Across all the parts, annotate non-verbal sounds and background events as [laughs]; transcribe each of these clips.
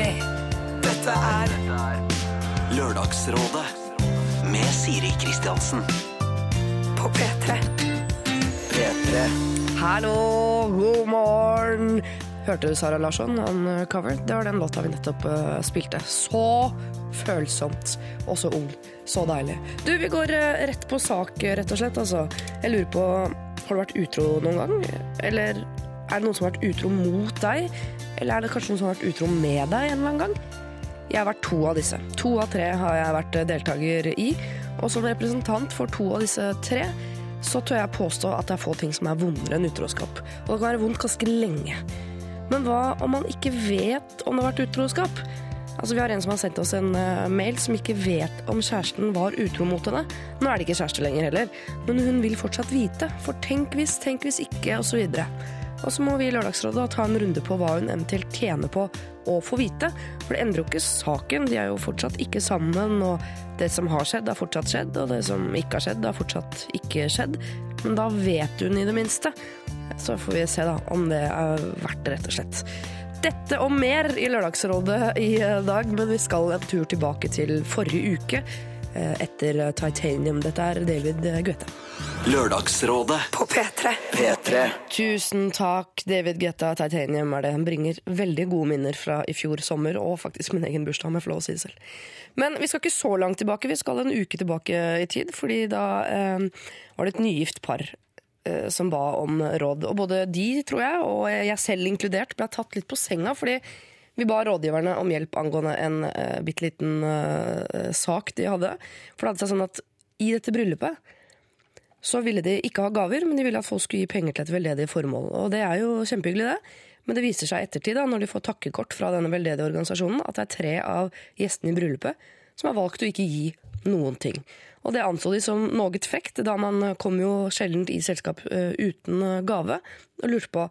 P3. Dette er Lørdagsrådet med Siri Kristiansen. på P3. P3. Hallo, god morgen. Hørte du Sara Larsson, Uncover? Det var den låta vi nettopp uh, spilte. Så følsomt og så ung. Så deilig. Du, vi går uh, rett på sak, rett og slett. Altså. Jeg lurer på, har du vært utro noen gang? Eller er det noen som har vært utro mot deg? Eller er det kanskje noen som har vært utro med deg en eller annen gang? Jeg har vært to av disse. To av tre har jeg vært eh, deltaker i. Og som representant for to av disse tre, så tør jeg påstå at det er få ting som er vondere enn utroskap. Og det kan være vondt ganske lenge. Men hva om man ikke vet om det har vært utroskap? Altså, Vi har en som har sendt oss en eh, mail som ikke vet om kjæresten var utro mot henne. Nå er det ikke kjæreste lenger heller, men hun vil fortsatt vite. For tenk hvis, tenk hvis ikke, osv. Og så må vi i Lørdagsrådet ta en runde på hva hun eventuelt tjener på å få vite. For det endrer jo ikke saken. De er jo fortsatt ikke sammen, og det som har skjedd, har fortsatt skjedd, og det som ikke har skjedd, har fortsatt ikke skjedd. Men da vet hun i det minste. Så får vi se da om det er verdt det, rett og slett. Dette og mer i Lørdagsrådet i dag, men vi skal en tur tilbake til forrige uke etter Titanium. Dette er David Guetta. Lørdagsrådet På P3. P3. Tusen takk, David Guetta. Titanium er det. Han bringer veldig gode minner fra i fjor sommer, og faktisk min egen bursdag, om jeg får lov å si det selv. Men vi skal ikke så langt tilbake, vi skal en uke tilbake i tid, fordi da eh, var det et nygift par eh, som ba om råd. Og både de, tror jeg, og jeg selv inkludert, ble tatt litt på senga, fordi vi ba rådgiverne om hjelp angående en uh, bitte liten uh, sak de hadde. For det hadde seg sånn at i dette bryllupet så ville de ikke ha gaver, men de ville at folk skulle gi penger til et veldedig formål. Og det er jo kjempehyggelig, det. Men det viser seg i ettertid, da, når de får takkekort fra denne veldedige organisasjonen, at det er tre av gjestene i bryllupet som har valgt å ikke gi noen ting. Og det anså de som noe frekt, da man kom jo sjelden i selskap eh, uten gave, og lurte på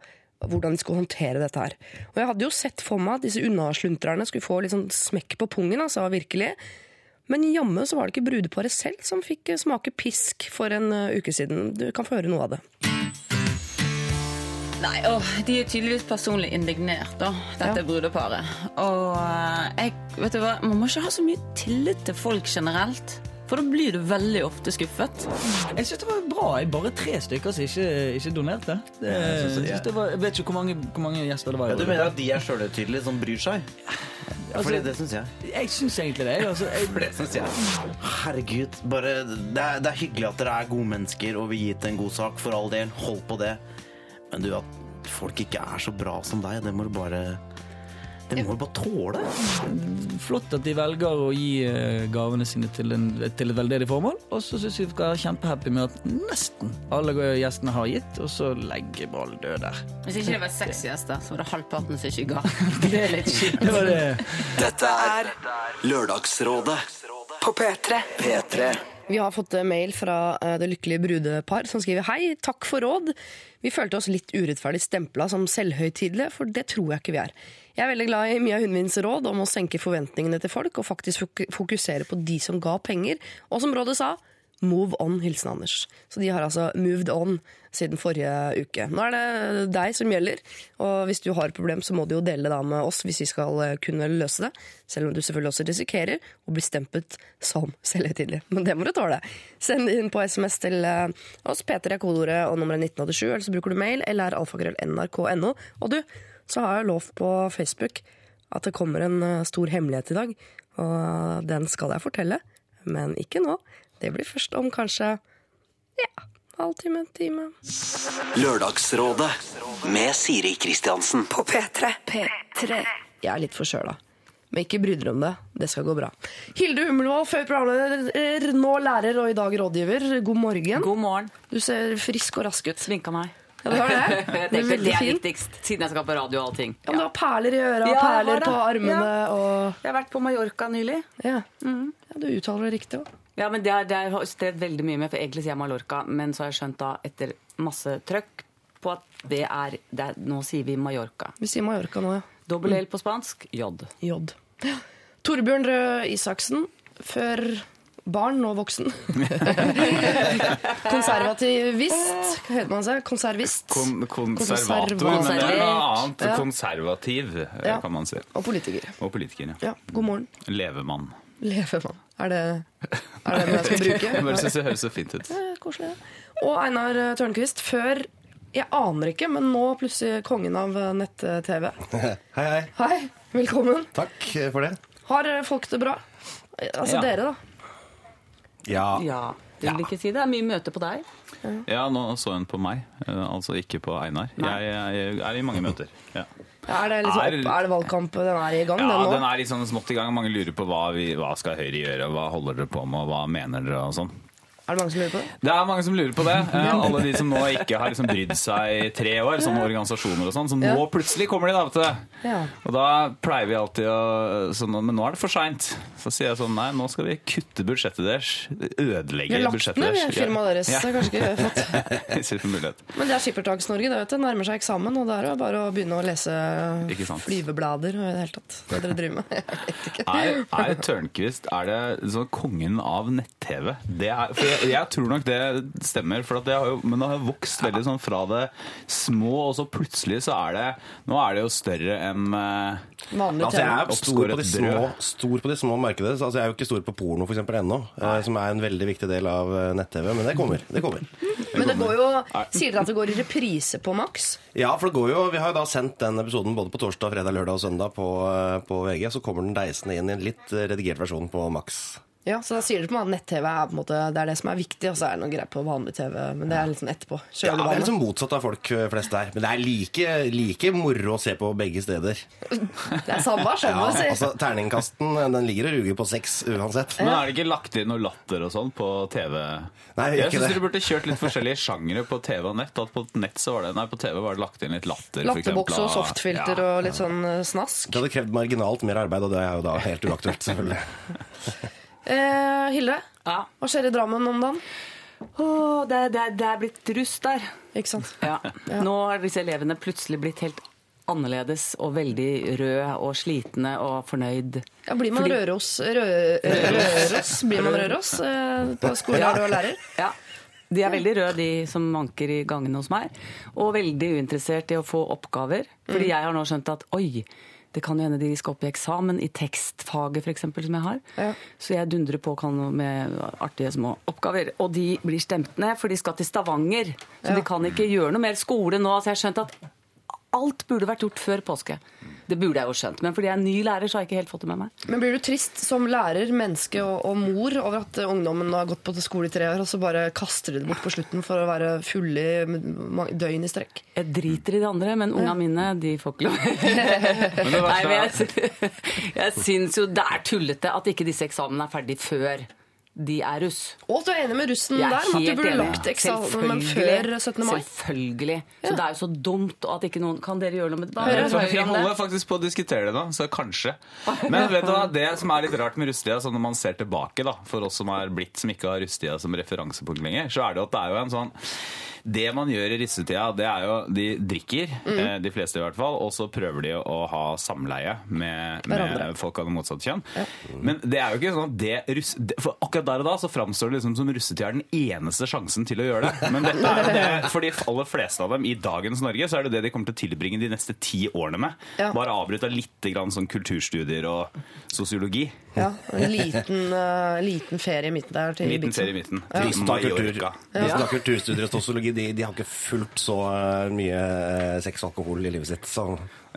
hvordan de skulle håndtere dette her. Og jeg hadde jo sett for meg at disse unnasluntrerne skulle få litt sånn smekk på pungen, altså virkelig. Men jammen så var det ikke brudeparet selv som fikk eh, smake pisk for en eh, uke siden. Du kan få høre noe av det. Nei, åh, De er tydeligvis personlig indignert, da, dette Ja. brudeparet. Og eh, jeg, vet du hva, Man må ikke ha så mye tillit til folk generelt. For da blir du veldig ofte skuffet. Jeg syns det var bra. Jeg bare tre stykker som ikke, ikke donerte. Det, jeg synes det, var, jeg vet ikke hvor mange, hvor mange gjester det var. Ja, du mener at de er sjølhøytidelige som bryr seg? Ja, fordi det syns jeg. Jeg syns egentlig det. Altså, jeg, For det syns jeg. Herregud. Bare, det, er, det er hyggelig at dere er gode mennesker og vil gi til en god sak. For all del, hold på det. Men du, at folk ikke er så bra som deg, det må du bare Det må du bare tåle. flott at de velger å gi eh, gavene sine til, en, til et veldedig formål. Og så syns jeg vi skal være kjempehappy med at nesten alle gjestene har gitt, og så legger ballen død der. Hvis ikke det var seks gjester, så var det halvparten som ikke ga. [laughs] Det er litt kjipt. Det det. Dette er Lørdagsrådet. på P3. P3. Vi har fått mail fra eh, det lykkelige brudepar som skriver Hei, takk for råd. Vi følte oss litt urettferdig stempla som selvhøytidelige, for det tror jeg ikke vi er. Jeg er veldig glad i Mia Hundvins råd om å senke forventningene til folk og faktisk fokusere på de som ga penger. Og som rådet sa, move on, hilsen Anders. Så de har altså moved on siden forrige uke. Nå er det deg som gjelder, og hvis du har et problem, så må du jo dele det med oss hvis vi skal kunne løse det. Selv om du selvfølgelig også risikerer å bli stempet som [laughs] selvhøytidelig. Men det må du tåle. Send inn på SMS til eh, oss, P3 er kodeordet og nummeret 1987, eller så bruker du mail eller alfakrøll.nrk.no. Og du, så har jeg lov på Facebook at det kommer en eh, stor hemmelighet i dag, og den skal jeg fortelle, men ikke nå. Det blir først om kanskje ja, halvtime, en time. Lørdagsrådet med Siri Kristiansen. På P3. P3. Jeg er litt forkjøla. Men ikke bry dere om det. Det skal gå bra. Hilde Hummelvold, før programleder, nå lærer og i dag rådgiver. God morgen. God morgen. Du ser frisk og rask ut. Sminka meg. Ja, det, har det. [laughs] det, er det er viktigst, siden jeg skal på radio og allting. Ja, men du har perler i øra, Ja, perler på armene og Jeg har vært på Mallorca nylig. ja. ja, du uttaler det riktig òg. Ja, men det, er, det har jeg strevd veldig mye med, for egentlig sier jeg Mallorca, men så har jeg skjønt da, etter masse trøkk, på at det er, det er Nå sier vi Mallorca. Vi sier Mallorca nå, ja. Dobbel L på spansk, J. J. Torbjørn Røe Isaksen, før Barn og voksen. [laughs] Konservativist, hva heter man seg? Konservist. Kon konservator, Konservator. men det er noe annet. Ja. Konservativ, eh, Ja. kan man si. Og politiker. Og politiker, ja. Ja, god morgen. Levemann. Levemann. Er det, er det noe jeg skal bruke? [laughs] Jeg bare synes det høres så fint ut. Eh, Koselig. Og Einar eh, Tørnquist, før Jeg aner ikke, men nå plutselig kongen av eh, nett-TV. [laughs] Hei, hei. Hei, velkommen. Takk for det. Har eh, folk det bra? Eh, Altså Ja. dere, da. Ja. Ja, du vil ikke si det? Det er mye møte på deg. Ja, nå så hun på meg, eh, altså ikke på Einar. Jeg, jeg er i mange møter. Ja. Er det, liksom Er- opp, er det valgkamp den er i gang? Ja, den den er litt sånn smått i gang. Mange lurer på hva, vi, hva skal Høyre gjøre, hva holder dere på med, hva mener dere og sånn. Er det mange som lurer på det? Det er mange som lurer på det. [laughs] Eh, alle de som nå ikke har liksom brydd seg i tre år, sånne organisasjoner og sånn. Så nå Ja. plutselig kommer de da, vet du. Ja. Og da pleier vi alltid å sånn, Men nå er det for seint. Så sier jeg sånn Nei, nå skal vi kutte budsjettet deres. Ødelegge budsjettet deres. Vi har lagt ned firmaet deres. Ja. Det er kanskje ikke [laughs] mulighet. Men det er Skippertaks-Norge. Det vet du. nærmer seg eksamen, og det er jo bare å begynne å lese flyveblader og i det hele tatt. Hva dere driver med. [laughs] Jeg vet ikke. Er, er Tørnquist er det sånn kongen av nett-TV? Det er- For jeg, jeg tror nok det stemmer, for at det har jo, men det har jo vokst veldig sånn fra det små, og så plutselig så er det Nå er det jo større enn eh, Vanlig Altså, jeg TV. er stor på, de små, stor på de små markedene. Altså, jeg er jo ikke stor på porno for eksempel, ennå, eh, som er en veldig viktig del av eh, nett-TV. Men det kommer. det kommer. [laughs] Men det går jo Sier dere at det går i reprise på Max? Ja, for det går jo, Vi har jo da sendt den episoden både på torsdag, fredag, lørdag og søndag på, på VG. Så kommer den deisende inn i en litt redigert versjon på Max. Ja, Så da sier dere på at nett-TV er på en måte Det er det som er viktig, og så er det noe greit på vanlig TV. Men det er litt sånn etterpå. Ja, det er liksom motsatt av folk eh, flest der. Men det er like, like moro å se på begge steder. [laughs] Det er samme, sånn Ja, altså Terningkasten den ligger og ruger på seks uansett. Men er det ikke lagt inn noe latter og sånn på TV? Nei, ikke jeg syns det. dere burde kjørt litt forskjellige sjangere på TV og nett. At på nett så var det, nei, på TV var det lagt inn litt latter. Latterboks og softfilter ja. og litt sånn eh, snask. Det hadde krevd marginalt mer arbeid, og det er jo da helt uaktuelt, selvfølgelig. [laughs] Eh, Hilde, Ja. hva skjer i Drammen om dagen? Oh, det, det, det er blitt russ der. Ikke sant? Ja. Nå har disse elevene plutselig blitt helt annerledes og veldig røde og slitne og fornøyd. Ja, Blir man Fordi- Røros Rø, Røros? Blir man Røros eh, på skolen ja. er lærer? Ja. De er veldig røde, de som manker i gangene hos meg. Og veldig uinteressert i å få oppgaver. Fordi Mm. jeg har nå skjønt at oi, det kan jo hende de skal opp i eksamen i tekstfaget f.eks. som jeg har. Ja. Så jeg dundrer på kan med artige små oppgaver. Og de blir stemt ned, for de skal til Stavanger. Så Ja. de kan ikke gjøre noe mer skole nå. Så jeg har skjønt at alt burde vært gjort før påske. Det burde jeg jo skjønt. Men fordi jeg er ny lærer, så har jeg ikke helt fått det med meg. Men blir du trist som lærer, menneske og, og mor over at ungdommen har gått på skole i tre år, og så bare kaster de det bort på slutten for å være fulle i døgn i strekk? Jeg driter i de andre, men unga mine de får ikke lov. [laughs] Nei, men jeg, [laughs] jeg syns jo det er tullete at ikke disse eksamene er ferdig før de er russ. Og du er enig med russen Jeg er der, om at du burde lagt eksamen før 17. mai? Selvfølgelig. Så det er jo så dumt at ikke noen Kan dere gjøre noe med det? Vi holder faktisk på å diskutere det nå, så kanskje. Men vet du hva, det som er litt rart med russetida, sånn når man ser tilbake, da, for oss som er blitt som ikke har russetida som referansepunkt lenger, så er det jo at det er jo en sånn det man gjør i russetida, det er jo De drikker, Mm. eh, de fleste i hvert fall, og så prøver de å ha samleie med, med folk av det motsatte kjønn. Men det er jo ikke sånn at det, russ, For akkurat der og da så framstår det liksom som russetida er den eneste sjansen til å gjøre det. Men dette er jo det, [laughs] for de aller fleste av dem i dagens Norge, så er det det de kommer til å tilbringe de neste ti årene med. Ja. Bare avbryta litt grann sånn kulturstudier og sosiologi. Ja, en liten, uh, liten ferie i midten der til Liten ferie i midten. Ja. som tar kulturstudier og sosiologi, de, de har ikke fullt så eh, mye eh, sex og alkohol i livet sitt. Så,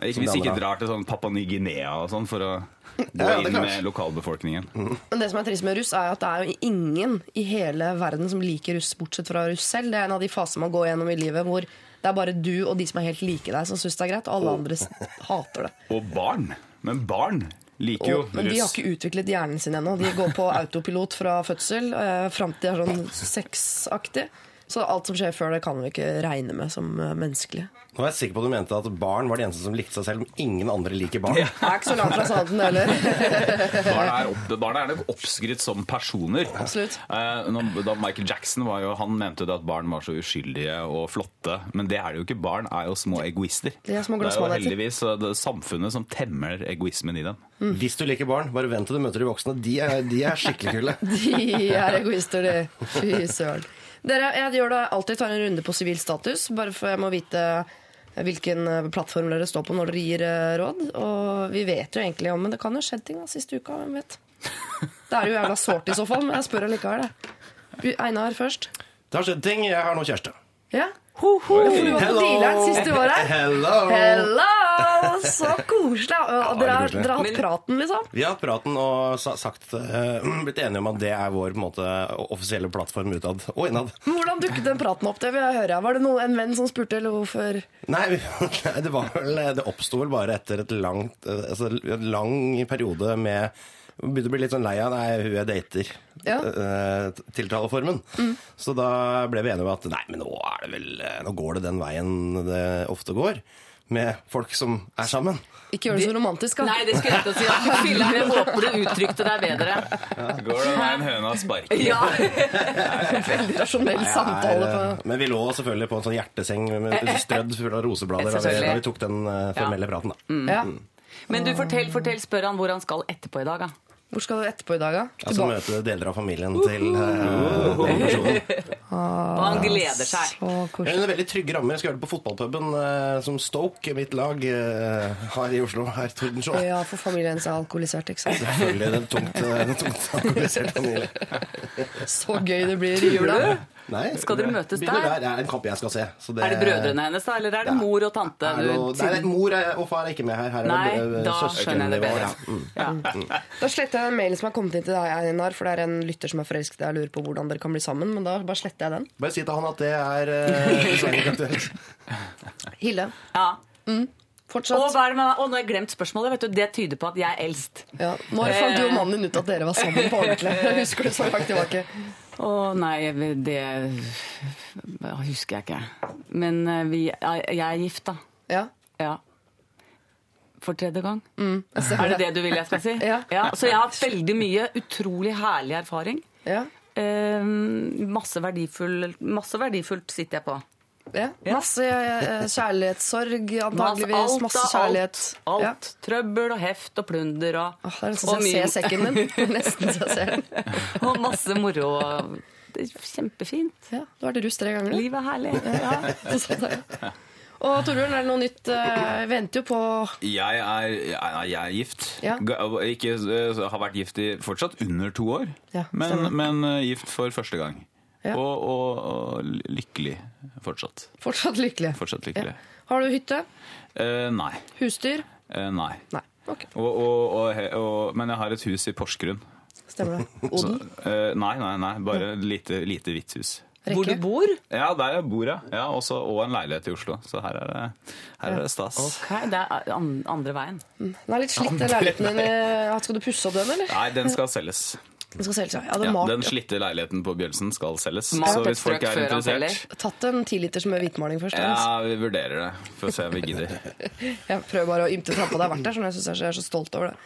Ikke- Hvis de ikke drar til sånn Papua Ny-Guinea og sånn for å [laughs] gå Ja, ja, inn med lokalbefolkningen. Men det som er trist med russ, er at det er jo ingen i hele verden som liker russ, bortsett fra russ selv. Det er en av de fasene man går gjennom i livet hvor det er bare du og de som er helt like deg, som syns det er greit. Og alle andre hater det. [laughs] Og barn. Men barn liker jo russ. men de har ikke utviklet hjernen sin ennå. De går på autopilot fra fødsel eh, fram til de er sånn sexaktig. Så alt som skjer før det, kan vi ikke regne med som eh, menneskelig. Nå er jeg sikker på at du mente at barn var de eneste som likte seg selv, men ingen andre liker barn. Jeg er ikke så langt fra sannheten det heller. [laughs] Barna er, opp, barna er nok oppskrytt som personer. Absolutt. Eh, da Michael Jackson var jo, han mente jo at barn var så uskyldige og flotte. Men det er det jo ikke. Barn er jo små egoister. De er små det er jo heldigvis eh, det samfunnet som temmer egoismen i dem. Hvis du liker barn, bare vent til du møter de voksne. De er, de er skikkelig kule. [laughs] De er egoister, de. Fy søren. Dere, jeg gjør det alltid tar en runde på sivil status, bare for jeg må vite hvilken eh, plattform dere står på når dere gir eh, råd. Og vi vet jo egentlig om Men det kan jo ha skjedd ting da, siste uka, hvem vet. [laughs] Det er jo jævla sårt i så fall, men jeg spør allikevel. Einar først. Det har skjedd ting. Jeg har nå kjæreste. Ja? Ho, ho. For du var på dealeren sist du var her. Hello! Hello! Så koselig. Og dere har, dere har hatt praten, liksom? Vi har hatt praten og sagt, eh, [clears throat] blitt enige om at det er vår på måte, offisielle plattform utad og innad. Hvordan dukket den praten opp? Det vil jeg høre. Var det noen, en venn som spurte, eller hvorfor? [laughs] Nei, det var vel Det oppsto vel bare etter et langt, eh, altså, en lang periode med Begynte å bli litt sånn lei av nei, hun jeg dater. Ja. eh, tiltaleformen. Så da ble vi enige om at nei, men nå er det vel eh, Nå går det den veien det ofte går. Med folk som er sammen. Ikke gjør det så romantisk, da. Nei, det skulle jeg ikke si. [laughs] Ja, jeg håper du uttrykte deg bedre. Går det veien høna sparker? Ja. [laughs] [laughs] Veldig rasjonell samtale. er, på... eh, men vi lå selvfølgelig på en sånn hjerteseng med strødd full av roseblader da vi, da vi tok den formelle formelle praten. da. Ja. Men du, fortell, fortell, spør han hvor han skal etterpå i dag, da. Hvor skal du etterpå i dag, da? Jeg skal møte deler av familien til uh, hovedpersonen. Og han gleder seg. Så koselig. En veldig trygge rammer. Jeg skal gjøre det på fotballpuben eh, som Stoke, mitt lag, eh, har i Oslo. Her Tordensjå. Ja, for familien er alkoholisert, ikke sant? Selvfølgelig den tungt, en den tungt alkoholiserte familie. [laughs] Så gøy det blir i jula. Nei, Skal dere møtes der? der? Det er en kamp jeg skal se. så Er det brødrene hennes, da? Eller er det Ja. mor og tante? Er det du- noe- Nei, mor er, og far er ikke med her. Her er Nei, det eh, da skjønner jeg det bedre. ja. Mm. Ja. Da sletter jeg en mail som har kommet inn til deg, Einar, for det er en lytter som er forelsket i deg og lurer på hvordan dere kan bli sammen. Men da bare sletter jeg den. Bare si til han at det er eh, [laughs] aktuelt. Hilde, Ja. Mm. fortsatt. hva er det med, å, nå har jeg glemt spørsmålet. Vet du, det tyder på at jeg er eldst. Ja, når fant du og mannen din ut at dere var sammen på ordentlig? [laughs] Jeg husker det så langt tilbake. Å nei, det husker jeg ikke. Men eh, vi, jeg er gift, da. Ja. Ja. For tredje gang. Mm. Er det det du vil jeg skal si? [laughs] Ja. Så jeg har hatt veldig mye utrolig herlig erfaring. Ja. Eh, masse, verdifull, masse verdifullt sitter jeg på. Ja. Masse eh, kjærlighetssorg, antageligvis. Masse kjærlighet. Alt. Ja. alt. Trøbbel og heft og plunder og, Åh, det er nesten så jeg ser sekken din. [laughs] Er Nesten så jeg ser den. [laughs] og masse moro. Det er kjempefint. Ja, du har vært russ tre ganger. Livet er herlig. Ja, så sa jeg. Og Torbjørn, er det noe nytt? Eh, Jeg venter jo på Jeg er, jeg, er gift. Ja. Ikke, eh, har vært gift i fortsatt under to år, Ja, men, men eh, gift for første gang. Ja. Og, og, og lykkelig fortsatt. fortsatt lykkelig. Fortsatt lykkelig. Har du hytte? Eh, nei. Husdyr? Eh, nei. Nei. Okay. Og, og, og, og, men jeg har et hus i Porsgrunn. stemmer det. [laughs] Så, Odel? eh, nei, nei, nei. Bare et lite, lite hvitt hus. Hvor du bor? Ja, der jeg bor, ja. ja også, og en leilighet i Oslo. Så her er det, her er det stas. Ok, Det er andre veien. Den er litt slitt, den leiligheten din. Eh, Skal du pusse opp den, eller? Nei, den skal selges. Den skal selges, ja. ja, Ja, den slitte leiligheten på Bjølsen skal selges. Malt Så hvis folk er interessert tatt en tiliters med hvitmaling først. Ja, vi vurderer det. Får se om vi gidder. [laughs] Jeg prøver bare å ymte frampå. Det har vært der, sånn jeg syns jeg er så stolt over det.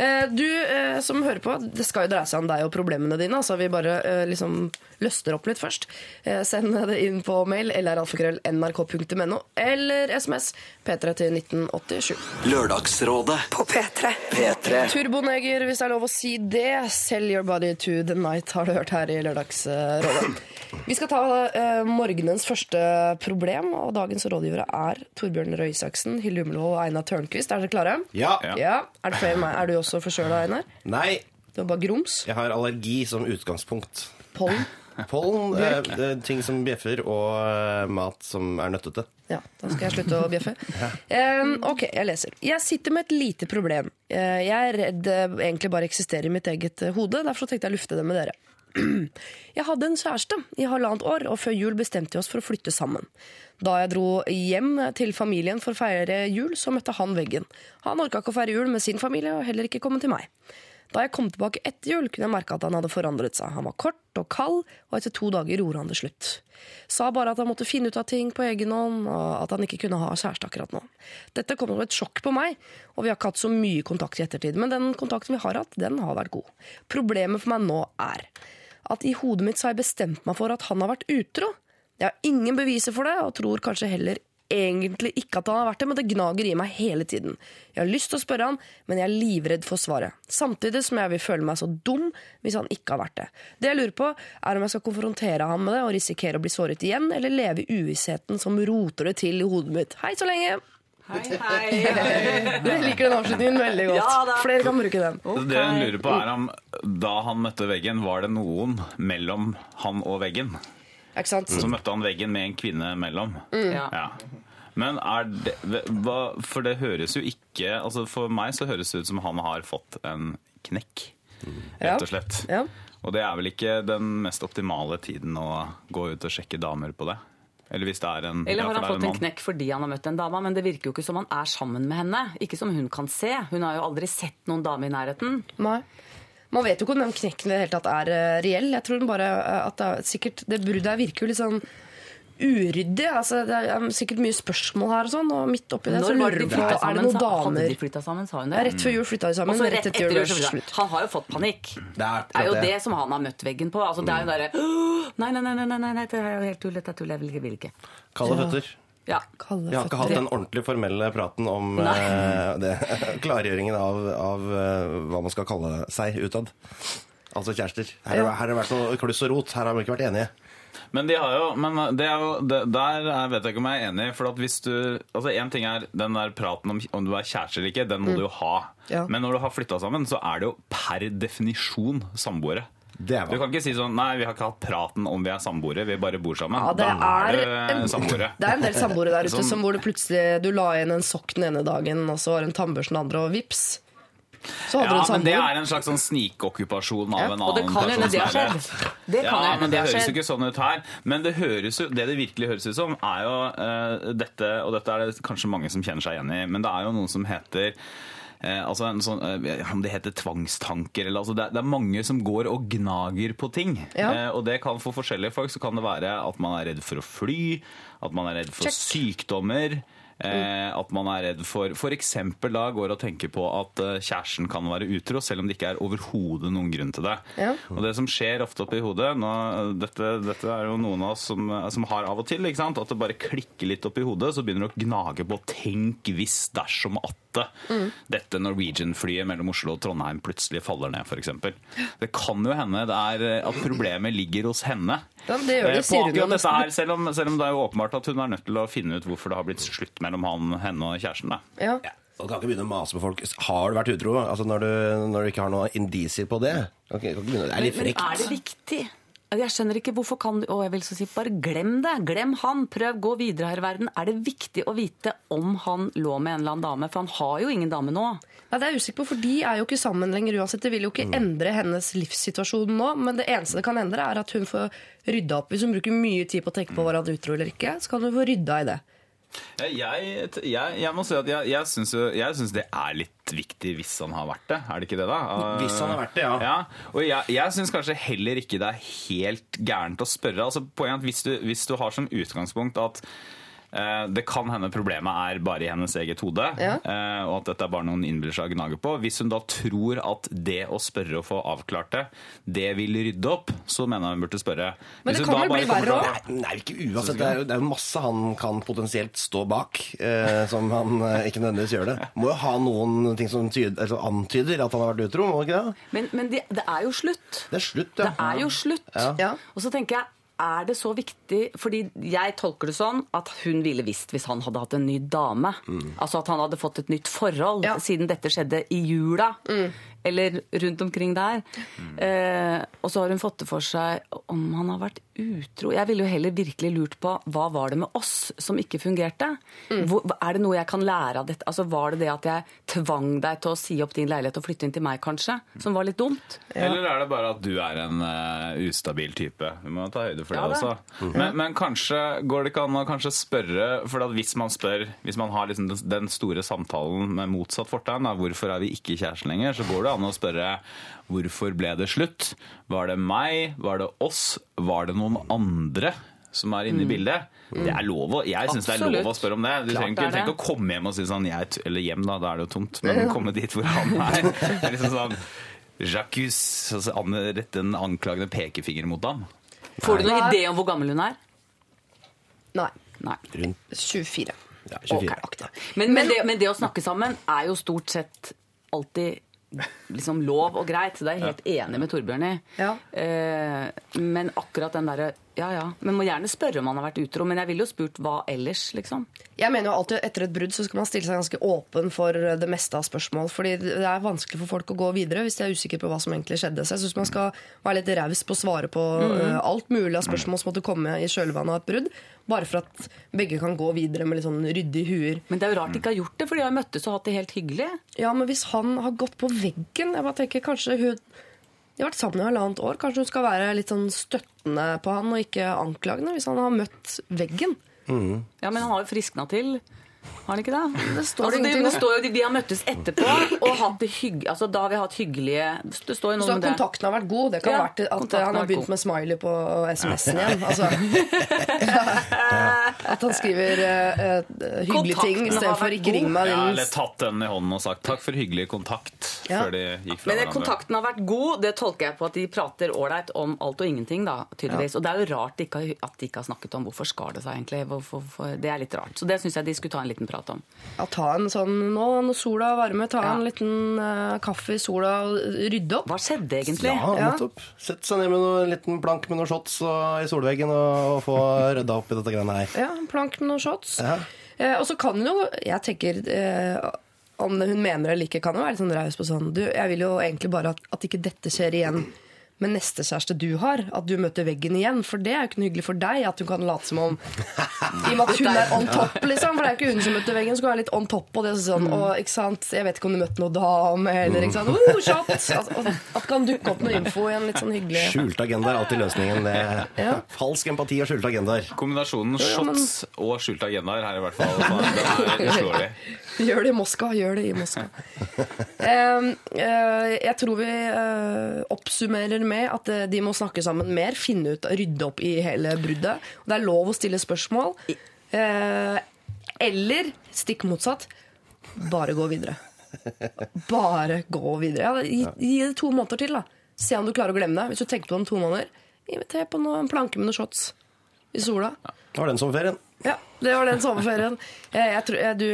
Eh, Du eh, som hører på, det skal jo dreie seg om deg og problemene dine. Altså vi bare eh, liksom løster opp litt først. Eh, Send det inn på mail nrk.no eller SMS P3 til 1987. Lørdagsrådet På P3. P3 Turboneger, hvis det er lov å si det. Sell your body to the night, har du hørt her i Lørdagsrådet. Vi skal ta eh, morgenens første problem, og dagens rådgivere er Torbjørn Røe Isaksen, Hilde Hummelvold og Einar Tørnquist. Er dere klare? Ja. Ja. Ja. Er det flere? Er du også forkjøla, Einar? Nei, Du har bare grums? jeg har allergi som utgangspunkt. Pollen? Pollen, [laughs] eh, ting som bjeffer, og eh, mat som er nøttete. Ja, da skal jeg slutte å bjeffe. Um, ok, jeg leser. Jeg sitter med et lite problem. Eh, Jeg er redd det egentlig bare eksisterer i mitt eget eh, hode, derfor tenkte jeg å lufte det med dere. [clears throat] Jeg hadde en kjæreste i halvannet år, og før jul bestemte vi oss for å flytte sammen. Da jeg dro hjem til familien for å feire jul, så møtte han veggen. Han orka ikke å feire jul med sin familie, og heller ikke komme til meg. Da jeg kom tilbake etter jul, kunne jeg merke at han hadde forandret seg. Han var kort og kald, og etter to dager gjorde han det slutt. Sa bare at han måtte finne ut av ting på egen hånd, og at han ikke kunne ha kjæreste akkurat nå. Dette kom som et sjokk på meg, og vi har ikke hatt så mye kontakt i ettertid, men den kontakten vi har hatt, den har vært god. Problemet for meg nå er at i hodet mitt så har jeg bestemt meg for at han har vært utro. Jeg har ingen beviser for det, og tror kanskje heller egentlig ikke at han har vært det, men det gnager i meg hele tiden. Jeg har lyst til å spørre han, men jeg er livredd for svaret. Samtidig som jeg vil føle meg så dum hvis han ikke har vært det. Det jeg lurer på, er om jeg skal konfrontere ham med det og risikere å bli såret igjen, eller leve i uvissheten som roter det til i hodet mitt. Hei så lenge! Hei, hei. Jeg liker den avslutningen veldig godt. Ja. Flere kan bruke den. Okay. Det hun lurer på er om Da han møtte veggen, var det noen mellom han og veggen? Ikke sant? Så møtte han veggen med en kvinne mellom. Ja. Ja. Men er det hva, For det høres jo ikke altså For meg så høres det ut som han har fått en knekk, Ja. rett og slett. Ja. Og det er vel ikke den mest optimale tiden å gå ut og sjekke damer på det? Eller hvis det er en Eller har han fått en en knekk fordi han har møtt en dame? Men det virker jo ikke som han er sammen med henne. Ikke som hun kan se. Hun har jo aldri sett noen dame i nærheten. Nei. Man vet jo ikke om den knekken i det hele tatt er eh, reell. Jeg tror bare eh, at det, er sikkert, det bruddet her virker jo litt sånn uryddig. Altså, det er sikkert mye spørsmål her og sånn, og midt oppi det så Når lurer de flytta er det noen damer. Hadde damer de flytta sammen, sa hun Ja, det? Rett før jul flytta de Og sammen. så Rett rett etter etter jul slutt. Han har jo fått panikk. Det er Det er jo det som han har møtt veggen på. Altså, det er jo derre «Åh, [gasps] Nei, nei, nei, nei, nei, nei, nei, det er jo helt tull. Dette er tull. Jeg. Vil ikke. Kalde føtter. Ja. Kalde Vi har ikke hatt den ordentlig formelle praten om eh, det, [laughs] klargjøringen av, av eh, hva man skal kalle seg utad. Altså kjærester. Her har her har det vært noe kluss og rot. Her har vi ikke vært enige. Men de har jo, men det er jo, det, der er, vet jeg ikke om jeg er enig. For at hvis du, altså En ting er den der praten om om du er kjæreste eller ikke, den må du jo ha. Ja. Men når du har flytta sammen, så er det jo per definisjon samboere. Det Du kan ikke si sånn Nei, vi har ikke hatt praten om vi er samboere, vi bare bor sammen. Ja, det da er er en- samboere. Det er en del samboere der ute som hvor du plutselig du la igjen en sokk den ene dagen, og så var det en tannbørste den andre, og vips. Så hadde Ja, du en men det er en slags sånn snikokkupasjon av Ja, en og det annen kan hende person det er skjedd. Det kan ja, hende men det det høres jo ikke sånn ut her. Men det, høres det det virkelig høres ut som, er jo uh, dette, og dette er det kanskje mange som kjenner seg igjen i, men det er jo noen som heter altså en sånn, eh, Om det heter tvangstanker eller altså det, er, det er mange som går og gnager på ting. Ja. Eh, og det kan For forskjellige folk så kan det være at man er redd for å fly, at man er redd for sykdommer. Eh, at man er redd for f.eks. da går og tenker på at eh, kjæresten kan være utro, selv om det ikke er overhodet noen grunn til det. Ja. Og det som skjer ofte oppi hodet nå, dette, dette er jo noen av oss som, som har av og til, at det bare klikker litt oppi hodet, så begynner du å gnage på 'tenk hvis, dersom at' dette Norwegian-flyet mellom Oslo og Trondheim plutselig faller ned, f.eks. Det kan jo hende det er eh, at problemet ligger hos henne. Ja, det gjør det, Eh, sier hun dette her, selv om, selv om det er jo åpenbart at hun er nødt til å finne ut hvorfor det har blitt slutt mellom han, henne og kjæresten. Da. Ja. Ja, Du kan ikke begynne å mase på folk. Har du vært utro? Altså når du, når du ikke har noen indisier på det? Du kan ikke- begynne- Det er litt Men er det viktig? Jeg skjønner ikke hvorfor kan du Å, jeg vil så si bare glem det. Glem han. Prøv, gå videre her i verden. Er det viktig å vite om han lå med en eller annen dame? For han har jo ingen dame nå. Nei, det er jeg usikker på, for de er jo ikke sammen lenger uansett. Det vil jo ikke endre hennes livssituasjon nå, men det eneste det kan endre, er at hun får rydda opp. Hvis hun bruker mye tid på å tenke på hva han utro eller ikke, så kan hun få rydda i det. Jeg, jeg, jeg må si at jeg, jeg syns jeg syns det er litt viktig hvis han har vært det. Er det ikke det, da? Hvis han har vært det, ja. ja. Og jeg, jeg syns kanskje heller ikke det er helt gærent å spørre. Altså, poenget er at hvis du, hvis du har som utgangspunkt at det kan hende problemet er bare i hennes eget hode, Ja. eh, og at dette er bare noen innbiller seg å gnage på. Hvis hun da tror at det å spørre og få avklart det, det vil rydde opp, så mener jeg hun burde spørre. Men det kan vel bli verre òg? Nei, ikke uansett. Det er, jo, det er masse han kan potensielt stå bak, eh, som han eh, ikke nødvendigvis gjør det. Må jo ha noen ting som tyder, altså, antyder at han har vært utro, må ikke det? Men, men det, det er jo slutt. Det er slutt, ja. Det er jo slutt. Ja. Ja. Og så tenker jeg, er det så viktig Fordi jeg tolker det sånn at hun ville visst hvis han hadde hatt en ny dame. Altså at han hadde fått et nytt forhold Ja. siden dette skjedde i jula. Eller rundt omkring der. Eh, og så har hun fått det for seg om han har vært utro. Jeg ville jo heller virkelig lurt på hva var det med oss som ikke fungerte? Hvor, er det noe jeg kan lære av dette? Altså Var det det at jeg tvang deg til å si opp din leilighet og flytte inn til meg, kanskje? Som var litt dumt? Eller er det bare at du er en uh, ustabil type? Vi må ta høyde for Ja, det også. også. Men, men kanskje går det ikke an å kanskje spørre For at hvis man spør Hvis man har liksom den- den store samtalen med motsatt fortegn, hvorfor er vi ikke kjærester lenger, så går det an å spørre hvorfor ble det slutt? Var det meg? Var det oss? Var det noen andre? Som er inne i bildet. Det er lov å, jeg syns det er lov å spørre om det. Du Klart trenger ikke, det å komme hjem og si sånn jeg, Eller hjem, da, da er det jo tomt. Men komme dit hvor han er. [laughs] Det er liksom sånn Jacques altså, Rette en anklagende pekefinger mot ham. Får du noen idé om hvor gammel hun er? Nei. Nei. Rundt 24. ja, 24. Okay, Men, men, det, men det å snakke sammen er jo stort sett alltid liksom lov og greit. Så det er jeg helt enig med Torbjørn i. Ja. Eh, men akkurat den derre Ja ja. Men må gjerne spørre om han har vært utro. Men jeg ville jo spurt hva ellers, liksom. Jeg mener jo alltid Etter et brudd så skal man stille seg ganske åpen for det meste av spørsmål. Fordi det er vanskelig for folk å gå videre hvis de er usikre på hva som egentlig skjedde. Så jeg syns man skal være litt raus på å svare på eh, alt mulig av spørsmål som måtte komme i kjølvannet av et brudd. Bare for at begge kan gå videre med litt sånn ryddige huer. Men det er jo rart de ikke har gjort det, for de har møttes og hatt det helt hyggelig. Ja, men hvis han har gått på veggen Jeg bare tenker kanskje hun De har vært sammen i halvannet år. Kanskje hun skal være litt sånn støttende på han og ikke anklagende hvis han har møtt veggen. Ja, men han har jo friskna til. Har han ikke det? Det står altså, det, det står jo, Vi har møttes etterpå, og hatt det hygg, altså, da har vi hatt hyggelige Det står jo noe Så om det. kontakten har vært god. Det kan Ja, ha vært at han har begynt god. med smiley på SMS-en [laughs] igjen. Altså, at han skriver eh, hyggelige ting Kontakten har istedenfor 'ikke ring meg'. Ja, eller tatt den i hånden og sagt takk for hyggelig kontakt Ja. før de gikk fra Men det, hverandre. kontakten har vært god. Det tolker jeg på at de prater ålreit om alt og ingenting. da, tydeligvis. Og det er jo rart de ikke at de ikke har snakket om hvorfor skar det seg egentlig. Hvorfor, hvorfor, det er litt rart. Så det syns jeg de skulle ta en liten prat om. Ja, ta en sånn nå når sola er varme, ta Ja. en liten uh, kaffe i sola og rydde opp. Hva skjedde egentlig? Ja, Ja. Sett seg ned med noe, en liten plank med noen shots og, i solveggen og, og få rydda opp i dette greiene her. Ja, en plank med noen shots. Ja. Eh, og så kan jo, jeg tenker eh, om hun mener det eller ikke, kan jo være litt sånn raus på sånn Du, jeg vil jo egentlig bare at, at ikke dette skjer igjen med neste kjæreste du har. At du møter veggen igjen. For det er jo ikke noe hyggelig for deg at hun kan late som om [laughs] I og med at hun er on top, liksom. For det er jo ikke hun som møter veggen, så kan hun være litt on top på det. Sånn, og, ikke sant? Jeg vet ikke om du møtte noen dame, eller ikke sant? Oh, shot! At, at, at kan dukke opp noe info i en litt sånn hyggelig Skjulte agendaer er alltid løsningen. Det er [laughs] Ja. Falsk empati og skjulte agendaer. Kombinasjonen ja, men- shots og skjulte agendaer her i hvert fall. Det er uslåelig. Gjør det i Moskva, gjør det i Moskva. [laughs] Eh, eh, jeg tror vi eh, oppsummerer med at eh, de må snakke sammen mer, finne ut, rydde opp i hele bruddet. Det er lov å stille spørsmål. Eh, eller, stikk motsatt, bare gå videre. Bare gå videre. Ja, gi, gi det to måneder til, da. Se om du klarer å glemme det. Hvis du tenker på det om to måneder, inviter på noen en planke med noen shots i sola. Det var den sommerferien. Ja, det var den sommerferien. Jeg, jeg tror, jeg, du,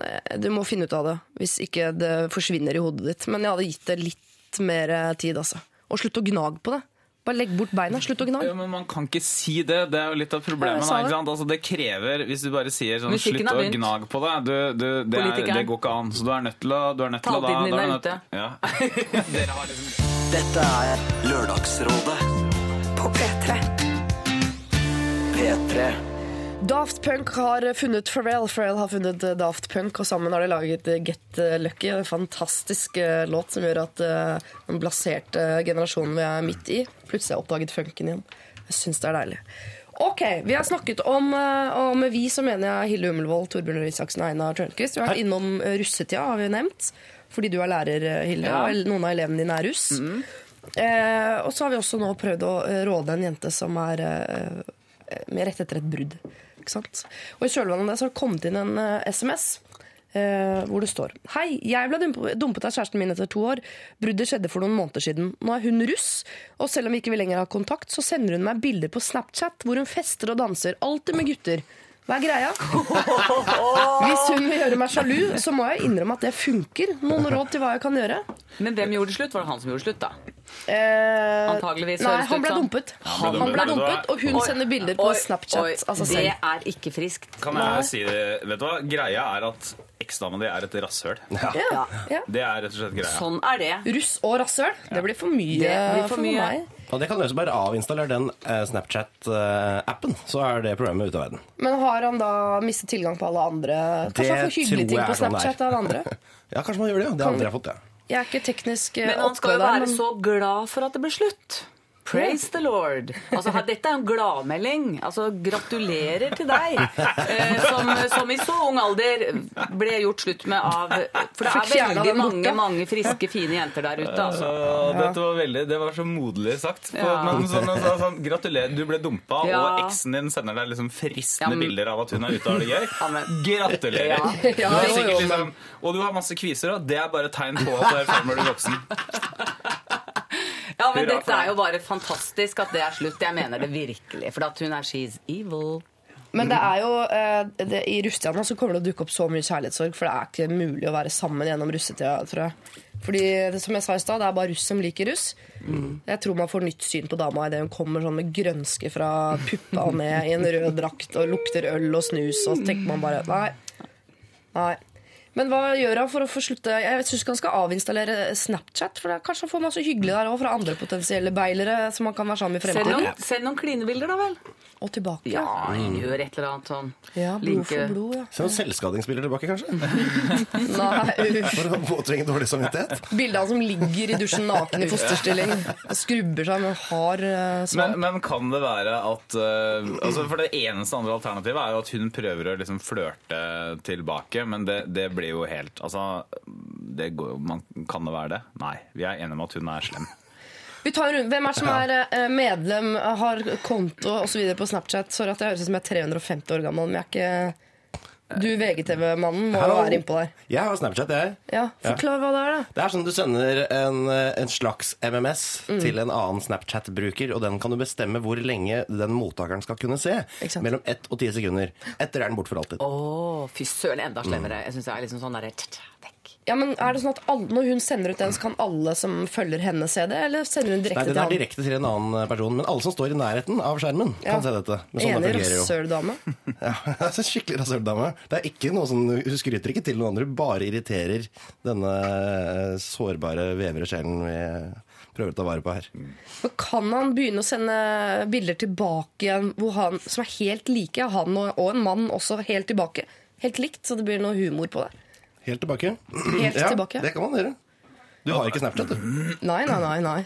eh, du må finne ut av det hvis ikke det forsvinner i hodet ditt. Men jeg hadde gitt det litt mer tid, altså. Og slutt å gnage på det. Bare legg bort beina. Slutt å Ja, gnage. men Man kan ikke si det. Det er jo litt av problemet. Ja, jeg da, ikke det. sant? Altså, det krever Hvis du bare sier sånn slutt å gnage på det, du, du, det, er, det går ikke an. Så du er nødt til å, du er nødt til å da, din da er nødt- ute. Ja. [laughs] Liksom Dette er Lørdagsrådet På P3. P3. Daft Punk har funnet Pharrell. Pharrell har funnet eh, Daft Punk, og sammen har de laget eh, Get Lucky. En fantastisk eh, låt som gjør at eh, den blaserte generasjonen vi er midt i, plutselig har oppdaget funken igjen. Jeg syns det er deilig. Ok, Vi har snakket om eh, og med vi så mener jeg Hilde Hummelvold, Torbjørn Røe Isaksen og Einar Tørnquist. Vi har vært innom eh, russetida, har vi nevnt. Fordi du er lærer, Hille, Ja. og noen av elevene dine er russ. Eh, og så har vi også nå prøvd å eh, råde en jente som er eh, med rett etter et brudd. Ikke sant? Og I kjølvannet av det så har det kommet inn en eh, SMS Uh, hvor det står Hei, jeg ble dumpet av kjæresten min etter to år. Bruddet skjedde for noen måneder siden. Nå er hun russ, og selv om vi ikke vil lenger ha kontakt, så sender hun meg bilder på Snapchat hvor hun fester og danser. Alltid med gutter. Hva er greia? [laughs] Hvis hun vil gjøre meg sjalu, så må jeg innrømme at det funker. Noen råd til hva jeg kan gjøre? Men hvem gjorde det slutt? Var det han som gjorde slutt, da? Eh, Antageligvis Nei, han ble dumpet. Han Han ble dumpet. og hun Oi, sender bilder på Snapchat oi, altså Det er ikke friskt. Kan jeg si det? Vet du hva? Greia er at eksdama di er et rasshøl. Ja. Ja. Det er rett og slett greia. Sånn er det. Russ og rasshøl. Det blir for mye, Det blir for mye. meg. Og det kan løse bare avinstaller den eh, Snapchat-appen, så er det problemet ute av verden. Men har han da mistet tilgang på alle andre? Kanskje Det han får hyggelige ting på sånn. Snapchat av andre? [laughs] Ja, kanskje man gjør det, ja. Det har aldri jeg fått, ja. Jeg er ikke teknisk oppgave Men han skal jo være men så glad for at det ble slutt. Praise the Lord. Altså, dette er en gladmelding. Altså, gratulerer til deg, eh, som, som i så ung alder ble gjort slutt med av For det er veldig mange, mange friske, fine jenter der ute, altså. Ja, Dette var veldig, det var så moderlig sagt. På, Ja. men sånn, sånn, sånn, gratulerer, du ble dumpa, Ja. og eksen din sender deg liksom fristende Ja, men- bilder av at hun er ute og har det gøy. Gratulerer! Ja. Du er Ja, jo, jo, sikkert liksom, og du har masse kviser, og det er bare tegn på at du er i ferd med å bli voksen. Ja, men dette er jo bare fantastisk at det er slutt. Jeg mener det virkelig. For at hun er she's evil. Men det er jo eh, det, i russetida så kommer det å dukke opp så mye kjærlighetssorg, for det er ikke mulig å være sammen gjennom russetida, tror jeg. Fordi, det, som jeg sa i stad, det er bare russ som liker russ. Jeg tror man får nytt syn på dama idet hun kommer sånn med grønske fra puppa og ned i en rød drakt og lukter øl og snus, og så tenker man bare nei. Nei. Men hva gjør han for å få slutte? Jeg syns han skal avinstallere Snapchat. For det er kanskje han får masse hyggelig der òg fra andre potensielle beilere som han kan være sammen med i fremtiden. noen, send noen klinebilder, da vel. Og tilbake. Ja, gjør et eller annet sånn. Ja, blod Linke- for blod, ja. Send selvskadingsbilder tilbake, kanskje? [laughs] Nei, uff. For å påtrenge dårlig samvittighet. Bilde av han som ligger i dusjen naken i fosterstilling [laughs] skrubber seg med hard uh, Men, svamp. men kan det være at eh, altså For det eneste andre alternativet er jo at hun prøver å liksom flørte tilbake, men det, det blir jo helt Altså, det går, man, kan det være det? Nei. Vi er enige om at hun er slem. Vi tar en runde. Hvem er som er eh, medlem, har konto osv. på Snapchat? Sorry at jeg høres ut som jeg er 350 år gammel, men jeg er ikke Du VGTV-mannen må jo Hallo. være innpå der. Jeg har Snapchat, jeg. Ja, Forklar hva det er, da. Det er sånn du sender en, en slags MMS Mm. til en annen Snapchat-bruker, og den kan du bestemme hvor lenge den mottakeren skal kunne se. Ikke sant. Mellom ett og ti sekunder. Etter er den borte for alltid. Å, fy søren, enda slemmere. Jeg syns det er liksom sånn derre tsk, vekk. Ja, men er det sånn at alle, Når hun sender ut den, så kan alle som følger henne se det? Eller sender hun Nei, direkte den til er direkte til en annen person, men alle som står i nærheten av skjermen, Ja. kan se dette. Men sånn Enig rasshøldame. [laughs] Ja, en skikkelig rasshøldame. Det er ikke noe som Hun skryter ikke til noen andre, hun bare irriterer denne eh, sårbare vevre sjelen vi prøver å ta vare på her. Men kan han begynne å sende bilder tilbake igjen han, som er helt like? Han og, og en mann også helt tilbake. Helt likt, så det blir noe humor på det. Helt tilbake. Helt ja, tilbake. Det kan man gjøre. Du har ikke Snapchat, du. Nei, nei, nei. nei.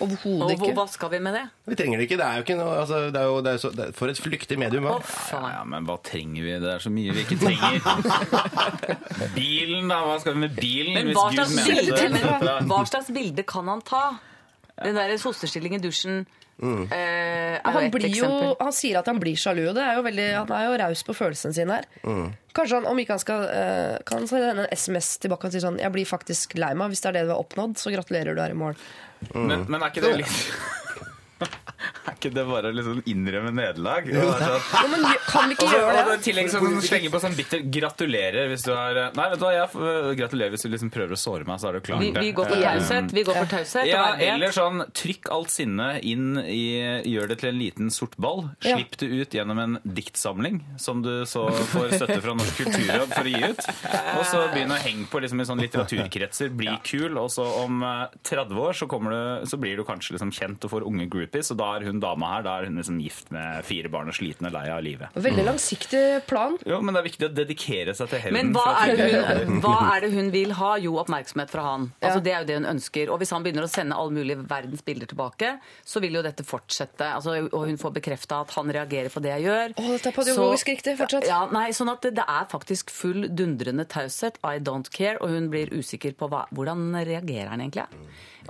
Overhodet Og hva skal vi med det? Vi trenger det ikke. Det er jo ikke noe altså, det er jo, det er så, det er, For et flyktig medium. Hva? faen. Ja, men hva trenger vi? Det er så mye vi ikke trenger. [laughs] Bilen, da? Hva skal vi med bilen? Men hva slags, bilde, hva slags bilde kan han ta? Den der fosterstilling i dusjen eh, er Han, blir jo, han sier at han blir sjalu, og det er jo veldig, han er jo raus på følelsene sine her. Mm. Kanskje han, om ikke han skal eh, Kan han sende en SMS tilbake og si sånn Jeg blir faktisk lei meg. Hvis det er det du har oppnådd, så gratulerer du er i mål. Men, men er ikke det litt [laughs] Er ikke det bare å liksom innrømme nederlag? Sånn- Jo, men kan vi ikke gjøre det? I tillegg så slenger på sånn bitter 'gratulerer' hvis du har Nei, vet du hva, jeg gratulerer hvis du liksom prøver å såre meg, så er du klar Vi, det. vi går for Eh, taushet. Vi går for taushet Ja, eller sånn trykk alt sinnet inn i Gjør det til en liten sort ball. Slipp det ut gjennom en diktsamling som du så får støtte fra Norsk kulturråd for å gi ut. Og så begynn å henge på liksom i sånn litteraturkretser. Bli kul. Og så om eh, 30 år så, du, så blir du kanskje liksom kjent og får unge groupies, og da er hun dama her da er hun liksom gift med fire barn og sliten og lei av livet. Veldig langsiktig plan. Jo, men det er viktig å dedikere seg til hevnen. Men hva er, det hun, hva er det hun vil ha? Jo, oppmerksomhet fra han. Altså, Ja. Det er jo det hun ønsker. Og hvis han begynner å sende alle mulige verdens bilder tilbake, så vil jo dette fortsette. Altså, og hun får bekrefta at han reagerer på det jeg gjør. Å, dette er pedagogisk riktig. fortsatt. Ja, nei, sånn at det, det er faktisk full dundrende taushet. I don't care. Og hun blir usikker på hva, hvordan reagerer han egentlig.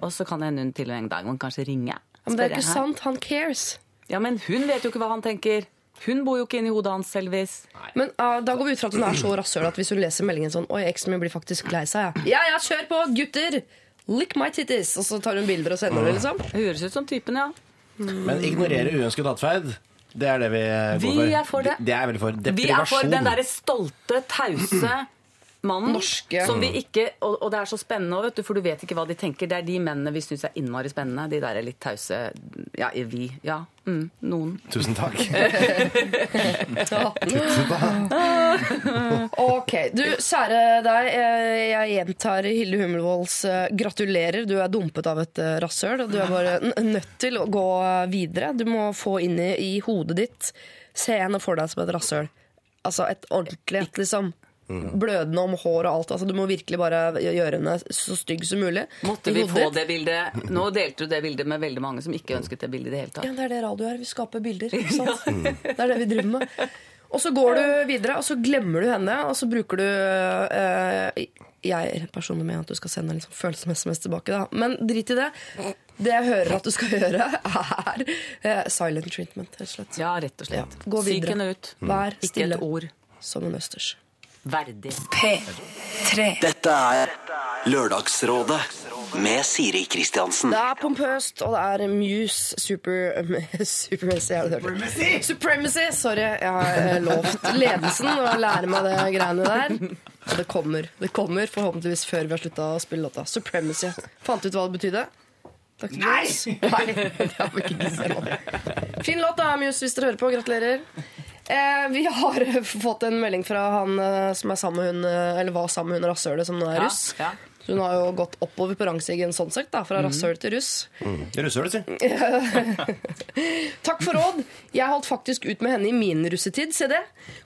Og så kan det hende hun til og en dag må kanskje ringe. Men det er ikke sant. Han cares. Ja, men hun vet jo ikke hva han tenker. Hun bor jo ikke inni hodet hans, selvvis. Men uh, da går vi ut fra at hun er så rasshøl at hvis hun leser meldingen sånn Oi, eksen min blir faktisk lei seg, ja. Ja, ja, kjør på, gutter! Lick my titties! Og så tar hun bilder og sender det, liksom. Høres ut som typen, ja. Men ignorere uønsket atferd, det er det vi går for. Vi er for det. Det er veldig for. Vi er for den derre stolte, tause mannen. Norske. Som vi ikke, og, og det er så spennende òg, vet du, for du vet ikke hva de tenker. Det er de mennene vi syns er innmari spennende. De der er litt tause Ja, vi. Ja. Mm, noen. Tusen takk. [laughs] [laughs] Ok, du, kjære deg. eh, Jeg gjentar Hilde Hummelvolds eh, gratulerer. Du er dumpet av et eh, rasshøl, og du er bare nødt til å gå videre. Du må få inn i, i hodet ditt Se henne for deg som et rasshøl. Altså et ordentlig et, liksom. Blødende om hår og alt. Altså, du må virkelig bare gjøre henne så stygg som mulig. Måtte vi få det bildet? Nå delte du det bildet med veldig mange som ikke ønsket det bildet i det hele tatt. Ja, det er det radio er. Vi skaper bilder. [laughs] Ikke sant? Det er det vi driver med. Og så går du videre, og så glemmer du henne, og så bruker du eh, Jeg personlig mener at du skal sende en liksom følelses-SMS tilbake, da. Men drit i det. Det jeg hører at du skal gjøre, er eh, silent treatment, rett og slett. Ja, rett og slett. Ja, gå Syk henne ut. Vær Ikke et ord. som en østers. Verdig. P3. Dette er Lørdagsrådet med Siri Kristiansen. Det er pompøst, og det er Muse super, [laughs] Supremacy. det? Supremacy! Sorry, jeg har eh, lovt ledelsen å lære meg det greiene der. Og det kommer. Det kommer forhåpentligvis før vi har slutta å spille låta. Supremacy. Fant du ut hva det betydde? Nei! Nei, [laughs] vi ikke giddet ennå. Fin låt, da, Muse, hvis dere hører på. Gratulerer. Eh, vi har [laughs] fått en melding fra han eh, som er sammen med hun, eh, eller var sammen med hun rasshølet som nå er russ. ja. Så hun har jo gått oppover på rangstigen sånn sett, da, fra rasshøl til russ. Russøl, si. [laughs] Takk for råd. Jeg holdt faktisk ut med henne i min russetid. Se det.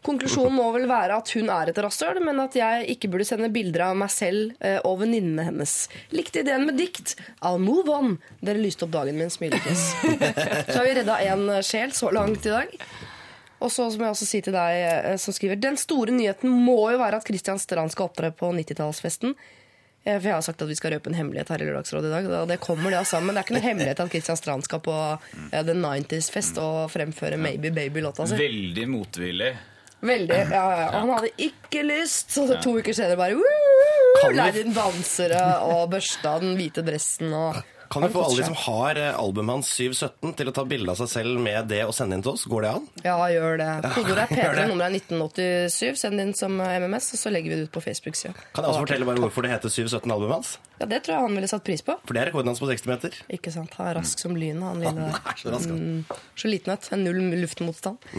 Konklusjonen må vel være at hun er et rasshøl, men at jeg ikke burde sende bilder av meg selv og venninnene hennes. Likte ideen med dikt. I'll move on. Dere lyste opp dagen min. Smilefjes. [laughs] Så har vi redda én sjel så langt i dag. Og så må jeg også si til deg eh, som skriver Den store nyheten må jo være at Christian Strand skal opptre på 90-tallsfesten. Eh, For jeg har sagt at vi skal røpe en hemmelighet her i Lørdagsrådet i dag. Og det kommer det altså. Men det er ikke noe hemmelighet at Christian Strand skal på eh, The 90s-fest og fremføre Maybe Baby-låta si. Veldig motvillig. Veldig. Ja, ja. Og han hadde ikke lyst, så to uker senere bare! Kan inn dansere og børsta den hvite dressen og Kan vi få alle de som har eh, albumet hans 717 til å ta bilde av seg selv med det og sende inn til oss? Går det an? Ja, gjør det. Kodeordet er [laughs] P3, det. nummeret er 1987. Send inn som eh, MMS, og så legger vi det ut på Facebook-sida. Kan jeg også fortelle bare hvorfor det heter 717-albumet hans? Ja, det tror jeg han ville satt pris på. For det er rekorden hans på 60 meter. Ikke sant? Han er rask som lynet, han lille Han er så rask. Mm, så liten. En null luftmotstand.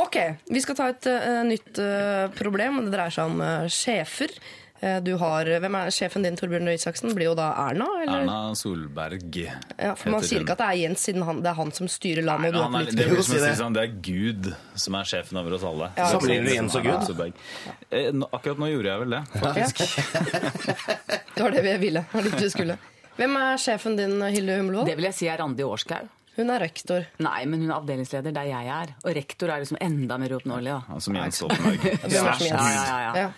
Ok, vi skal ta et uh, nytt uh, problem. Det dreier seg om uh, sjefer. Eh, Du har, hvem er sjefen din, Torbjørn Røe Isaksen? Blir jo da Erna? Eller? Erna Solberg. Ja, for Man sier ikke at det er Jens, siden han, det er han som styrer landet. og du Ja, er han er, det, blir som å Si det. sånn, det er Gud som er sjefen over oss alle. Ja, Så blir du det er Jens og Gud? Solberg. Eh, nå- Akkurat nå gjorde jeg vel det. faktisk [laughs] Det var det vi ville. Det var dit du skulle. Hvem er sjefen din, Hilde Det vil jeg si er Randi Årskaug. Hun er rektor. Nei, men hun er avdelingsleder der jeg er. Og rektor er liksom enda mer uoppnåelig. da. Ja, Som Jens Stoltenberg. [laughs] Er? Ja, ja, ja, ja.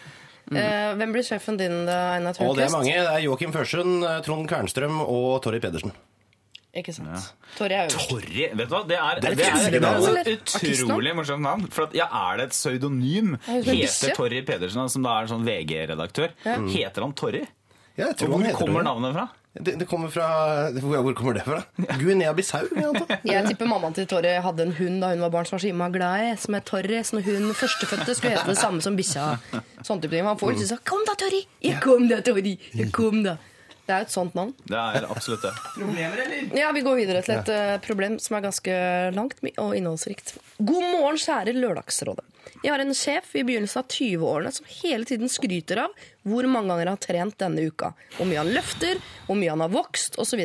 Ja. Eh, hvem blir sjefen din, da, Einar Og det er mange. Det er Joakim Førsund, eh, Trond Kvernstrøm og Torry Pedersen. Ikke sant. Torje er øverst. Torry, vet du hva? Det er, Det er et det er, det er et utrolig morsomt navn. For at, ja, Er det et pseudonym? er en. Heter Torry Pedersen, som da er sånn VG-redaktør, heter han Torry? Ja, jeg Og tror han hvor heter kommer navnet fra? Det, det kommer fra Hvor hvor kommer det fra? Guinea-Bissau? jeg. [laughs] Jeg tipper mammaen til Torre hadde en hund da hun var barn som var så innmari glad i, som het Torre, Så når hun førstefødte skulle hete det samme som bikkja. Sånn type ting. Man får ikke sånn Kom da, Torre! Ja, kom da, Torje! Ja, kom da. Det er jo et sånt navn. Det er absolutt det. [laughs] Ja, Vi går videre til et eh, problem som er ganske langt og innholdsrikt. God morgen, kjære Lørdagsrådet. Jeg har en sjef i begynnelsen av 20-årene som hele tiden skryter av hvor mange ganger han har trent denne uka, hvor mye han løfter, hvor mye han har vokst osv.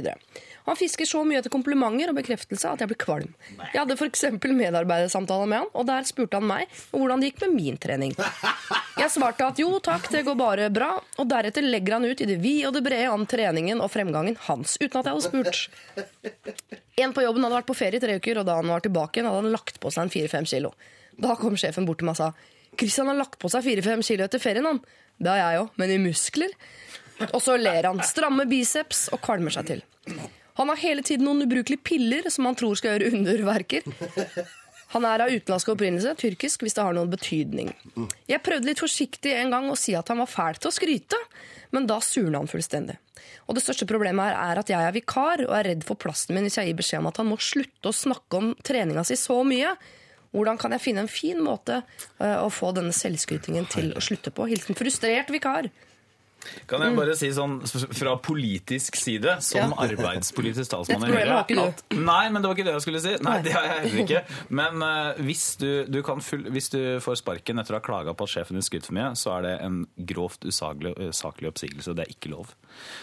Han fisker så mye etter komplimenter og bekreftelse at jeg blir kvalm. Jeg hadde f.eks. medarbeidersamtale med han, og der spurte han meg hvordan det gikk med min trening. Jeg svarte at jo takk, det går bare bra, og deretter legger han ut i det vide og det brede om treningen og fremgangen hans, uten at jeg hadde spurt. En på jobben hadde vært på ferie i tre uker, og da han var tilbake igjen, hadde han lagt på seg en fire-fem kilo. Da kom sjefen bort til meg og sa Kristian har lagt på seg fire-fem kilo etter ferien, han. Det har jeg òg, men i muskler. Og så ler han. Stramme biceps og kvalmer seg til. Han har hele tiden noen ubrukelige piller som han tror skal gjøre underverker. Han er av utenlandsk opprinnelse, tyrkisk, hvis det har noen betydning. Jeg prøvde litt forsiktig en gang å si at han var fæl til å skryte, men da surna han fullstendig. Og det største problemet her er at jeg er vikar og er redd for plassen min hvis jeg gir beskjed om at han må slutte å snakke om treninga si så mye. Hvordan kan jeg finne en fin måte eh, å få denne selvskrytingen til å slutte på? Hilsen frustrert vikar. Kan jeg bare si sånn fra politisk side, som Ja. arbeidspolitisk talsmann i at- Nei, men det var ikke det jeg skulle si. Nei, det har jeg heller ikke. Men uh, hvis, du, du kan full, hvis du får sparken etter å ha klaga på at sjefen din skryter for mye, så er det en grovt usaklig, usaklig oppsigelse. Det er ikke lov.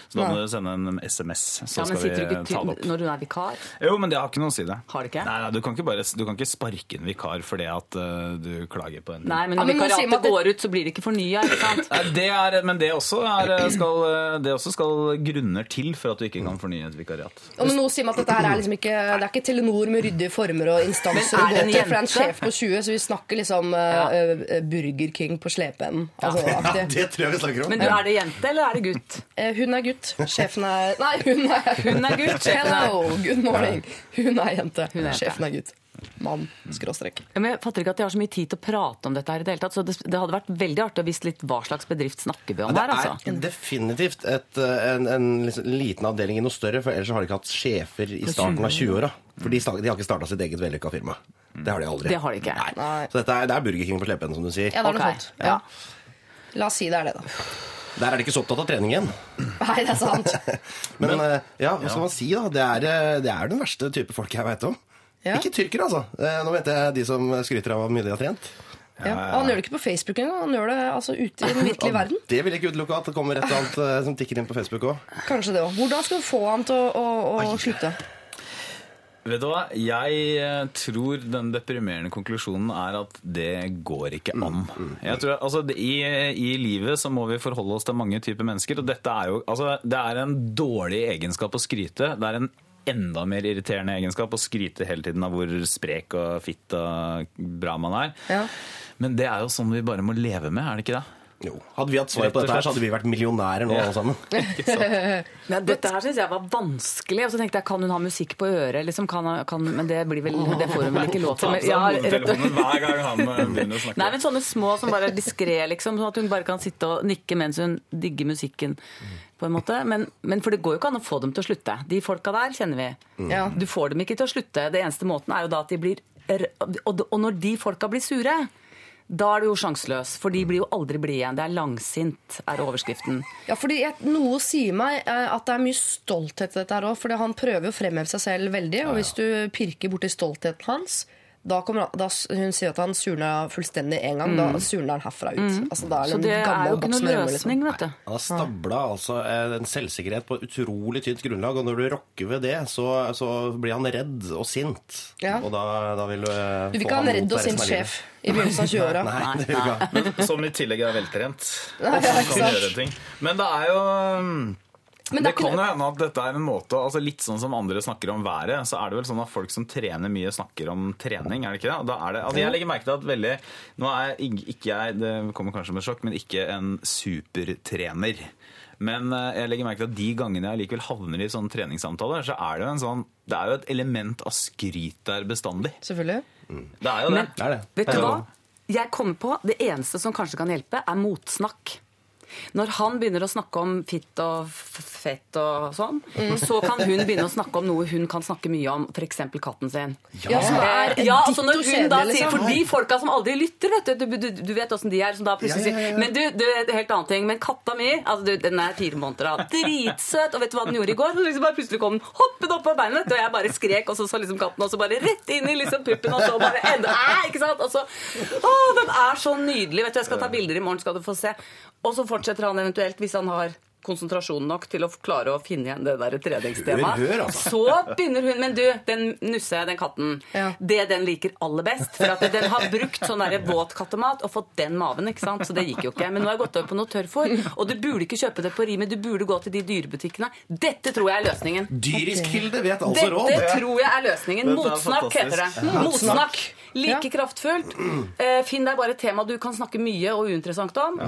Så da må du sende en SMS, så Ja, men skal vi ta det opp. når du er vikar? Jo, men det har ikke noe å si det. Har det ikke? Nei, nei, du kan ikke, bare, du kan ikke sparke en vikar fordi at uh, du klager på en Nei, men Ja, når vikariatet går ut, så blir det ikke fornya, ikke sant? Det er, men det også, er, eh, skal, det også skal grunner til for at du ikke kan fornye et vikariat. Og nå sier man at dette her er liksom ikke Det er ikke Telenor med ryddige former og instanser Men å er gå det en til, for det er en sjef på 20, så vi snakker liksom Ja. eh, eh, Burger King på slepeenden. Altså, ja, Det tror jeg vi snakker om. Men du, er det jente, eller er det gutt? Eh, Hun er gutt. Sjefen er Nei, hun er Hun er gutt, Hello, good morning. Hun er jente. Hun er jente. Sjefen er gutt. Mann. Skråstrek. Men jeg fatter ikke at jeg har så mye tid til å prate om dette her i det hele tatt. Så det, det hadde vært veldig artig å vise litt hva slags bedrift snakker vi om her, altså. er definitivt et, eh, en, en liksom liten avdeling i noe større, for ellers har de ikke hatt sjefer i starten av 20-åra. For de, de har ikke starta sitt eget vellykka firma. Det har de aldri. Det har de ikke. Nei. Nei. Så dette er, det er Burger King på slepen, som du sier. Ja, det er noe okay. sånt. Ja. La oss si det er det, da. Der er de ikke så opptatt av treningen. Nei, det er sant. [laughs] Men, eh, ja, hva skal man si, da? Det er, eh, det er den verste type folk jeg veit om. Ja. Ikke tyrkere, altså. Eh, Nå mente jeg de som skryter av hvor mye de har trent. Ja. Og han gjør det ikke på Facebook engang. Han gjør det altså ute i den virkelige verden. Det vil jeg ikke utelukke at det kommer et eller annet eh, som tikker inn på Facebook òg. Kanskje det òg. Hvordan skal du få han til å, å, å slutte? Vet du hva? Jeg eh, tror den deprimerende konklusjonen er at det går ikke an. Jeg tror, altså, i, I livet så må vi forholde oss til mange typer mennesker, og dette er jo altså, Det er en dårlig egenskap å skryte. Det er en enda mer irriterende egenskap å skryte hele tiden av hvor sprek og fitt og bra man er. Ja. Men det er jo sånn vi bare må leve med, er det ikke det? Jo. Hadde vi hatt svar på dette, her, så hadde vi vært millionærer nå, Ja. alle sammen. [laughs] [laughs] Men dette her syns jeg var vanskelig. Og så tenkte jeg, kan hun ha musikk på øret? Liksom, kan, kan, men det, blir vel, det får hun vel ikke lov til. Men, ja, rett og- hver gang han eh, begynner å snakke. Nei, men sånne små som bare er diskré, liksom. Sånn at hun bare kan sitte og nikke mens hun digger musikken. på en måte. Men, men for det går jo ikke an å få dem til å slutte. De folka der kjenner vi. Ja. Du får dem ikke til å slutte. Det eneste måten er jo da at de blir Og og når de folka blir sure, da er du jo sjanseløs. For de blir jo aldri blide igjen. Det er langsint, er overskriften. Ja, fordi jeg, Noe sier meg eh, at det er mye stolthet i dette her òg. For han prøver jo å fremheve seg selv veldig. Og hvis du pirker borti stoltheten hans da kommer da, Hun sier at han surna fullstendig en gang. Da surner han herfra ut. Altså, da er Mm. Så det det er jo ikke noen liksom. løsning, vet du. Han har stabla altså eh, en selvsikkerhet på et utrolig tynt grunnlag, og når du rokker ved det, så, så blir han redd og sint. Ja. Og da, da vil du eh, Du vil ikke ha en redd og sint sjef i begynnelsen av 20-åra. [laughs] Nei, det vil du ikke ha. Som i tillegg er veltrent. [laughs] Ja, ikke sant? Men det er jo Men det kan jo hende at dette er en måte altså Litt sånn som andre snakker om været, så er det vel sånn at folk som trener mye, snakker om trening, er det ikke det? Da er det altså jeg legger merke til at veldig Nå er jeg, ikke jeg, det kommer kanskje som et sjokk, men ikke en supertrener. Men eh, jeg legger merke til at de gangene jeg likevel havner i sånne treningssamtaler, så er det jo en sånn Det er jo et element av skryt der bestandig. Selvfølgelig. Det er jo det. Men Det er det. vet du hva? Jeg kommer på det eneste som kanskje kan hjelpe, er motsnakk. Når han begynner å snakke om fitt og fett og sånn, så kan hun begynne å snakke om noe hun kan snakke mye om, f.eks. katten sin. Ja, som er ja, altså når hun da sier, liksom. For de folka som aldri lytter, vet du, du, du, du vet åssen de er, som da plutselig Ja, ja, ja, ja. sier Men du, du, helt annen ting. Men katta mi, altså du, den er fire måneder da, dritsøt, og vet du hva den gjorde i går? Så liksom bare plutselig kom den hoppet opp på beinet, og jeg bare skrek, og så så liksom katten også bare rett inn i liksom puppen, og så bare enda, æ, ikke sant? Og så, å, den er så nydelig, vet du, jeg skal ta bilder i morgen, skal du få se. Og så fortsetter han eventuelt, hvis han har konsentrasjon nok til å klare å finne igjen det der treningstemaet. Hør, hør, altså. Så begynner hun, men du, den Nusse, den katten, Ja. det den liker aller best, for at den har brukt sånn der våt kattemat og fått den maven, ikke sant? Så det gikk jo ikke. Men nå har jeg gått over på noe tørrfôr, og du burde ikke kjøpe det på Rimi, du burde gå til de dyrebutikkene. Dette tror jeg er løsningen. Dyrisk Hilde vet altså råd. Dette tror jeg er løsningen. Motsnakk heter det. Motsnakk. Like Ja. kraftfullt. Uh, finn deg bare et tema du kan snakke mye og uinteressant om,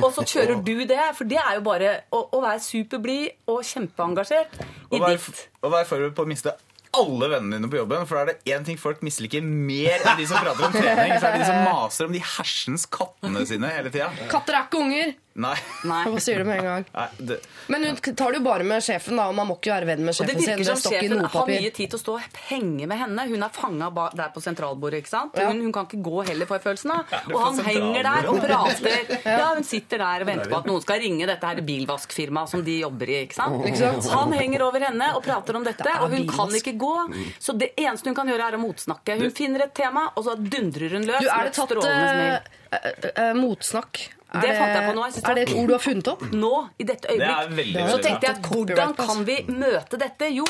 og så kjører du det. For det er jo bare å, å være superblid og kjempeengasjert i Og vær, ditt og vær forberedt på å miste alle vennene dine på jobben. For da er det én ting folk misliker mer enn de som prater om trening. Så er det de som maser om de hersens kattene sine hele tida. Katter er ikke unger. Nei. Nei. Hva sier du med en gang? Nei det, Men hun tar det jo bare med sjefen, da, og man må ikke være venn med det sjefen sin. virker sin. som sjefen har mye tid til å stå og henge med henne. Hun er fanga der på sentralbordet. ikke sant? Ja. Hun, hun kan ikke gå heller, får jeg følelsen av. Og han henger der og prater. [laughs] Ja, Hun sitter der og venter på at noen skal ringe dette her bilvaskfirmaet som de jobber i. ikke sant? Han henger over henne og prater om dette, og hun kan ikke gå. Så det eneste hun kan gjøre, er å motsnakke. Hun finner et tema, og så dundrer hun løs. Du, er det tatt uh, eh, motsnakk? Er Det fant jeg på nå, jeg Er det det et ord du har funnet opp? Nå, i dette det er øyeblikk. veldig, Så tenkte jeg at hvordan kan vi møte dette? Jo.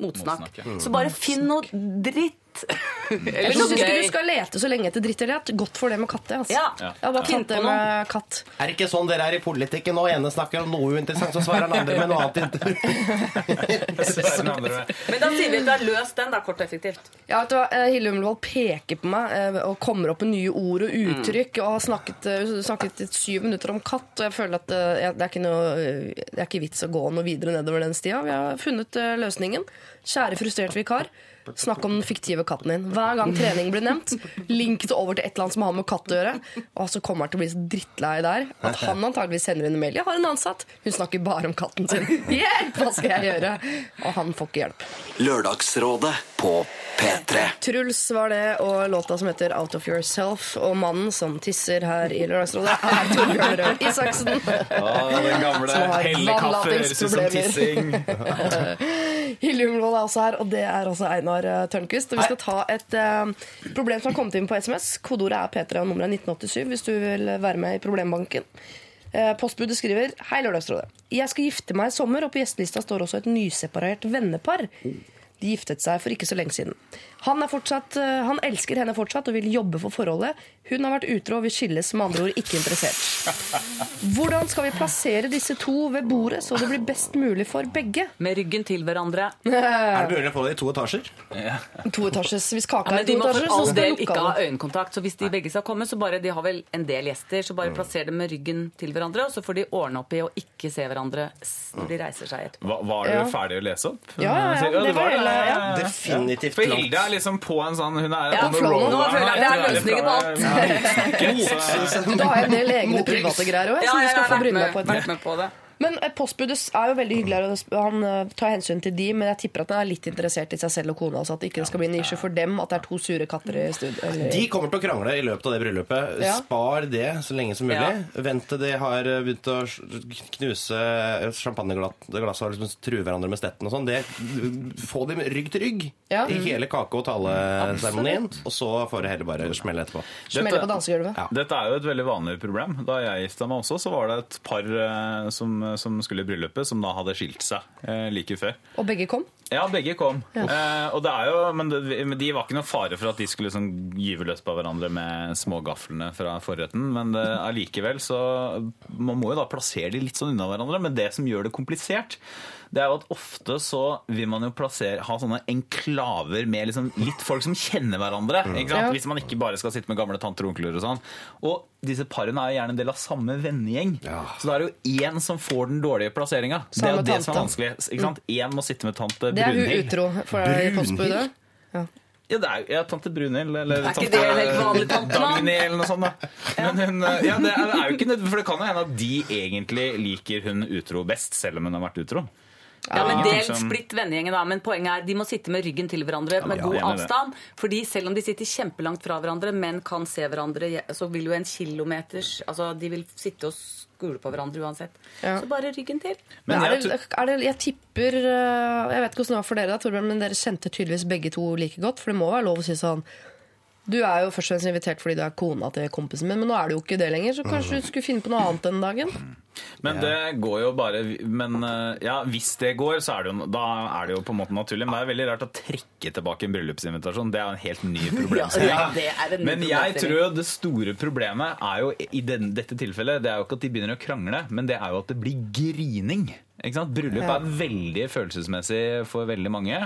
Motsnakk. Så bare finn noe dritt. Eller Jeg syns ikke du skal lete så lenge etter dritt. Eller jeg Godt for det med katter. Altså. Ja. Jeg bare tatt det med katt. Er det ikke sånn dere er i politikken? Og ene snakker om noe uinteressant, så svarer den andre med noe annet. Men da sier vi at du har løst den, da, kort og effektivt. Ja, vet du hva? Hille Hilde Umlevold peker på meg eh, og kommer opp med nye ord og uttrykk. Og har snakket, eh, snakket i syv minutter om katt, og jeg føler at eh, det er ikke, noe, eh, det er ikke vits å gå noe videre nedover den stia. Vi har funnet eh, løsningen. Kjære frustrert vikar. Snakk om den fiktive katten din. Hver gang trening blir nevnt, link det over til et eller annet som har med katt å gjøre. Og så kommer han til å bli så drittlei der at han antageligvis sender inn en mail. Jeg har en ansatt. Hun snakker bare om katten sin. Hjelp! Hva skal jeg gjøre? Og han får ikke hjelp. Lørdagsrådet på P3. Truls var det, og låta som heter Out of Yourself. Og mannen som tisser her i Lørdagsrådet, er Torbjørn Røe Isaksen. Å, den gamle Som har hellekaffe høres ut som vannlatingsproblemer. tissing. [laughs] Hilde Umlold er også her, og det er også Einar eh, Tørnquist. Vi skal ta et uh, problem som har kommet inn på SMS. Kodeordet er P3 og nummeret er 1987 hvis du vil være med i problembanken. Uh, Postbudet skriver Hei, Lørdagsrådet. Jeg skal gifte meg i sommer, og på gjestelista står også et nyseparert vennepar. De giftet seg for ikke så lenge siden. Han, fortsatt, uh, han elsker henne fortsatt og vil jobbe for forholdet. Hun har vært utro og vil skilles, med andre ord ikke interessert. Hvordan skal vi plassere disse to ved bordet så det blir best mulig for begge? Med ryggen til hverandre. [laughs] Er det mulig å få det i to etasjer? to etasjes. Hvis Ja, kaka men er de må toetasjer, for så skal del ikke ha øyekontakt. Så hvis de begge skal komme, så bare De har vel en del gjester, så bare plasser dem med ryggen til hverandre, og så får de ordne opp i å ikke se hverandre når de reiser seg etterpå. Var, var du Ja. ferdig å lese opp? Ja, ja, ja, det var hele, ja. Definitivt For. Hilde er liksom på en sånn Hun er Ja, på the flow nå, føler jeg det er løsningen på alt. Motsnakke, så- Du har en del egne private greier òg, Ja, som du jeg skal har få vært bryne med, deg på. vært med på det. Men eh, postbudet er jo veldig hyggelig, og han eh, tar hensyn til de, men jeg tipper at han er litt interessert i seg selv og kona, så at det ikke skal bli en issue for dem at det er to sure katter i studio. De kommer til å krangle i løpet av det bryllupet. Ja. Spar det så lenge som mulig. Ja. Vent til de har eh, begynt å knuse champagneglass og liksom true hverandre med stetten og sånn. Få dem rygg til rygg Ja. i hele kake- og taleseremonien, og så får det heller bare smelle etterpå. Smelle på dansegulvet. Ja. Dette er jo et veldig vanlig problem. Da jeg gifta meg også, så var det et par som, som skulle i bryllupet, som da hadde skilt seg eh, like før. Og begge kom. Ja, begge kom. Eh, og det er jo, men, det, men de var ikke noe fare for at de skulle sånn, gyve løs på hverandre med smågaflene fra forretten. Men det, allikevel så Man må jo da plassere de litt sånn unna hverandre. Men det som gjør det komplisert, det er jo at ofte så vil man jo plassere, ha sånne enklaver med liksom litt folk som kjenner hverandre. Ikke sant? Ja. Hvis man ikke bare skal sitte med gamle tanter og onkler og sånn. Og disse parene er jo gjerne en del av samme vennegjeng. Så da er det jo én som får den dårlige plasseringa. Det er jo det som er vanskelig. Ikke sant? Én må sitte med tante Brunhild. Det er hun utro for deg i postbudet. Ja. Ja, det er jo ja, tante Brunhild eller Er ikke tante det en helt vanlig tante, da? Dagny eller noe sånt. da. Men hun, ja, det er, det er jo ikke nødvendig, for det kan jo hende at de egentlig liker hun utro best, selv om hun har vært utro. Ja, men Del Som- splitt vennegjengen, da. Men poenget er de må sitte med ryggen til hverandre med god avstand. Fordi selv om de sitter kjempelangt fra hverandre, men kan se hverandre, så vil jo en kilometers Altså, de vil sitte og skule på hverandre uansett. Så bare ryggen til. Men er jeg, det, er det, jeg tipper eh, Jeg vet ikke hvordan det var for dere, da, Torbjørn, men dere kjente tydeligvis begge to like godt. For det må være lov å si sånn Du er jo først og fremst invitert fordi du er kona til kompisen min, men nå er du jo ikke det lenger, så kanskje du skulle finne på noe annet den dagen? men det går jo bare Men eh, ja, hvis det går, så er det jo, da er det jo på en måte naturlig. Men det er veldig rart å trekke tilbake en bryllupsinvitasjon. Det er en helt ny [laughs] problemstilling. Ja, det er en ny Men jeg tror jo det store problemet er jo i den, dette tilfellet Det er jo ikke at de begynner å krangle, men det er jo at det blir grining. Ikke sant? Bryllup er veldig følelsesmessig for veldig mange.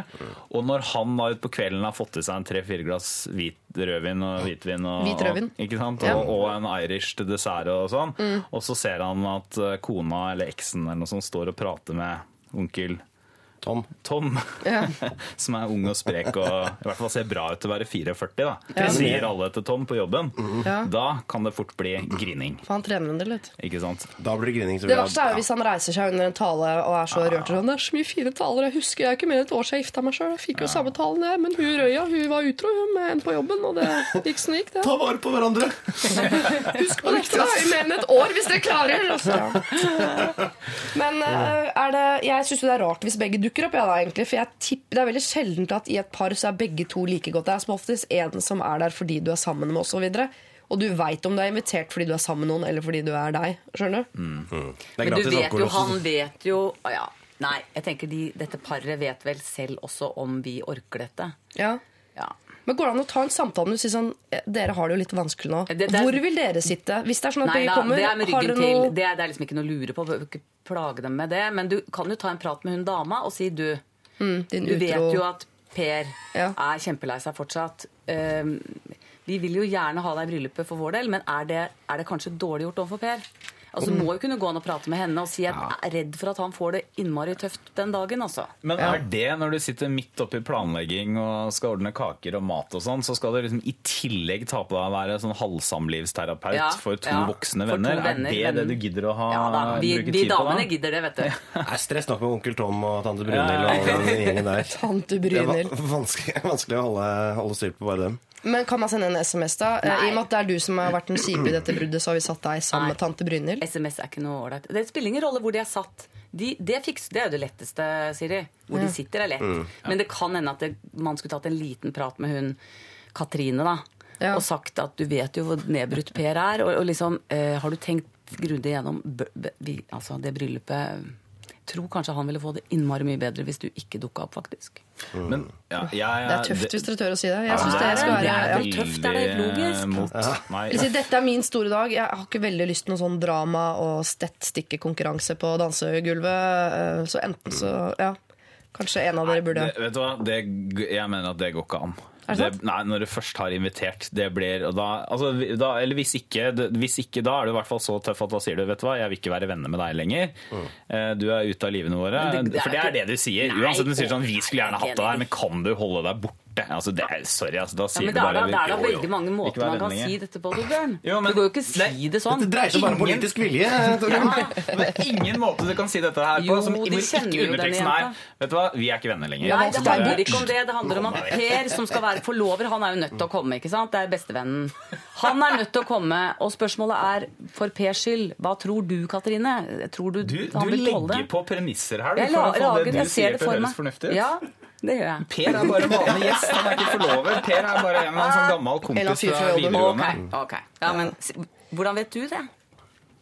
Og når han da utpå kvelden har fått i seg en tre-fire glass hvit rødvin og hvitvin og, Hvit rødvin. ikke sant? Og, og en irish til dessert og sånn, og så ser han at eh, kona eller eksen eller noe sånt står og prater med onkel Tom. Tom, Ja. [laughs] som er ung og sprek og i hvert fall ser bra ut til å være 44, da. Ja. sier alle til Tom på jobben. Ja. Da kan det fort bli grining. For han trener en del, vet du. Ikke sant? Da blir det grining. Det verste er jo hvis han reiser seg under en tale og er så rørt. Sånn, det er så mye fine taler. Jeg husker jeg er ikke mer enn et år siden jeg gifta meg sjøl. Jeg fikk jo samme talen, jeg. Men hun Røya hun var utro hun, med en på jobben, og det gikk som det gikk. det. Ta vare på hverandre! [laughs] Husk på dette da, i mer enn et år, hvis dere klarer. Altså. [laughs] Men eh, er det, jeg syns det er rart hvis begge dukker opp. Ja, da, egentlig, for jeg tipper, Det er veldig sjeldent at i et par så er begge to like godt. Det er som oftest en som er der fordi du er sammen med oss og videre. Og du veit om du er invitert fordi du er sammen med noen, eller fordi du er deg. Skjønner du? Mm. Mm. Men du vet jo, han vet jo ja. Nei, jeg tenker de, dette paret vet vel selv også om vi orker dette. Ja. Men Går det an å ta en samtale og sier sånn eh, Dere har det jo litt vanskelig nå. Det- det er- Hvor vil dere sitte? Hvis det er sånn at Nei begge kommer, det er med ryggen til. noe Det er, det er liksom ikke noe å lure på. Bør ikke plage dem med det. Men du kan jo ta en prat med hun dama og si du, din du vet jo at Per Ja. er kjempelei seg fortsatt. Um, vi vil jo gjerne ha deg i bryllupet for vår del, men er det, er det kanskje dårlig gjort overfor Per? Altså, Du må jo kunne gå an og prate med henne og si at jeg er redd for at han får det innmari tøft den dagen. altså. Men er det når du sitter midt oppi planlegging og skal ordne kaker og mat og sånn, så skal du liksom i tillegg ta på deg å være sånn halvsamlivsterapeut Ja, for to ja. voksne venner? to venner? er det men... det du gidder å ha, Ja da, Vi, bruke tid på Vi damene gidder det, vet du. [laughs] Det er stress nok med onkel Tom og tante Brunhild og [laughs] den gjengen der. Tante Det er vanskelig, [laughs] vanskelig å holde, holde styr på bare dem. Men kan man sende en SMS, da? Eh, Nei. I og med at det er du som har vært den kjipe i dette bruddet, så har vi satt deg sammen Nei. med tante Brynhild. SMS er ikke noe ålreit. Det spiller ingen rolle hvor de er satt. De, det, fikser, det er jo det letteste, Siri. Hvor de sitter, er lett. Mm. Men det kan hende at det, man skulle tatt en liten prat med hun Katrine, da. Ja. Og sagt at du vet jo hvor nedbrutt Per er. Og, og liksom, eh, har du tenkt grundig gjennom b- b- vi, altså det bryllupet Tror kanskje han ville få det innmari mye bedre hvis du ikke dukka opp, faktisk. Men, ja, jeg, Det er tøft hvis dere tør å si det. Jeg synes det skal det være er ja. tøft, det er helt logisk. Mot, nei, Jeg sier, Dette er min store dag. Jeg har ikke veldig lyst til noe sånn drama og stett-stikke-konkurranse på dansegulvet. eh, Så enten så Ja. Kanskje en av dere burde det, vet du hva? Det, jeg mener at det går ikke an. Er det sant? nei, når du først har invitert, det blir da, altså, da, Eller hvis ikke, hvis ikke, da er du i hvert fall så tøff at da sier du vet du hva, jeg vil ikke være venner med deg lenger. Mm. Du er ute av livene våre. Det- det er For det er ikke- det du sier. Nei, Uansett, du sier sånn Vi skulle gjerne hatt deg her, men kan du holde deg borte? Altså, det er, sorry, altså, da Ja, sier men du det er bare da, det er da veldig mange måter man kan si dette på, Torbjørn. Jo, men- Du går jo ikke si det sånn. Det dreier seg bare om politisk vilje. [laughs] Det er ingen måte du kan si dette her på Jo, som de ikke meg underteksten er. Vet du hva, vi er ikke venner lenger. Nei, det handler ikke om det. Det handler om at Per, som skal være forlover, han er jo nødt til å komme. ikke sant? Det er bestevennen. Han er nødt til å komme, og spørsmålet er for Pers skyld. Hva tror du, Katrine? Tror du, Du, han du vil tåle legger på premisser her. Du, for å få det du ser sier det til for høres meg. fornuftig ut. Ja, det gjør jeg. Per er bare vanlig gjest, han er ikke forlover. Per er bare en eller annen sånn gammel kompis fra videregående. Ok, ok. Ja, men hvordan vet du det?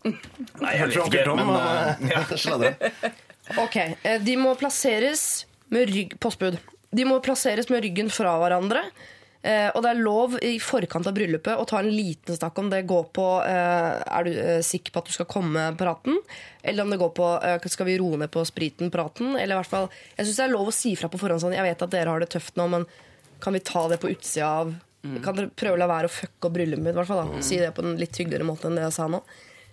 Nei, jeg tror ikke, Tom. men og- eh, ja. [laughs] Ok, eh, De må plasseres med rygg Postbud. De må plasseres med ryggen fra hverandre. Eh, og det er lov i forkant av bryllupet å ta en liten snakk om det går på eh, Er du eh, sikker på at du skal komme praten? Eller om det går på skal vi roe ned på spriten-praten? Eller i hvert fall Jeg syns det er lov å si fra på forhånd sånn Jeg vet at dere har det tøft nå, men kan vi ta det på utsida av Kan dere prøve å la være å fucke opp bryllupet mitt? i hvert fall da Si det på en litt hyggeligere måte enn det jeg sa nå.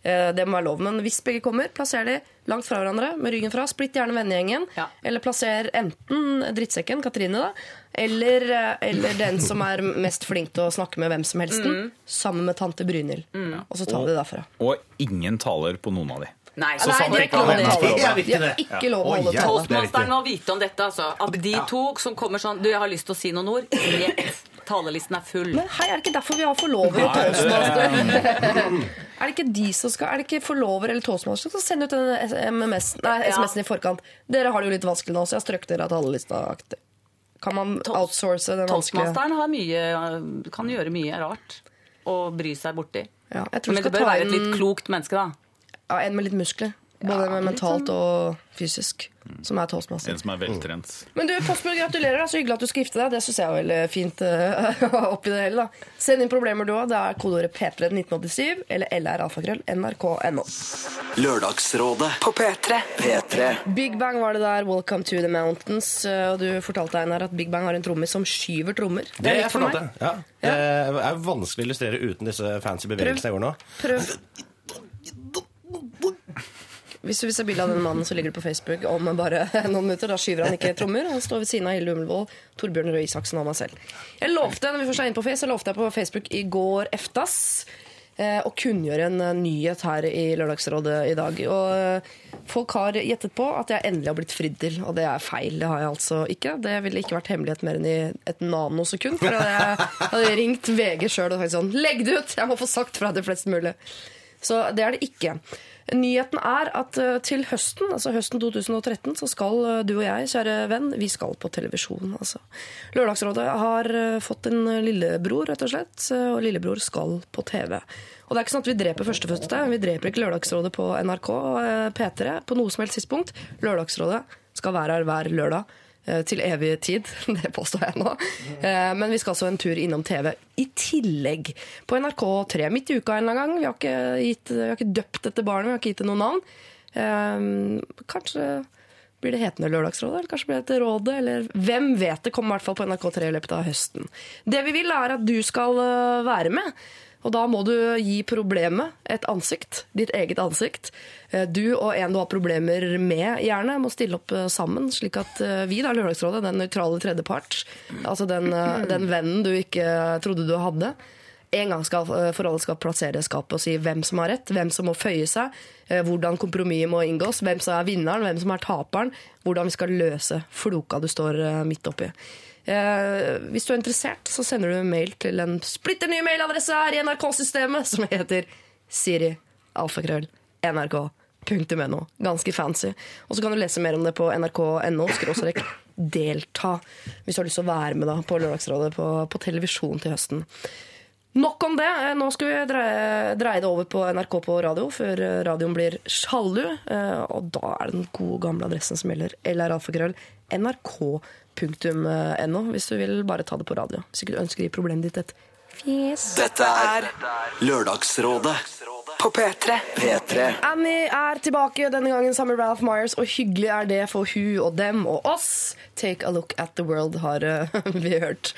Eh, Det må være lov, men hvis begge kommer, plasser de langt fra hverandre med ryggen fra. Splitt gjerne vennegjengen. Ja. Eller plasser enten drittsekken, Katrine, da, eller, eh, eller den som er mest flink til å snakke med hvem som helst, sammen med tante Brynhild. Og så tar vi det derfra. Og ingen taler på noen av de. Nei, Så Nei, sånn. Det er ikke lov å holde tale. Er. Toastmasteren må vite om dette, altså. At de to som kommer sånn Du, jeg har lyst til å si noen ord. Rett. Talelisten er full. Men hei, er det ikke derfor vi har forlover og toastmaster? er det ikke de som skal Er det ikke forlover eller toastmaster som skal sende ut Ja. SMS-en i forkant? Dere har det jo litt vanskelig nå, så jeg har strøket dere av talerlista. Kan man outsource den vanskelige Toastmasteren har mye, kan gjøre mye rart. Og bry seg borti. ja, jeg tror Men du det skal bør ta være et litt klokt menneske, da. ja, en med litt muskler. Både med mentalt sånn- og fysisk. Som er toastmaster. En som er veltrent. Men du, Postbud, gratulerer. da. Så hyggelig at du skal gifte deg. Det syns jeg er veldig fint [laughs] uh, oppi det hele. da. Send inn problemer du òg. Det er kodeordet P3 1987 eller LR-alfakrøll nrk.no. Lørdagsrådet På P3. P3 Big Bang var det der. Welcome to the mountains. Uh, Og du fortalte Einar, at Big Bang har en trommis som skyver trommer. Det Det er jeg for meg. fortalte. Ja. Det er vanskelig å illustrere uten disse fancy bevegelsene jeg gjør nå. Prøv. Hvis du vil se bilde av den mannen som ligger på Facebook om bare [laughs] noen minutter, da skyver han ikke trommer. Han står ved siden av Hilde Umlevold, Torbjørn Røe Isaksen og meg selv. Jeg lovte når vi først er inne på Face, jeg lovte jeg på Facebook i går eftas eh, å kunngjøre en eh, nyhet her i Lørdagsrådet i dag. Og eh, folk har gjettet på at jeg endelig har blitt fridd til, og det er feil. Det har jeg altså ikke. Det ville ikke vært hemmelighet mer enn i et nanosekund. For jeg hadde ringt VG sjøl og sagt sånn Legg det ut! Jeg må få sagt fra til flest mulig. Så det er det ikke. Nyheten er at eh, til høsten, altså høsten 2013, så skal eh, du og jeg, kjære venn, vi skal på televisjon. Altså. Lørdagsrådet har eh, fått en lillebror, rett og slett, og lillebror skal på TV. Og det er ikke sånn at vi dreper førstefødte. Vi dreper ikke Lørdagsrådet på NRK P3 på noe som helst tidspunkt. Lørdagsrådet skal være her hver lørdag til evig tid. [laughs] Det påstår jeg nå. Eh, Men vi skal altså en tur innom TV i tillegg. På NRK3 midt i uka en eller annen gang. Vi har ikke, gitt, vi har ikke døpt dette barnet, vi har ikke gitt det noe navn. Eh, Kanskje blir det hetende Lørdagsrådet, eller kanskje blir det Rådet, eller hvem vet. Det kommer i hvert fall på NRK3 i løpet av høsten. Det vi vil, er at du skal eh, være med. Og da må du gi problemet et ansikt, ditt eget ansikt. Eh, Du og en du har problemer med, gjerne, må stille opp eh, sammen, slik at vi, da, Lørdagsrådet, den nøytrale tredjepart, altså den, den vennen du ikke trodde du hadde, en gang skal, forholdet skal plassere skapet og si hvem som har rett, hvem som må føye seg, eh, hvordan kompromisset må inngås, hvem som er vinneren, hvem som er taperen, hvordan vi skal løse floka du står eh, midt oppi. Eh, hvis du er interessert, så sender du en mail til en splitter ny mailadresse her i NRK-systemet, som heter Siri alfakrøll nrk.no. Ganske fancy. Og så kan du lese mer om det på nrk.no delta, hvis du har lyst til å være med da, på Lørdagsrådet på, på televisjon til høsten. Nok om det. Eh, Nå skal vi dreie, dreie det over på NRK på radio, før eh, radioen blir sjalu. Eh, Og da er det den gode, gamle adressen som gjelder. LR-alfakrøll. nrk.no, hvis du vil bare ta det på radio. Hvis ikke du ønsker å gi problemet ditt et fjes. Dette er Lørdagsrådet På P3. P3. Annie er tilbake, denne gangen sammen med Ralph Myers, og hyggelig er det for hun og dem og oss. Take a look at the world, har [laughs] vi hørt.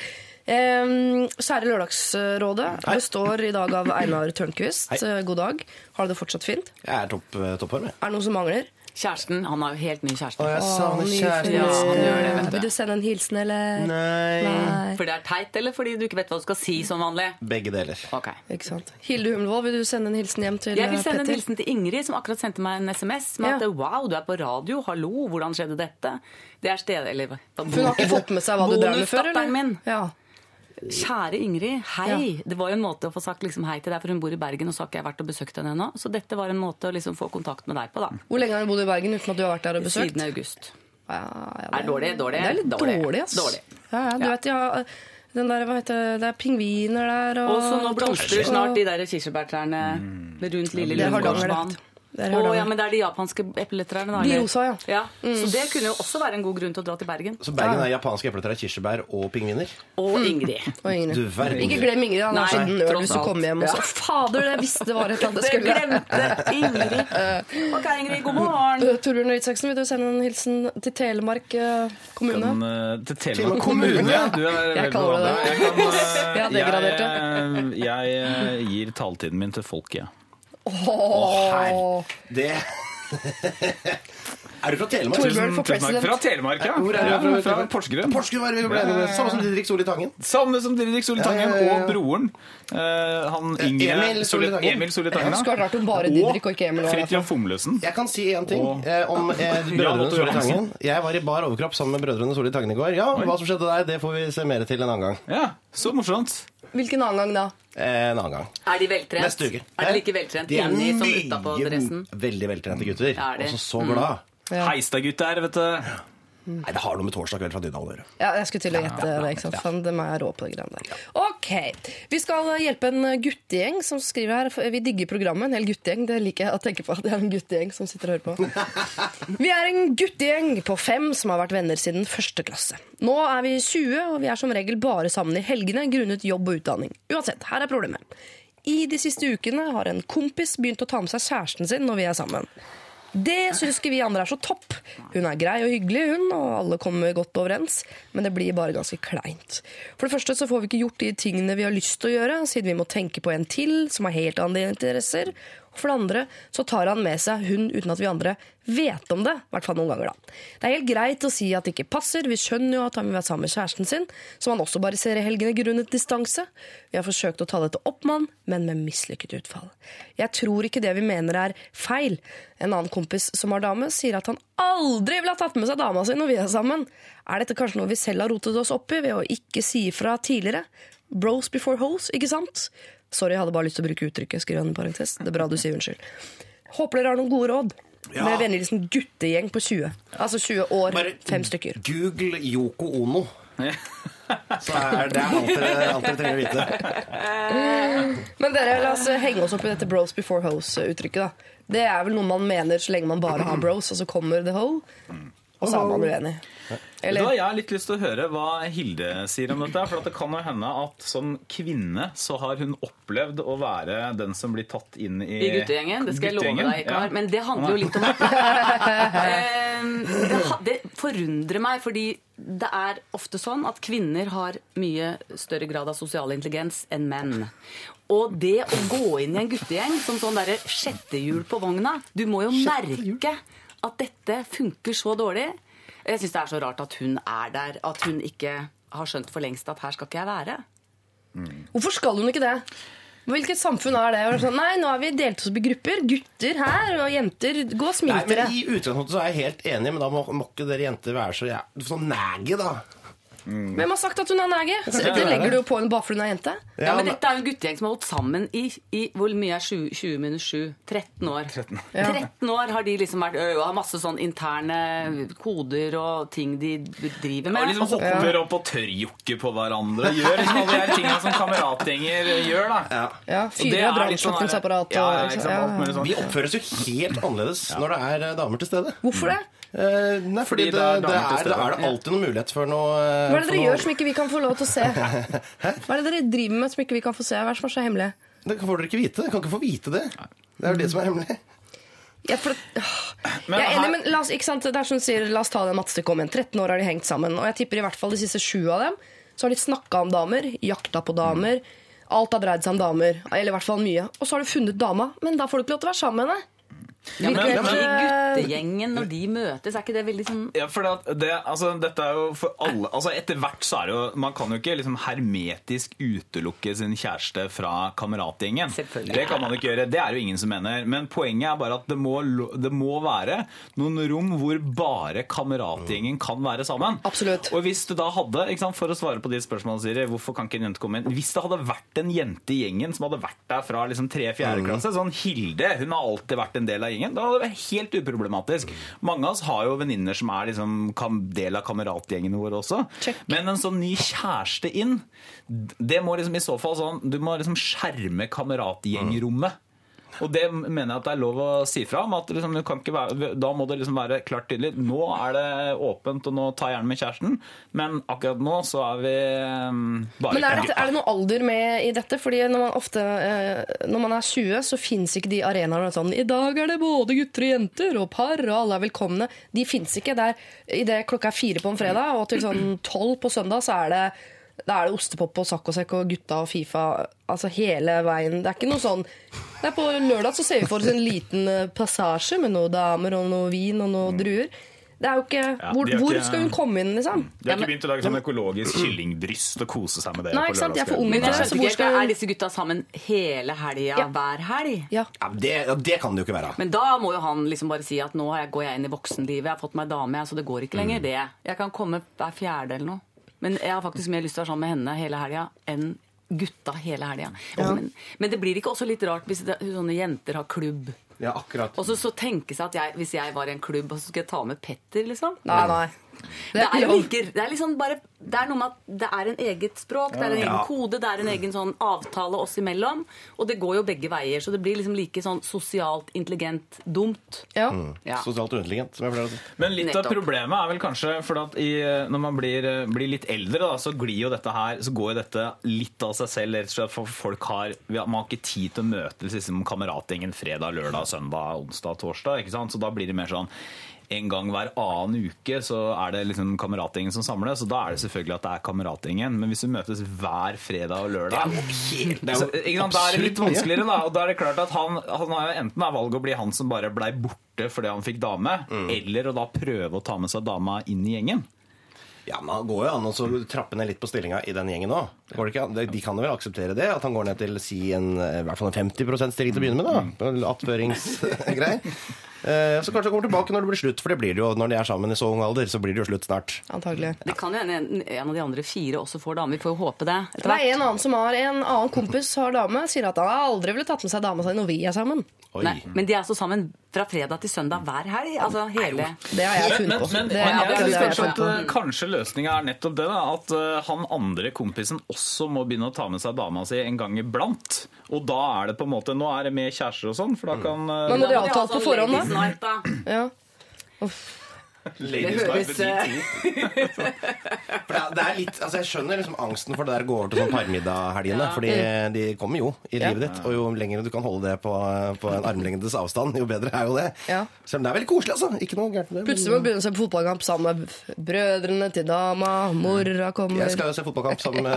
Um, kjære Lørdagsrådet består i dag av Einar Tørnquist. Eh, God dag. Har du det fortsatt fint? Jeg er topp, eh, toppform, jeg. Er det noe som mangler? Kjæresten, han har jo helt ny kjæreste. jeg savner kjæresten. Ja, han gjør det, vet du. Vil du sende en hilsen, eller? Nei. Nei. Fordi det er teit, eller fordi du ikke vet hva du skal si som vanlig? Begge deler. Ok. Ikke sant. Hilde Humlevold, vil du sende en hilsen hjem til Jeg vil sende sende en hilsen til Ingrid, som akkurat sendte meg en SMS med Ja. at wow, du er på radio, hallo, hvordan skjedde dette? Det er stedet, eller hun har ikke fått med seg hva du drev med før, eller? Bonusdatteren min. Ja. Kjære Ingrid, hei. Det var jo en måte å få sagt liksom hei til deg, for hun bor i Bergen, og så har ikke jeg vært og besøkt henne ennå. Så dette var en måte å liksom få kontakt med deg på, da. Hvor lenge har du bodd i Bergen uten at du har vært der og besøkt? Siden august. Ja, ja, Er dårlig, dårlig, Det er litt dårlig. dårlig, ass. Dårlig. Ja, ja, du Ja. vet, ja, den der, hva heter det, det er pingviner der, og Og så nå blomstrer snart de der kirsebærtrærne rundt Lille Det Lundgårdsbanen. Hardanger. ja, men det er de japanske epletrærne, da? De rosa, ja. ja. Så det kunne jo også være en god grunn til å dra til Bergen. Så Bergen er japanske epletrær, kirsebær og pingviner. Og Ingrid. Og Ingrid. Du verden. Ikke glem Ingrid, han er Nei, nøl hvis du kommer hjem og så Ja. [laughs] Fader, jeg visste det var et eller annet jeg skulle. glemte Ingrid. [laughs] Ok, Ingrid, god morgen. Uh, Torbjørn Røe vil du sende en hilsen til Telemark eh, kommune? Eh, til Telemark kommune. ja. Du er Jeg veldig kaller det bra. det. Jeg, kan, [laughs] jeg, Ja, jeg, jeg, eh, gir taletiden min til folket. Åh. Det [laughs] Er du fra Telemark? Torbjørn for Tusen takk. president. Fra Telemark, ja. Hvor er du fra? fra Porsgrunn. Porsgrunn var det vi ble enige. Samme som Didrik Solli Tangen. Samme som Didrik Solli Tangen Ja, ja, ja. og broren. Eh, han Inge Emil Solli Tangen. Emil Solli Tangen. Det skulle vært rart om bare Didrik og ikke Emil var. Fridtjof Fomløsen. Jeg kan si én ting eh, om eh, Jan brødrene Otto Solli Johansen. Tangen. Jeg var i bar overkropp sammen med brødrene Solli Tangen i går. Ja, Hva som skjedde der, det får vi se mer til en annen gang. Ja, så morsomt. Hvilken annen gang da? Eh, en annen gang. Er de veltrent? Neste uke. Er de like veltrent De er inni som utapå dressen? Veldig veltrente gutter. Er? Og så så glad. Ja. Heistad-gutter, vet du. Nei, det har noe med torsdag kveld fra Dynal å gjøre. Ja, jeg skulle til å gjette det. ikke sant? Fan, De er rå på de greiene der. Ok, Vi skal hjelpe en guttegjeng som skriver her. Vi digger programmet. En hel guttegjeng. Det liker jeg å tenke på. at Det er en guttegjeng som sitter og hører på. Vi er en guttegjeng på fem som har vært venner siden første klasse. Nå er vi 20, og vi er som regel bare sammen i helgene grunnet jobb og utdanning. Uansett, her er problemet. I de siste ukene har en kompis begynt å ta med seg kjæresten sin når vi er sammen. Det syns ikke vi andre er så topp. Hun er grei og hyggelig, hun, og alle kommer godt overens, men det blir bare ganske kleint. For det første så får vi ikke gjort de tingene vi har lyst til å gjøre, siden vi må tenke på en til som har helt andre interesser. For det andre så tar han med seg hun uten at vi andre vet om det. I hvert fall noen ganger, da. Det er helt greit å si at det ikke passer. Vi skjønner jo at han vil være sammen med kjæresten sin, som han også bare ser i helgene grunnet distanse. Vi har forsøkt å ta dette opp med han, men med mislykket utfall. Jeg tror ikke det vi mener er feil. En annen kompis som har dame, sier at han aldri ville ha tatt med seg dama si når vi er sammen. Er dette kanskje noe vi selv har rotet oss opp i ved å ikke si ifra tidligere? Bros before hoes, ikke sant? Sorry, jeg hadde bare lyst til å bruke uttrykket. skriver han en parentes. Det er bra du sier unnskyld. Håper dere har noen gode råd. Med vennlig hilsen guttegjeng på 20. Altså 20 år, Bare fem stykker. Google Yoko Ono. Så er det alt dere, alt dere trenger å vite. Men dere, la oss henge oss opp i dette bros before hoes-uttrykket. da. Det er vel noe man mener så lenge man bare har bros, og så kommer the hoe. Og så er man uenig. Da Eller har jeg litt lyst til å høre hva Hilde sier om dette. For at det kan jo hende at som kvinne så har hun opplevd å være den som blir tatt inn i I guttegjengen. Det skal jeg love deg, Ikar. ja. Men det handler jo litt om [laughs] at Eh, det, det forundrer meg, fordi det er ofte sånn at kvinner har mye større grad av sosial intelligens enn menn. Og det å gå inn i en guttegjeng som sånn derre sjettehjul på vogna Du må jo merke at dette funker så dårlig. Jeg syns det er så rart at hun er der, at hun ikke har skjønt for lengst at her skal ikke jeg være. Hvorfor skal hun ikke det? Hvilket samfunn er det? Sånn, nei, nå har vi delt oss opp i grupper. Gutter her og jenter. Gå og smil dere. I utgangspunktet så er jeg helt enig, men da må, må ikke dere jenter være så, ja, så næge, da. Hvem har sagt at hun er nege? Det legger du jo på henne bare fordi hun er jente. Ja, men dette er jo en guttegjeng som har holdt sammen i, i hvor mye er 20, 20 minus 7? 13 år. 13. år har de liksom vært og har masse sånn interne koder og ting de driver Og med. liksom Og liksom hopper opp og tørrjokker på hverandre. Gjør liksom alle de tingene som kameratgjenger gjør. da Ja, Og det Fyrer er av sånn brannslukningsapparat Ja, og ja, alt mulig sånn. Vi oppføres jo helt annerledes når det er eh, damer til stede. Hvorfor det? Eh, nei, fordi, Fordi det, det er det er, er det alltid noen mulighet for noe eh, Hva er det dere noe- gjør som ikke vi kan få lov til å se? [laughs] Hva er det dere driver med som ikke vi kan få se? Hva er det som er så hemmelig? Det får dere ikke vite. Dere kan ikke få vite det. Det er jo det som er hemmelig. Ja, for. Men jeg er enig, men la oss, ikke sant? Det er som du sier, la oss ta det til kom igjen. 13 år har de hengt sammen, og jeg tipper i hvert fall de siste sju av dem så har de snakka om damer, jakta på damer. Alt har dreid seg om damer, eller i hvert fall mye. Og så har du funnet dama, men da får du ikke lov til å være sammen med henne. Ja, men ja, de eh, guttegjengen, når de møtes, er ikke det veldig sånn Ja, for det, det, altså, dette er jo for alle altså, Etter hvert så er det jo Man kan jo ikke liksom hermetisk utelukke sin kjæreste fra kameratgjengen. Det kan man ikke gjøre. Det er jo ingen som mener. Men poenget er bare at det må, det må være noen rom hvor bare kameratgjengen kan være sammen. Absolutt. Og hvis du da hadde, ikke sant, for å svare på de spørsmålene, Siri, hvorfor kan ikke en jente komme inn? Hvis det hadde vært en jente i gjengen som hadde vært der fra liksom 3.-4. klasse, sånn Hilde, hun har alltid vært en del av gjengen, da hadde det vært helt uproblematisk. Mange av oss har jo venninner som er liksom del av kameratgjengen vår også. Check. Men en sånn ny kjæreste inn, det må liksom i så fall sånn, du må liksom skjerme kameratgjengrommet. Og det mener jeg at det er lov å si fra om. at liksom, kan ikke være, Da må det liksom være klart tydelig. Nå er det åpent, og nå tar jeg gjerne med kjæresten. Men akkurat nå så er vi um, bare Men er, det, er det noe alder med i dette? Fordi når man ofte eh, Når man er 20, så fins ikke de arenaene sånn I dag er det både gutter og jenter og par, og alle er velkomne. De fins ikke. Det er Idet klokka er fire på en fredag, og til sånn tolv på søndag, så er det da er det ostepop og saccosekk og gutta og Fifa altså hele veien. Det er ikke noe sånn det er På lørdag så ser vi for oss en liten eh, passasje med noen damer og noe vin og noen druer. Det er jo ikke, Ja, hvor, har hvor skal hun komme inn, liksom? De har ikke begynt å lage sånn økologisk kyllingbryst og kose seg med det. Nei, på ikke sant? jeg er for lørdagskvelden. unge Men jeg til det, så hvor ikke, skal Er disse gutta sammen hele helga Ja. hver helg? ja. Ja, det, det kan det jo ikke være. Men da må jo han liksom bare si at nå går jeg inn i voksenlivet, jeg har fått meg dame, så det går ikke lenger det. Jeg kan komme hver fjerde eller noe. Men jeg har faktisk mer lyst til å være sammen med henne hele helga enn gutta hele helga. Men, men det blir ikke også litt rart hvis det, sånne jenter har klubb? Ja, akkurat. Og så, så tenke seg at jeg, hvis jeg var i en klubb, så skulle jeg ta med Petter, liksom. Nei, nei. Det er, jo lov. det er liksom bare Det er noe med at det er en eget språk, det er en egen Ja. kode, det er en egen sånn avtale oss imellom. Og det går jo begge veier, så det blir liksom like sånn sosialt intelligent dumt. Ja. Ja. Sosialt uintelligent, som jeg pleier å si. Men litt Nettopp. av problemet er vel kanskje for at i, når man blir, blir litt eldre, da, så glir jo dette her Så går jo dette litt av seg selv. Rett og slett for folk har Man har ikke tid til å møtes liksom, kameratgjengen fredag, lørdag, søndag, onsdag, torsdag. Ikke sant? Så da blir det mer sånn en gang hver annen uke så er det liksom kameratgjengen som samles, så da er det selvfølgelig at det er kameratgjengen. Men hvis vi møtes hver fredag og lørdag Det er så, jo ikke sant, Da er det litt vanskeligere, da. Og da er det klart at han, han har jo enten er valget å bli han som bare blei borte fordi han fikk dame, Mm. eller å da prøve å ta med seg dama inn i gjengen. Ja, men Han går jo an å så trappe ned litt på stillinga i den gjengen òg. De kan jo vel akseptere det? At han går ned til si en, i hvert fall en 50 stilling til å begynne med? da Attføringsgreier. [laughs] Eh, Så kanskje han kommer tilbake når det blir slutt, for det blir det jo når de er sammen i så ung alder. Så blir det jo slutt snart. Antagelig. Det kan jo hende en, en av de andre fire også får dame. Vi får jo håpe det. Det er en annen som har en annen kompis har dame, sier at han aldri ville tatt med seg dama si når vi er sammen. Oi. Nei, men de er altså sammen fra fredag til søndag hver helg. Altså hele Det har jeg funnet men, på. men men, men jeg har kanskje, at, eh, kanskje løsninga er nettopp det. da At uh, han andre kompisen også må begynne å ta med seg dama si en gang iblant. Og da er det på en måte Nå er det med kjærester og sånn, for da kan uh, Men må de avtale ha må på forhånd, da? Ja. da. Ja. Det høres eh, For det er, det er litt, altså Jeg skjønner liksom angsten for det der å gå over til sånn parmiddaghelgene. Ja. Fordi de kommer jo i livet ditt. Og jo lenger du kan holde det på, på en armlengdes avstand, jo bedre er jo det. Ja. Selv om det er veldig koselig, altså. Ikke noe gærent med det. Plutselig må du begynne å se på fotballkamp sammen med brødrene til dama. Mora kommer. Jeg skal jo se fotballkamp sammen med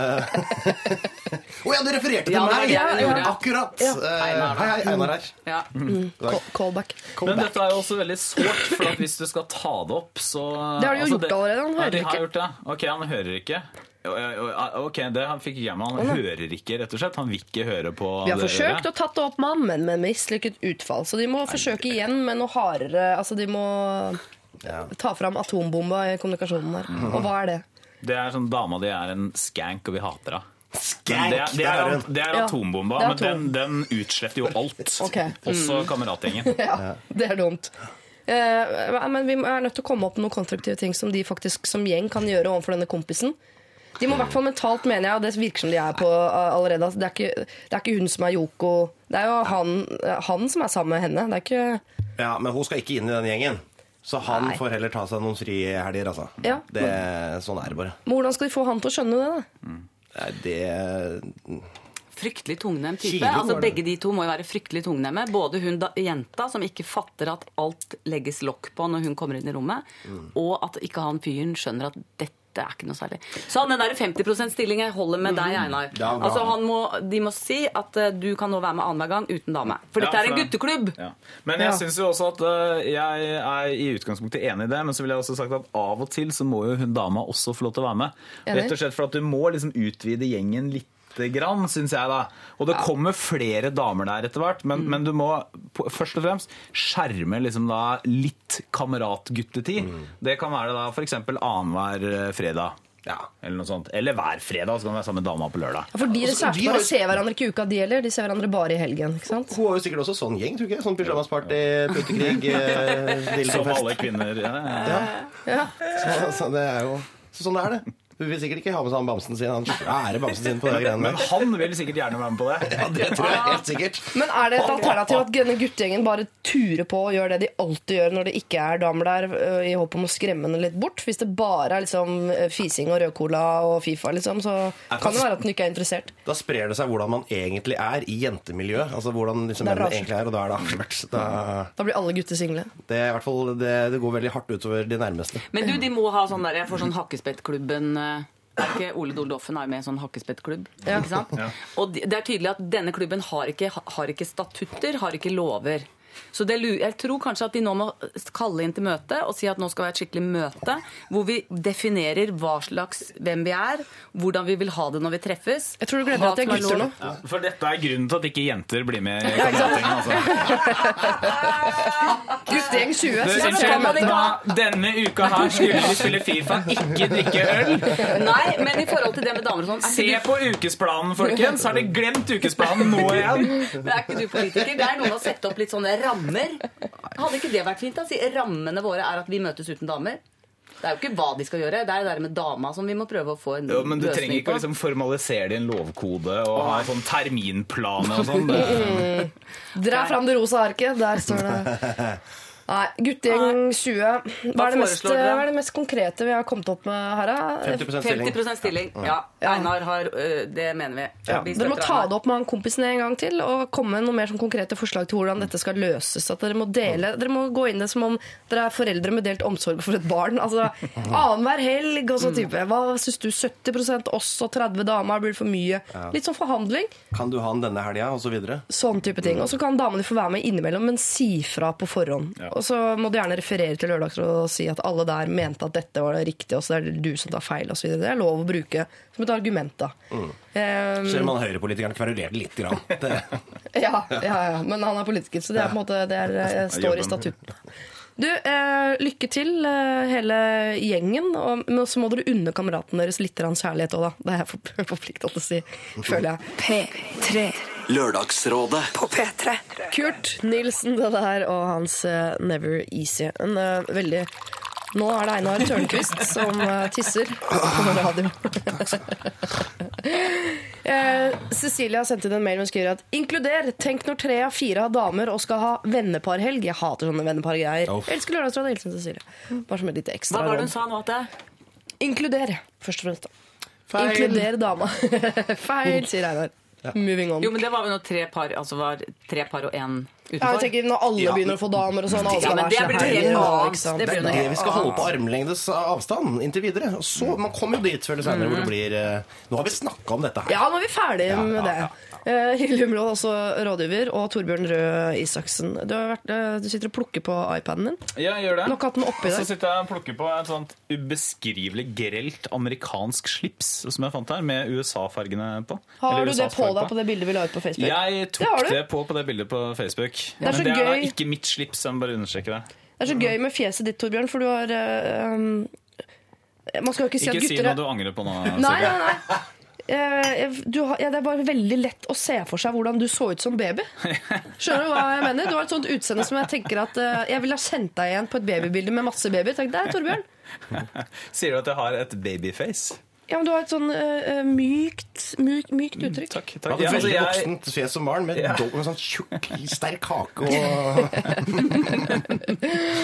[laughs] Å ja, du refererte til Ja, meg! Ja, ja. Akkurat! Ja. Eh, Einar, hei, hei, Einar her. ja. Call- Callback. Men dette er jo også veldig sårt, for at hvis du skal ta det opp, så Det har de jo gjort allerede, han Ja, hører de har ikke. Gjort det. Ok, han hører ikke. Ja, ja, Ok, det han fikk ikke jeg med. Han hører ikke, rett og slett. Han vil ikke høre på Vi har det forsøkt å tatt det opp med han, men med mislykket utfall. Så de må forsøke igjen med noe hardere Altså, de må Ja. ta fram atombomba i kommunikasjonen der. Og hva er det? Det er sånn Dama di er en skank, og vi hater henne. Skank! Det, er- det, er, der hun. det er Ja, atombomba, det er men den, den utsletter jo alt. Ok. Også kameratgjengen. [laughs] Ja, det er dumt. Eh, men vi er nødt til å komme opp med noen konstruktive ting som de faktisk som gjeng kan gjøre overfor denne kompisen. De må i hvert fall mentalt, mener jeg, og det virker som de er på eh, allerede. Altså, det, er ikke, det er ikke hun som er Yoko. Det er jo han, eh, han som er sammen med henne. Det er ikke Ja, men hun skal ikke inn i den gjengen. Så han Nei. får heller ta seg noen frihelger, altså. Ja. Det, sånn er det bare. Men Hvordan skal de få han til å skjønne det? da? Nei, Det Fryktelig tungnem type. Kilo Altså, begge de to må jo være fryktelig tungnemme. Både hun da, jenta, som ikke fatter at alt legges lokk på når hun kommer inn i rommet, og at ikke han fyren skjønner at dette er ikke noe særlig. Så den der 50 stilling jeg holder med deg, Einar. Ja. Altså, han må, de må si at uh, du kan nå være med annenhver gang uten dame. For Ja, dette er en gutteklubb! Ja. Men jeg Ja. synes jo også at uh, jeg er i utgangspunktet enig i det, men så vil jeg også sagt at av og til så må jo hun dama også få lov til å være med. Rett og slett for at du må liksom utvide gjengen litt grann, syns jeg da. Og det kommer flere damer der etter hvert, men, men du må på- først og fremst skjerme liksom da litt kameratguttetid. Det kan være da f.eks. annenhver eh, fredag. Ja. Eller noe sånt. Eller hver fredag, så kan du være sammen med dama på lørdag. Ja, for de Altså, de har ser hverandre ikke i uka, de heller. De ser hverandre bare i helgen. ikke sant? Hun har jo sikkert også sånn gjeng, tror du ikke? Sånn pyjamasparty, [laughs] putekrig, eh, [laughs] Som alle kvinner. Ja, ja, ja. Ja. Så, så det er jo så Sånn er det. Hun vil sikkert ikke ha med seg han bamsen sin. Han ærer bamsen sin på det [laughs] greiene Men der. han vil sikkert gjerne være med på det. [laughs] Ja, det tror jeg helt sikkert. Men er det et alternativ at denne guttegjengen bare turer på og gjør det de alltid gjør når det ikke er damer der, øh, i håp om å skremme henne litt bort? Hvis det bare er liksom øh, fising og rødcola og Fifa, liksom, så kan det være at den ikke er interessert. Da sprer det seg hvordan man egentlig er i jentemiljøet. Altså hvordan liksom er mennene egentlig er, og da er det avslørt. Da, Da blir alle gutter single. det, er hvert fall, det, det går veldig hardt utover de nærmeste. Men du, de må ha sånn der, jeg får sånn Hakkespettklubben ikke Ole Doldoffen er jo med i en sånn hakkespettklubb? Ja. Ikke sant? Og det er tydelig at denne klubben har ikke, har ikke statutter, har ikke lover. Så det, jeg tror kanskje at de nå må kalle inn til møte og si at nå skal være et skikkelig møte hvor vi definerer hva slags, hvem vi er, hvordan vi vil ha det når vi treffes. Jeg tror du glemmer hva at det er gutter nå. Ja, for dette er grunnen til at ikke jenter blir med i kameratgjengen. Altså. [laughs] Guttegjeng 20. Du, unnskyld, hva? Denne uka her skulle vi spille Fifa, ikke drikke øl. Nei, men i forhold til det med damer og sånn Se på ukesplanen, folkens! Har dere glemt ukesplanen nå [laughs] igjen? Det er ikke du politiker. Det er noen å sette opp litt sånne rammer. Hadde ikke det vært fint? da? Si rammene våre er at vi møtes uten damer. Det er jo ikke hva de skal gjøre, det er det der med dama som vi må prøve å få en Jo, men Du trenger ikke på. å liksom formalisere det i en lovkode og ha en sånn terminplan og sånn. [laughs] Dra fram det rosa arket. Der står det [laughs] Nei, Guttegjeng 20. Hva er, det mest, hva er det mest konkrete vi har kommet opp med her? da? 50 stilling. 50 stilling. Ja. Einar har Det mener vi. Ja, vi dere må ta det opp med han kompisen en gang til og komme med noe mer sånn konkrete forslag til hvordan dette skal løses. At Dere må dele, dere må gå inn det som om dere er foreldre med delt omsorg for et barn. Altså, Annenhver helg og sånn type. Hva syns du? 70% oss og 30 damer blir for mye? Litt sånn forhandling. Kan du ha den denne helga, og så videre? Sånn type ting. Og så kan damene få være med innimellom, men si fra på forhånd. Og så må du gjerne referere til Lørdagsrådet og si at alle der mente at dette var det riktige, og så er det du som tar feil osv. Det er lov å bruke som et argument, da. Eh, Selv om han høyrepolitikeren kverulerte litt. Grann. [laughs] Det, ja, ja, ja, men han er politiker, så det er på en måte Det er, eh, [laughs] står i statutten. Du, eh, lykke til, eh, hele gjengen. Og, men så må dere unne kameraten deres litt kjærlighet òg, da. Det er jeg for- [laughs] forpliktet til å si, føler jeg. P3 Lørdagsrådet. på P3. Kurt Nilsen, det der, og hans uh, Never Easy. En uh, veldig Nå er det Einar Tørnquist [laughs] som eh, tisser på [laughs] radio. Eh, Cecilia sendte inn en mail hun skriver at inkluder, tenk når tre av fire har damer og skal ha venneparhelg. Jeg hater sånne vennepargreier. Elsker Lørdagsrådet. Hilsen Cecilie. Bare som et lite ekstra Hva var det hun sa nå? til? Inkluder, først og fremst. Feil. Inkluder dama. [laughs] Feil, sier Einar. Moving on. Jo, men det var vel når tre par altså var tre par og én Ja, jeg utenfor. tenker Når alle Ja. begynner å få damer og sånn Ja, men det blir noe helt annet. ikke? Det blir det vi skal holde på armlengdes avstand inntil videre. Og så, Man kommer jo dit før eller senere hvor det blir eh, Nå har vi snakka om dette her. Ja, nå er vi ferdige med ja, det. Ja, Eh, Hilde Humlå, også rådgiver, og Torbjørn Røe Isaksen. Du, har vært, eh, du sitter og plukker på iPaden din. Ja, jeg gjør det. Nok hatt den oppi der. så sitter jeg og plukker på et sånt ubeskrivelig grelt amerikansk slips som jeg fant her, med USA-fargene på. Har du det på deg på det bildet vi la ut på Facebook? Jeg tok det, det, på på det bildet på Facebook. Det er Men det er da gøy. ikke mitt slips, jeg må bare understreke det. Det er så gøy med fjeset ditt, Torbjørn, for du har um, Man skal jo ikke si Ikke at si noe du angrer på nå. Nei, nei, nei. [laughs] Eh, du ja, det er bare veldig lett å se for seg hvordan du så ut som baby. Skjønner du hva jeg mener? Du har et sånt utseende som jeg tenker at eh, Jeg ville ha sendt deg igjen på et babybilde med masse baby. Tenk, Der, Torbjørn. Sier du at jeg har et babyface? Ja, men Du har et sånn eh, mykt, mykt, mykt uttrykk. Takk. Takk. Ja, altså, veldig jeg, voksent fjes som barn, med, Ja. med sånn tjukk, sterk hake og [laughs]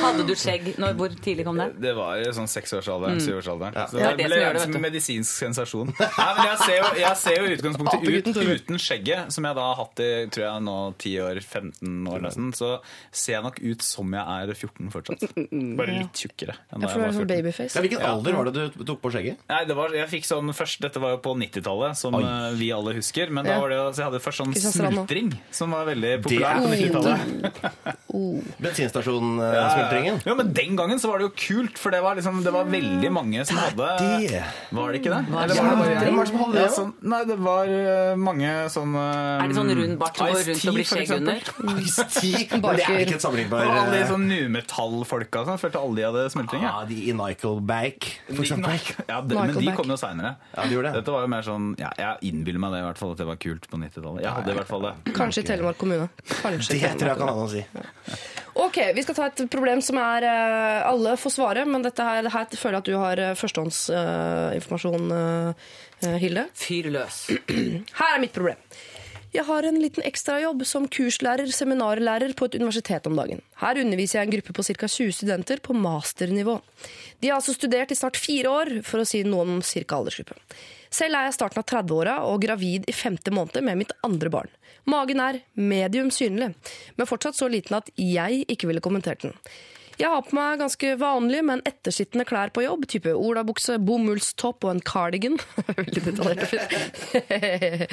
Hadde du skjegg? Når, hvor tidlig kom det? det var i sånn seksårsalderen, syvårsalderen. Så Det det det ble det, som en medisinsk sensasjon. Nei, men jeg ser jo, jeg ser jo utgangspunktet ut uten skjegget, som jeg da har hatt i tror jeg nå 10 år, 15 år nesten, så ser jeg nok ut som jeg er 14 fortsatt. [laughs] Bare litt tjukkere enn Ja, da jeg var sånn 14. babyface. ja, Hvilken alder var det du tok på skjegget? Nei, det var, jeg fikk sånn først, Dette var jo på 90-tallet, som Oi. eh, vi alle husker. Men Ja. da var det, så jeg hadde først sånn smultring, som var veldig populær på er 90-tallet. [laughs] Bensinstasjon-smultringen? Ja, men den gangen så var det jo kult, for det var, liksom, det var veldig mange som hadde det. Var det ikke det? Hva er Eller det? var det bare jeg? Hvem som hadde det, Ja, sånn, nei, det var eh, mange sånn Er det sånn rund bart som går rundt og blir skjegg under? [laughs] Ice-T. [laughs] Det er ikke et sammenlignbar Og alle de eh, sånn nu-metall-folka følte alle de hadde smultring. Ja, de i Nickelback, for De- eksempel. Ja, men de kom jo seinere. Ja, de det. Dette var jo mer sånn ja, Jeg innbiller meg det i hvert fall at det var kult på 90-tallet. Jeg hadde i hvert fall det. Kanskje i Telemark kommune. Kanskje Det tror jeg kan kan noe å si. Ok, Vi skal ta et problem som er eh, Alle får svare, men dette her, her føler jeg at du har uh, førstehåndsinformasjon, Hilde. Fyr løs. Her er mitt problem. Jeg har en liten ekstrajobb som kurslærer, seminarlærer på et universitet om dagen. Her underviser jeg en gruppe på ca. 20 studenter på masternivå. De har altså studert i snart fire år, for å si noe om ca. aldersgruppe. Selv er jeg starten av 30-åra og gravid i femte måned med mitt andre barn. Magen er medium synlig, men fortsatt så liten at jeg ikke ville kommentert den. Jeg har på meg ganske vanlige, men ettersittende klær på jobb. Type olabukse, bomullstopp og en cardigan. [laughs] Veldig detaljert og fint.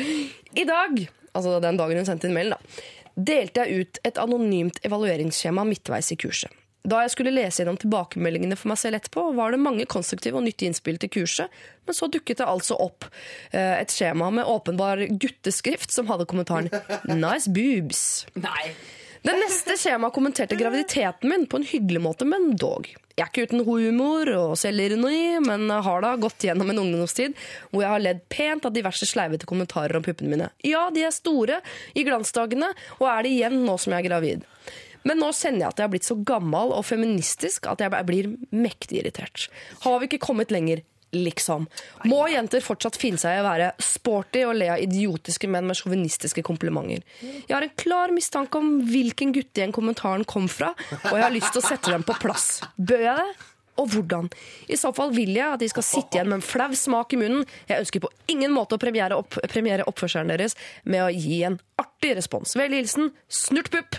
[laughs] I dag, altså den dagen hun sendte inn mailen, da, delte jeg ut et anonymt evalueringsskjema midtveis i kurset. Da jeg skulle lese gjennom tilbakemeldingene for meg selv etterpå, var det mange konstruktive og nyttige innspill til kurset, men så dukket det altså opp eh, et skjema med åpenbar gutteskrift som hadde kommentaren 'nice boobs'. Nei. Det neste skjemaet kommenterte graviditeten min på en hyggelig måte, men dog. Jeg er ikke uten humor og selvironi, men har da gått gjennom en ungdomstid hvor jeg har ledd pent av diverse sleivete kommentarer om puppene mine. Ja, de er store i glansdagene, og er det igjen nå som jeg er gravid. Men nå kjenner jeg at jeg har blitt så gammel og feministisk at jeg blir mektig irritert. Har vi ikke kommet lenger? Liksom. Må jenter fortsatt finne seg i å være sporty og le av idiotiske menn med sjåvinistiske komplimenter? Jeg har en klar mistanke om hvilken guttegjeng kommentaren kom fra, og jeg har lyst til å sette dem på plass. Bør jeg det? Og hvordan? I så fall vil jeg at de skal sitte igjen med en flau smak i munnen. Jeg ønsker på ingen måte å premiere, opp, premiere oppførselen deres med å gi en artig respons. Vel hilsen Snurtpupp.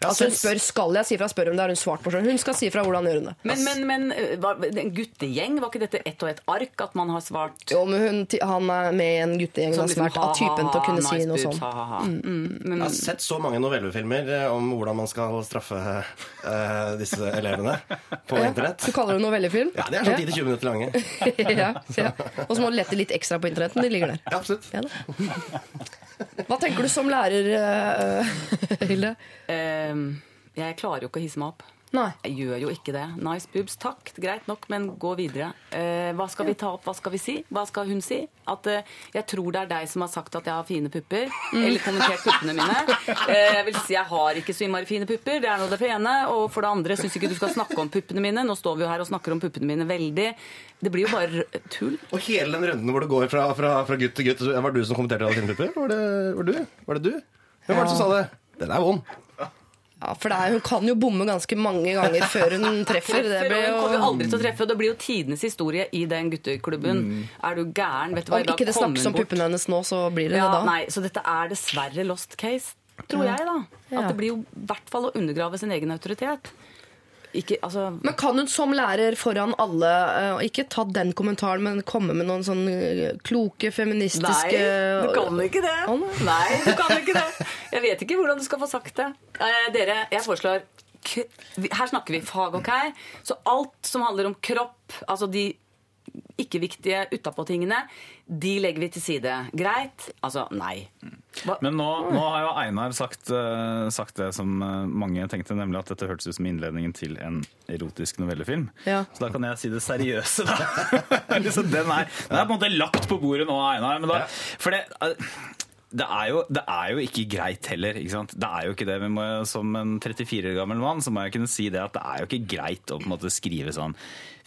Altså hun spør skal jeg si fra, spør om det har hun svart på selv. Hun skal si fra hvordan gjør hun det. Men, men, men eh, var, en guttegjeng, var ikke dette ett og ett ark? At man har svart Jo, men hun, han er med i en guttegjeng Som har liksom, er av typen til å kunne si noe sånt. sånn. Mm, Jeg har sett så mange novellefilmer eh, om hvordan man skal straffe uh, disse elevene på Ja, internett. Du kaller det novellefilm? Ja, De er sånn 10-20 minutter lange. [laughs] ja, ja. Og så må du lette litt ekstra på internett, men de ligger der. Ja, absolutt. Ja, da. Hva tenker du som lærer, uh, Hilde? Ehm, jeg klarer jo ikke å hisse meg opp. Nei. Jeg gjør jo ikke det. Nice boobs, takk. Greit nok, men gå videre. Eh, hva skal vi ta opp? Hva skal vi si? Hva skal hun si? At eh, jeg tror det er deg som har sagt at jeg har fine pupper. Eller kommentert puppene mine. [laughs] Eh, jeg vil si jeg har ikke så innmari fine pupper. Det er nå det for ene. Og for det andre syns ikke du skal snakke om puppene mine. Nå står vi jo her og snakker om puppene mine veldig. Det blir jo bare tull. Og hele den runden hvor det går fra, fra, fra gutt til gutt Var det du som kommenterte alle fine pupper? Var det, var, du? var det du? Hvem var det som sa det? Den er vond. Ja, for det er, Hun kan jo bomme ganske mange ganger før hun [laughs] treffer. Det blir jo... hun kommer jo aldri til å treffe, og det blir jo tidenes historie i den gutteklubben. Er du gæren? Vet du hva, Om ikke det snakkes om puppene hennes nå, så blir det Ja, det da. nei, så dette er dessverre lost case, tror jeg, da. Ja. At det blir jo i hvert fall å undergrave sin egen autoritet. Ikke, altså Men kan hun som lærer foran alle eh, ikke ta den kommentaren, men komme med noen sånn kloke, feministiske Nei, du kan ikke det. Nei, du kan ikke det. Jeg vet ikke hvordan du skal få sagt det. Eh, dere, jeg foreslår Her snakker vi fag, OK? Så alt som handler om kropp, altså de ikke-viktige utapå-tingene, de legger vi til side. Greit? Altså nei. Hva? Men nå, nå har jo Einar sagt, eh, sagt det som eh, mange tenkte, nemlig at dette hørtes ut som innledningen til en erotisk novellefilm. Ja. Så da kan jeg si det seriøse, da. [laughs] liksom, den, er, den er på en måte lagt på bordet nå, Einar. Men da, For det, eh, det, er jo, det er jo ikke greit heller. Ikke? Det er jo ikke det. Må, som en 34 år gammel mann så må jeg kunne si det at det er jo ikke greit å på en måte skrive sånn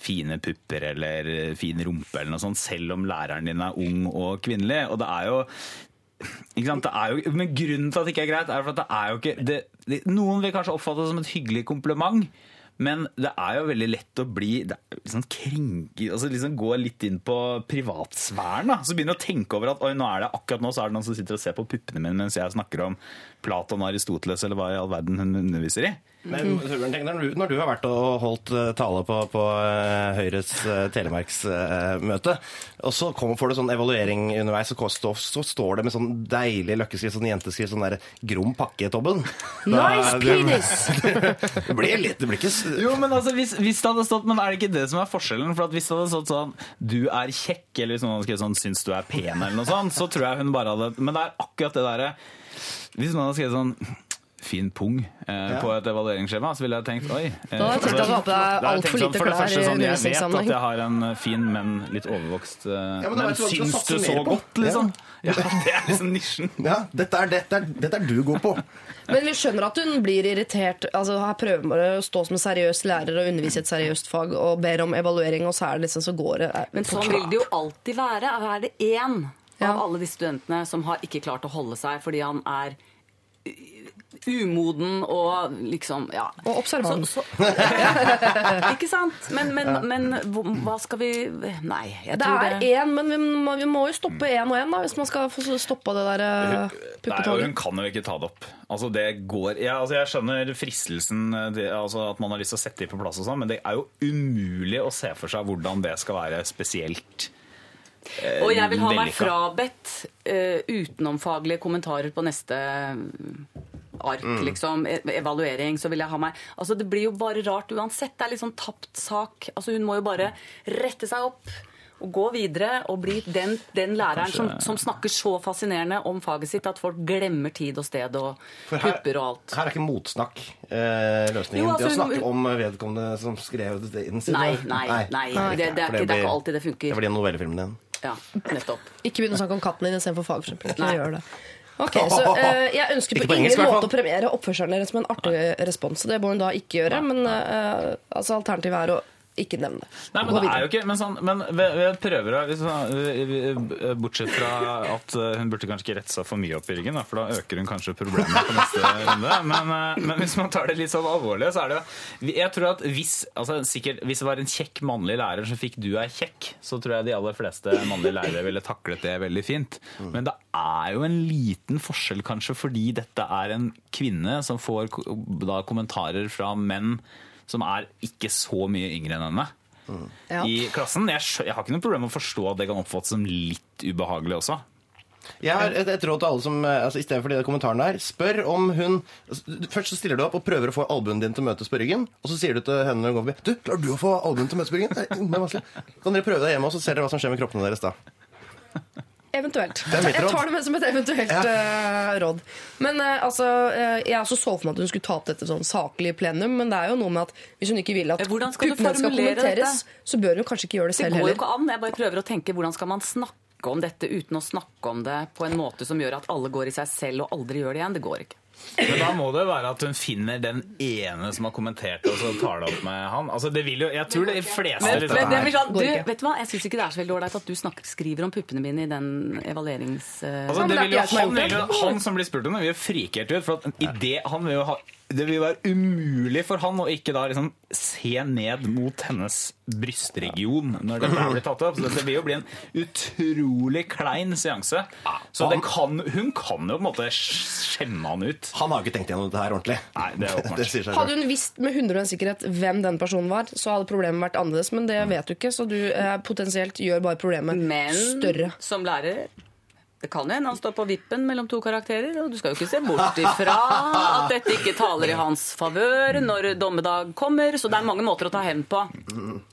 fine pupper eller fin rumpe eller noe sånt, selv om læreren din er ung og kvinnelig. Og det er jo jo, men grunnen til at det ikke er greit, er for at det er jo ikke det, det, Noen vil kanskje oppfatte det som et hyggelig kompliment, men det er jo veldig lett å bli liksom krenke, altså liksom Gå litt inn på privatsfæren. da, Så begynner du å tenke over at oi, nå er det akkurat nå så er det noen som sitter og ser på puppene mine mens jeg snakker om Platon og Aristoteles eller hva i all verden hun underviser i. Men tenk når du, har vært og holdt eh, tale på, på eh, Høyres uh, telemarksmøte, og så kommer, får du sånn evaluering underveis, og så, så står det med sånn deilig løkkeskrift, sånn jenteskrift, sånn der grom pakke, Tobben. Nice [laughs] penis! Det blir litt, det blir ikke Jo, men altså, hvis, hvis det hadde stått Men er det ikke det som er forskjellen? For at hvis det hadde stått sånn Du er kjekk, eller hvis noen hadde skrevet sånn Syns du er pen, eller noe sånt, så tror jeg hun bare hadde Men det er akkurat det derre Hvis noen hadde skrevet sånn Fin pung eh, på et evalueringsskjema, så ville jeg tenkt oi. eh, Da hadde jeg tenkt på deg altfor lite for det klær første i sånn, Jeg vet at jeg har en fin, men litt overvokst eh, men Men skal syns du så på. godt, liksom? Ja, det er liksom nisjen. [laughs] Ja, dette er, dette, er, dette er du god på. Men vi skjønner at hun blir irritert. Altså, her prøver man å stå som en seriøs lærer og undervise i et seriøst fag og ber om evaluering, og så er det liksom så går det eh, Men sånn vil det jo alltid være. Er det én Ja. av alle de studentene som har ikke klart å holde seg fordi han er umoden og liksom ja. Og observant. Så, så, [laughs] ikke sant? Men, men, men hva skal vi Nei, jeg Det tror er det én, men vi må, vi må jo stoppe én og én da, hvis man skal få stoppa det der eh, Nei, puppetoget. hun kan jo ikke ta det opp. Altså, det går, ja, altså, jeg skjønner fristelsen, det, altså, at man har lyst til å sette dem på plass, og sånn, men det er jo umulig å se for seg hvordan det skal være spesielt. eh, Og jeg vil ha meg frabedt uh, utenomfaglige kommentarer på neste ark, liksom. E- Evaluering. Så vil jeg ha meg Altså, det blir jo bare rart uansett. Det er litt sånn tapt sak. Altså, hun må jo bare rette seg opp. Og gå videre og bli den, den læreren som, som snakker så fascinerende om faget sitt at folk glemmer tid og sted og her, pupper og alt. her er ikke motsnakk eh, løsningen. Jo, altså, det å snakke hun- om vedkommende som skrev det inn siden. Nei, nei, nei. Det- det er ikke- det er ikke alltid det funker. Det blir novellefilmen din. Ja, nettopp. Ikke begynne å snakke om katten din istedenfor fag, for eksempel. Ikke Nei. gjøre det. Ok, så eh, Jeg ønsker på på ingen engelsk, måte å premiere oppførselen deres som en artig respons. så Det må hun da ikke gjøre. Men eh, altså, alternativet er å ikke nevn det. Nei, men Gå det er jo ikke Men, sånn, men vi, vi prøver liksom, eh, Bortsett fra at eh, hun burde kanskje ikke rette seg for mye opp i ryggen, for da øker hun kanskje problemet på neste runde. Men, eh, men hvis man tar det litt sånn alvorlig, så er det jo Jeg tror at hvis, altså, sikkert, hvis det var en kjekk mannlig lærer som fikk 'du er kjekk', så tror jeg de aller fleste mannlige lærere ville taklet det veldig fint. Men det er jo en liten forskjell, kanskje, fordi dette er en kvinne som får da kommentarer fra menn som er ikke så mye yngre enn henne Ja. i klassen. Jeg, jeg har ikke noe problem med å forstå at det kan oppfattes som litt ubehagelig også. Jeg har et, et råd til alle som i altså, Istedenfor de kommentarene der, spør om hun altså, Først så stiller du opp og prøver å få albuen din til å møtes på ryggen. Og så sier du til henne når hun går forbi Du, klarer du å få albuen til å møtes på ryggen? Det er vanskelig. Kan dere prøve det hjemme, og så ser dere hva som skjer med kroppene deres da. Eventuelt. Jeg tar det med som et eventuelt Ja. uh, råd. Men uh, altså, uh, jeg også så for meg at hun skulle ta opp dette sånn saklig i plenum, men det er jo noe med at hvis hun ikke vil at skal puppene skal kommenteres, kommenteres, så bør hun kanskje ikke gjøre det selv heller. Det går jo ikke an. Jeg bare prøver å tenke hvordan skal man snakke om dette uten å snakke om det på en måte som gjør at alle går i seg selv og aldri gjør det igjen. Det går ikke. Men da må det være at hun finner den ene som har kommentert og så tar det opp med han. Altså, det vil jo, jeg tror de fleste Men, men, men det sånn, du, vet du hva? Jeg syns ikke det er så veldig ålreit at du snakker, skriver om puppene mine i den evaluerings... Altså, det det er vil jo, han, gjort vil jo, det. han som blir spurt om det, vil jo frikert ut. For at i det, han vil jo ha, det vil være umulig for han å ikke da liksom se ned mot hennes brystregion når det blir tatt opp. Så det vil jo bli en utrolig klein seanse. Så det kan, hun kan jo på en måte skjemme han ut. Han har jo ikke tenkt gjennom dette her ordentlig. Nei, det er [laughs] det sier seg Hadde hun visst med 100 sikkerhet hvem den personen var, så hadde problemet vært annerledes, men det vet du ikke, så du eh, potensielt gjør bare problemet Men større. som lærer det kan hende han står på vippen mellom to karakterer, og du skal jo ikke se bort ifra at dette ikke taler i hans favør når dommedag kommer, så det er mange måter å ta hevn på.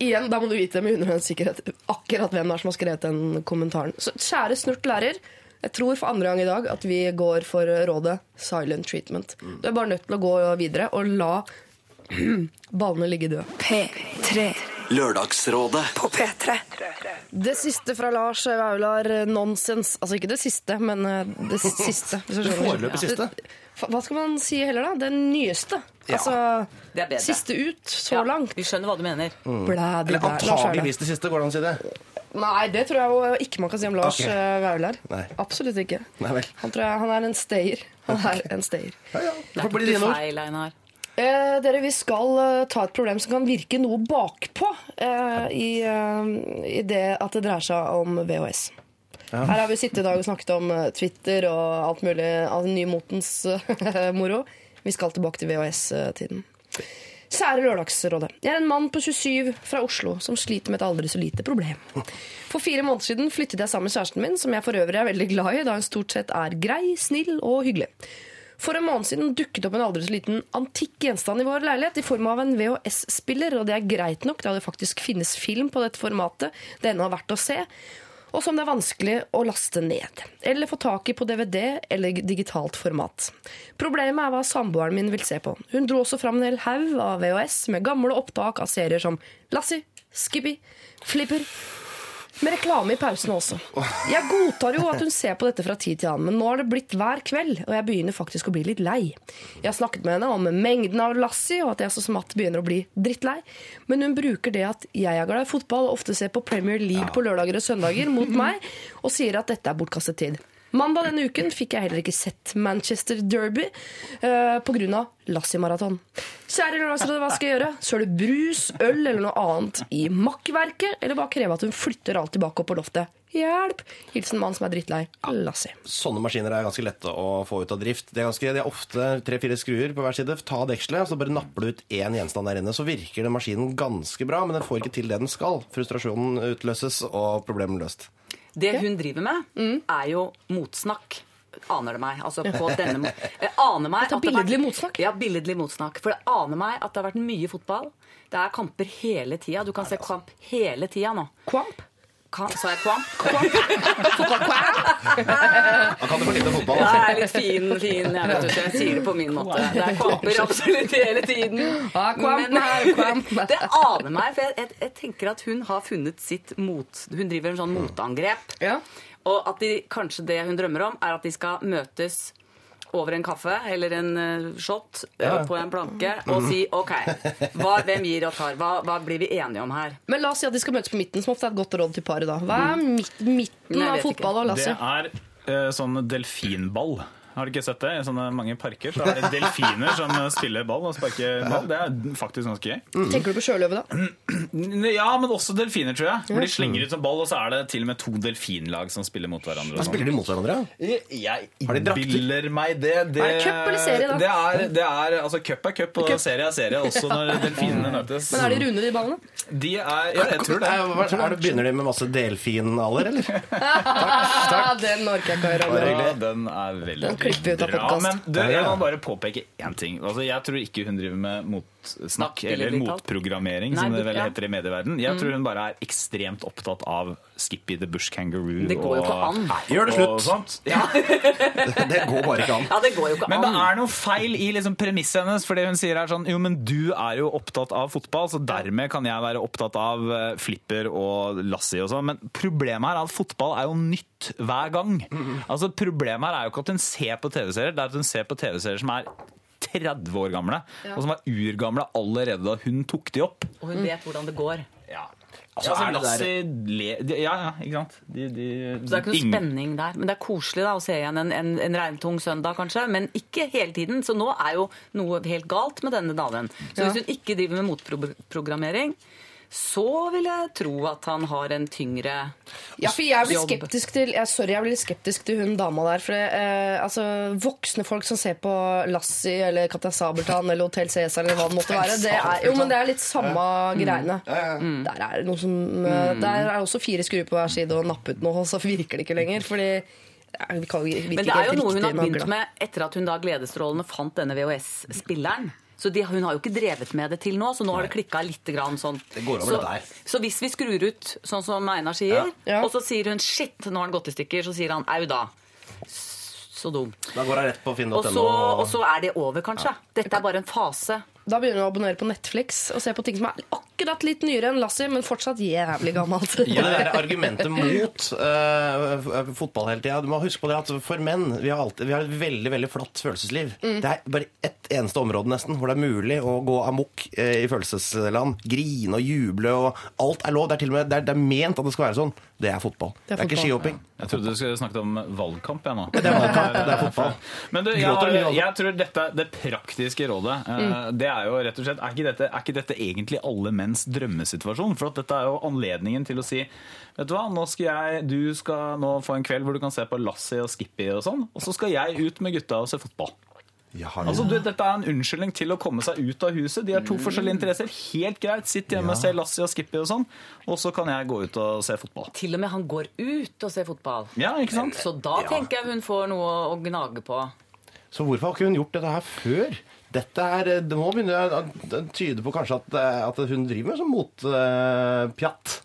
Igjen, da må du vite med 100 sikkerhet akkurat hvem det er som har skrevet den kommentaren. Så kjære snurt lærer, jeg tror for andre gang i dag at vi går for rådet silent treatment. Du er bare nødt til å gå videre og la [clears throat] ballene ligge døde. P3 Lørdagsrådet på P3. Det siste fra Lars Vaular, nonsens. Altså ikke det siste, men eh, det [laughs] siste. Det foreløpig siste. Hva skal man si heller, da? Det nyeste. Ja. Altså Det er bedre. siste ut, så Ja, langt. Vi skjønner hva du mener. Blæ, Eller antageligvis det siste, går det an å si det? Nei, det tror jeg jo ikke man kan si om Lars Ok. eh, Vaular. Nei. Absolutt ikke. Nei vel. Han tror jeg han er en stayer. Han er en stayer. Ja, ja. Det får er bli ikke dine ord. Eh, dere, vi skal eh, ta et problem som kan virke noe bakpå eh, i, eh, i det at det dreier seg om VHS. Her har vi sittet i dag og snakket om eh, Twitter og alt mulig av den nye motens [laughs] moro. Vi skal tilbake til VHS-tiden. Kjære Lørdagsrådet. Jeg er en mann på 27 fra Oslo som sliter med et aldri så lite problem. For fire måneder siden flyttet jeg sammen med kjæresten min, som jeg for øvrig er veldig glad i, da hun stort sett er grei, snill og hyggelig. For en måned siden dukket opp en aldri så liten antikk gjenstand i vår leilighet i form av en VHS-spiller, og det er greit nok, da det faktisk finnes film på dette formatet det ennå er verdt å se, og som det er vanskelig å laste ned, eller få tak i på DVD eller digitalt format. Problemet er hva samboeren min vil se på. Hun dro også fram en hel haug av VHS med gamle opptak av serier som Lassie, Skippy, Flipper, med reklame i pausen også. Jeg godtar jo at hun ser på dette fra tid til annen, men nå har det blitt hver kveld, og jeg begynner faktisk å bli litt lei. Jeg har snakket med henne om mengden av Lassi, og at jeg så smatt begynner å bli drittlei, men hun bruker det at jeg er glad i fotball og ofte ser på Premier League på lørdager og søndager mot [laughs] meg, og sier at dette er bortkastet tid. Mandag denne uken fikk jeg heller ikke sett Manchester Derby uh, pga. Lassi-maraton. Kjære Lassi, hva skal jeg gjøre? Søle brus, øl eller noe annet i makkverket? Eller bare kreve at hun flytter alt tilbake opp på loftet? Hjelp! Hilsen mann som er drittlei. Lassi. Sånne maskiner er ganske lette å få ut av drift. Det er, ganske, det er ofte tre-fire skruer på hver side. Ta dekselet, så bare napper du ut én gjenstand der inne. Så virker den maskinen ganske bra, men den får ikke til det den skal. Frustrasjonen utløses, og problemet løst. Det hun driver med, Mm. er jo motsnakk. Aner det meg. Altså på [laughs] denne Jeg aner meg at billedlig motsnakk? Ja, billedlig motsnakk. For det aner meg at det har vært mye fotball. Det er kamper hele tida. Du kan se kamp hele tida nå. Kvamp? Kan, sa jeg kvamp? Han kan det for lite fotball. Jeg er litt fin, fin jeg vet ikke, jeg sier det på min måte. Det er kvamper absolutt hele tiden. Ja, Men- [laughs] kvamp. Det aner meg, for jeg, jeg, jeg tenker at hun har funnet sitt mot... Hun driver en sånn motangrep. Ja. Og at de, kanskje det hun drømmer om, er at de skal møtes over en kaffe eller en eh, shot eh, Ja. på en planke og si OK, hva, hvem gir og tar? Hva, hva blir vi enige om her? Men la oss si at de skal møtes på midten, som ofte er et godt råd til paret. da. Hva er midten Nei, av fotball og Det er eh, sånn delfinball. Har du ikke sett det? I sånne mange parker så er det delfiner som spiller ball og sparker ball. Det er faktisk ganske gøy. Tenker du på sjøløve, da? Ja, men også delfiner, tror jeg. Hvor de slenger ut en ball, og så er det til og med to delfinlag som spiller mot hverandre. Da sånn. spiller de mot hverandre. ja. Jeg Har de innbiller meg det. det Er det cup eller serie, da? Det er, det er, altså, cup er cup, og serie er serie, også når [laughs] delfinene møtes. Men er de runde, de ballene? De er Ja, jeg tror det. Er, hva- er det begynner de med masse delfinaler, eller? [laughs] Takk Den orker jeg ikke å høre den er veldig Vi ut av podkast. Men du, jeg må bare påpeke én ting. Altså, jeg tror ikke hun driver med motsnakk Snakk, eller motprogrammering, Nei, som det vel heter i medieverden. Jeg tror hun bare er ekstremt opptatt av Skippy the Bush Kangaroo. Det går jo ikke an. an. Gjør det og slutt. sånt. Ja. [laughs] Det går bare ikke an. Ja, det går jo ikke Men det er noe feil i liksom premisset hennes. For det hun sier er sånn Jo, men du er jo opptatt av fotball, så dermed kan jeg være opptatt av eh, flipper og Lassie og sånn. Men problemet her er at fotball er jo nytt hver gang. Altså Problemet her er jo ikke at hun ser på TV-serier, det er at hun ser på TV-serier som er 30 år gamle, og som var urgamle allerede da hun tok de opp. Og hun vet hvordan det går. Ja. Altså, Altså, er det der- le... Ja, ja, ikke sant? De, de, Så det er ikke noe ingen- spenning der. Men det er koselig da å se igjen en, en, en regntung søndag, kanskje. Men ikke hele tiden. Så nå er jo noe helt galt med denne damen. Så Ja. hvis hun ikke driver med motprogrammering, så vil jeg tro at han har en tyngre Ja, for jeg blir Jobb. skeptisk til jeg, Sorry, jeg blir skeptisk til hun dama der. For eh, altså, Voksne folk som ser på Lassie eller Katja Sabeltann eller Hotell Cæsar eller hva det måtte være, det er, jo, men det er litt samme greiene. Der er det noe som eh, Der er også fire skruer på hver side og nappe ut noe, og så virker det ikke lenger. Fordi vi kan, virker Men det er jo noe hun har med begynt med etter at hun da Gledesstrålende fant denne VHS-spilleren. Så de, hun har jo ikke drevet med det til nå, så nå har det klikka litt. Grann sånn. Det går over så, det der. så hvis vi skrur ut, sånn som Einar sier, Ja. og så sier hun 'shit, nå har den gått i stykker', så sier han 'au da'. Så dumt. Da går jeg rett på finn.no. Og så, og så er det over, kanskje. Dette er bare en fase. Da begynner du å abonnere på Netflix og se på ting som er akkurat litt nyere enn Lassie, men fortsatt jævlig gammelt. [laughs] Ja, det der argumentet mot uh, fotball hele tida. Du må huske på det at for menn vi har, alltid, vi har et veldig veldig flatt følelsesliv. Det er bare ett eneste område nesten hvor det er mulig å gå amok uh, i følelsesland. Grine og juble og alt er lov. Det er til og med det er, det er ment at det skal være sånn. Det er fotball. Det er er, ikke skihopping. Ja. Jeg trodde du skulle snakket om valgkamp. Jeg, nå. Det er valgkamp, det er fotball. Men du, jeg, har, jeg tror dette, det praktiske rådet eh, Det er jo rett og slett Er ikke dette, er ikke dette egentlig alle menns drømmesituasjon? For at dette er jo anledningen til å si Vet du hva, nå skal jeg Du skal nå få en kveld hvor du kan se på Lassie og Skippy og sånn, og så skal jeg ut med gutta og se fotball. Altså, du, dette er en unnskyldning til å komme seg ut av huset. De har to forskjellige interesser. Helt greit. Sitt hjemme, se Lassie og Skippy og sånn, og så kan jeg gå ut og se fotball. Til og med han går ut og ser fotball. Ja, ikke sant? Så da tenker jeg hun får noe å gnage på. Så hvorfor har ikke hun gjort dette her før? Dette er, det må begynne å tyde på kanskje at, at hun driver med sånn motpjatt.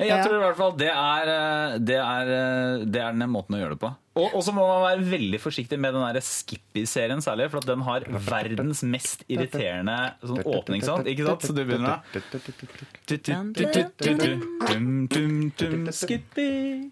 Jeg tror i hvert fall det er, eh, det er, eh, det er den måten å gjøre det på. Og, så må man være veldig forsiktig med den der Skippy-serien særlig, for at den har verdens mest irriterende sånn åpning, sant? Ikke sant? Så du begynner dum, Skippy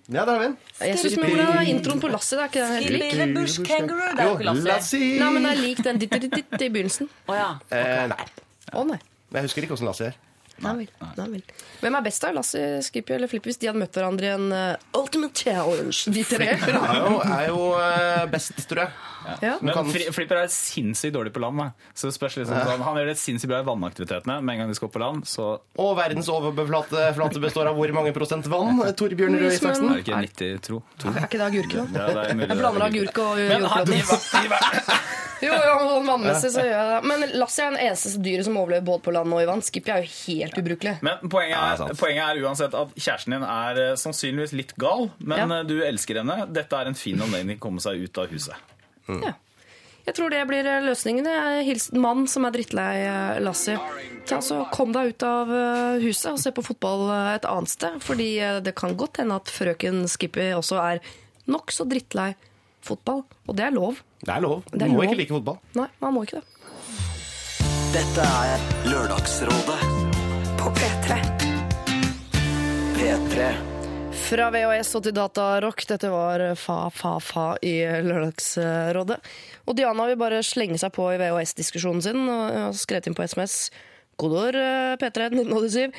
Ja, der har vi den. Jeg syns vi må ha introen på Lassie. Det er ikke den helt lik? Skippy the Bush Kangaroo. Det er jo ikke Lassie. Nei, men det er lik den i begynnelsen. Å ja. Eh, nei. Å nei. Men jeg husker ikke åssen Lassie er. Nei vel. Nei vel. Hvem er best, da? Lassie, Skippy eller Flippy? Hvis de hadde møtt hverandre i en uh, Ultimate Challenge, de tre? [laughs] Er jo, er jo eh, best, tror jeg. Ja. Men kan- Flipper er sinnssykt dårlig på land. Da. Så spørs liksom sånn, Han gjør det sinnssykt bra i vannaktivitetene. Med en gang de skal opp på land, så Og verdens overflate består av hvor mange prosent vann? Torbjørn Røe Isaksen? er det ikke 90, tro. To. Er ikke det agurk, da? Ja, det er mulig Jeg er blander agurk. og hver- [laughs] Jo, jo, sånn vannmessig så gjør jeg det. Men Lassie er den eneste dyret som overlever både på land og i vann. Skippy er jo helt ubrukelig. Men poenget er, er poenget er uansett at kjæresten din er eh, sannsynligvis litt gal, men Ja. eh, du elsker henne. Dette er en fin anledning til å komme seg ut av huset. Ja. Jeg tror det blir eh, løsningen. Jeg hilser en mann som er drittlei Lassi. Så kom deg ut av eh, huset og se på fotball eh, et annet sted. Fordi det kan godt hende at frøken Skippy også er nokså drittlei fotball. Og det er lov. Det er lov. Du er må lov. ikke like fotball. Nei, man må ikke det. Dette er Lørdagsrådet På P3. P3. Fra VHS og til datarock. Dette var Fa Fa Fa i Lørdagsrådet. Og Diana vil bare slenge seg på i VHS-diskusjonen sin og skrevet inn på SMS. God år, eh, P3 1987.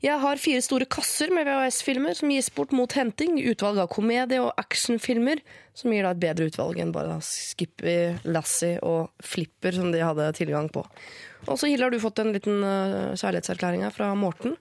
Jeg har fire store kasser med VHS-filmer som gis bort mot henting. Utvalg av komedie- og actionfilmer, som gir da et bedre utvalg enn bare Skippy, Lassie og Flipper, som de hadde tilgang på. Og så Hilde, har du fått en liten uh, kjærlighetserklæring her fra Morten.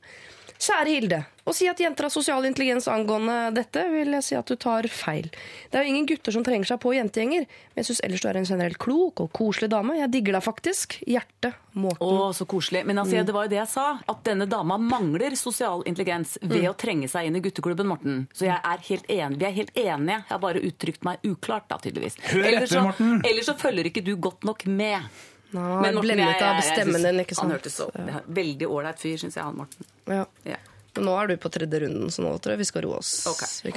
Kjære Hilde, å si at jenter har sosial intelligens angående dette, vil jeg si at du tar feil. Det er jo ingen gutter som trenger seg på jentegjenger, men jeg syns ellers du er en generelt klok og koselig dame. Jeg digger deg faktisk. Hjerte. Morten. Å, så koselig. Men altså, det var jo det jeg sa. At denne dama mangler sosial intelligens ved å trenge seg inn i gutteklubben, Morten. Så jeg er helt enig. vi er helt enige. Jeg har bare uttrykt meg uklart, da, tydeligvis. Hør etter, Morten. Ellers så følger ikke du godt nok med. Nå, han er blendet av jeg- jeg stemmen din, ikke sant? Han hørtes så er Veldig ålreit fyr, syns jeg, han Morten. Ja. Ja. Men nå er du på tredje runden, så nå tror jeg vi skal roe oss. Okay.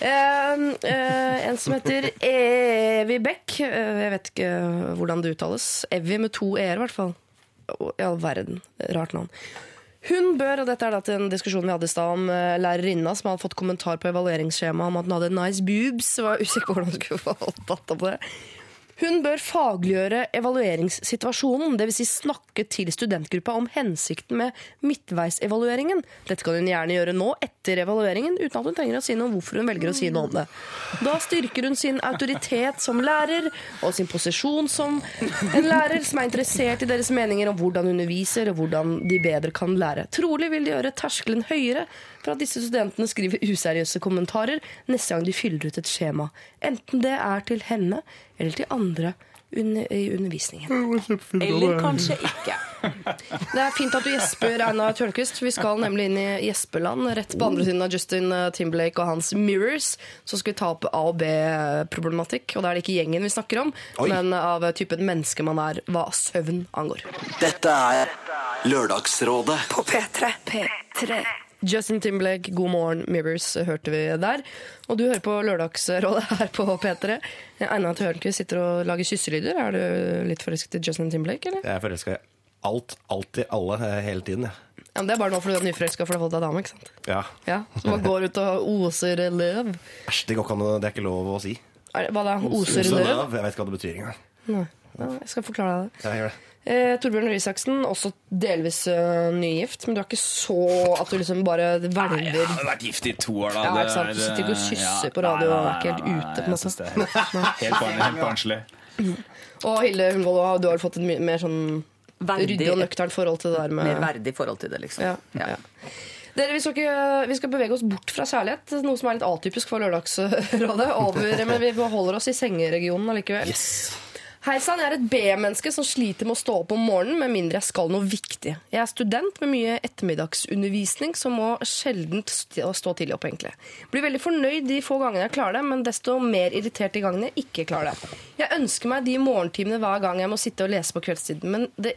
Eh, eh, en som heter Evy Beck. Uh, jeg vet ikke hvordan det uttales. Evy med to e-er, i hvert fall. I all verden. Rart navn. Hun bør, og dette er da til en diskusjon vi hadde i stad om eh, lærerinna som hadde fått kommentar på evalueringsskjemaet om at hun hadde nice boobs. Så var usikker på hvordan hun skulle få data på det. Hun bør fagliggjøre evalueringssituasjonen, dvs. Si snakke til studentgruppa om hensikten med midtveisevalueringen. Dette kan hun gjerne gjøre nå, etter evalueringen, uten at hun trenger å si noe om hvorfor hun velger å si noe om det. Da styrker hun sin autoritet som lærer, og sin posisjon som en lærer som er interessert i deres meninger om hvordan hun underviser, og hvordan de bedre kan lære. Trolig vil de gjøre terskelen høyere for at disse studentene skriver useriøse kommentarer neste gang de fyller ut et skjema. Enten det er til henne eller til andre under, i undervisningen. Eller kanskje ikke. [laughs] Det er fint at du gjesper, Einar Tørnquist. Vi skal nemlig inn i gjespeland. Rett på andre siden av Justin Timberlake og hans Mirrors. Så skal vi ta opp A- og B-problematikk. Og da er det ikke gjengen vi snakker om, Oi. men av typen menneske man er, hva søvn angår. Dette er Lørdagsrådet. På P3. P3. Justin Timberlake, God morgen, Mirrors, hørte vi der. Og du hører på Lørdagsrådet her på P3. Einar Tørnquist sitter og lager kysselyder. Er du litt forelsket i Justin Timberlake, eller? Jeg er forelska i alt, alltid, alle, eh, hele tiden. Ja. Ja, men det er bare nå fordi du er nyforelska for du har fått deg dame, ikke sant? Ja. Ja, Så man går ut og oser løv. Æsj, det, det er ikke lov å si. Er Hva da? Oser Så løv? Jeg vet ikke hva det betyr engang. Nei. Ja, jeg skal forklare deg det. Ja, jeg gjør det. Eh, Torbjørn Røe Isaksen, også delvis uh, nygift, men du er ikke så at du liksom bare Jeg har vært gift i to år, da. Ja, ikke sant. Du sitter ikke og kysser ja. på radio Nei, og er ikke helt ute, på en synes det er helt, helt, barn, helt barnslig. Og Hilde Hundvold, du har fått et mye mer sånn ryddig og nøkternt forhold til det der Mer verdig forhold til det, liksom. ja, ja. Dere, vi skal, ikke, vi skal bevege oss bort fra kjærlighet, noe som er litt atypisk for Lørdagsrådet. Over, [laughs] men vi beholder oss i sengeregionen allikevel. Hei sann, jeg er et B-menneske som sliter med å stå opp om morgenen med mindre jeg skal noe viktig. Jeg er student med mye ettermiddagsundervisning som må sjelden st- stå tidlig opp, egentlig. Blir veldig fornøyd de få gangene jeg klarer det, men desto mer irritert de gangene jeg ikke klarer det. Jeg ønsker meg de morgentimene hver gang jeg må sitte og lese på kveldstiden, men det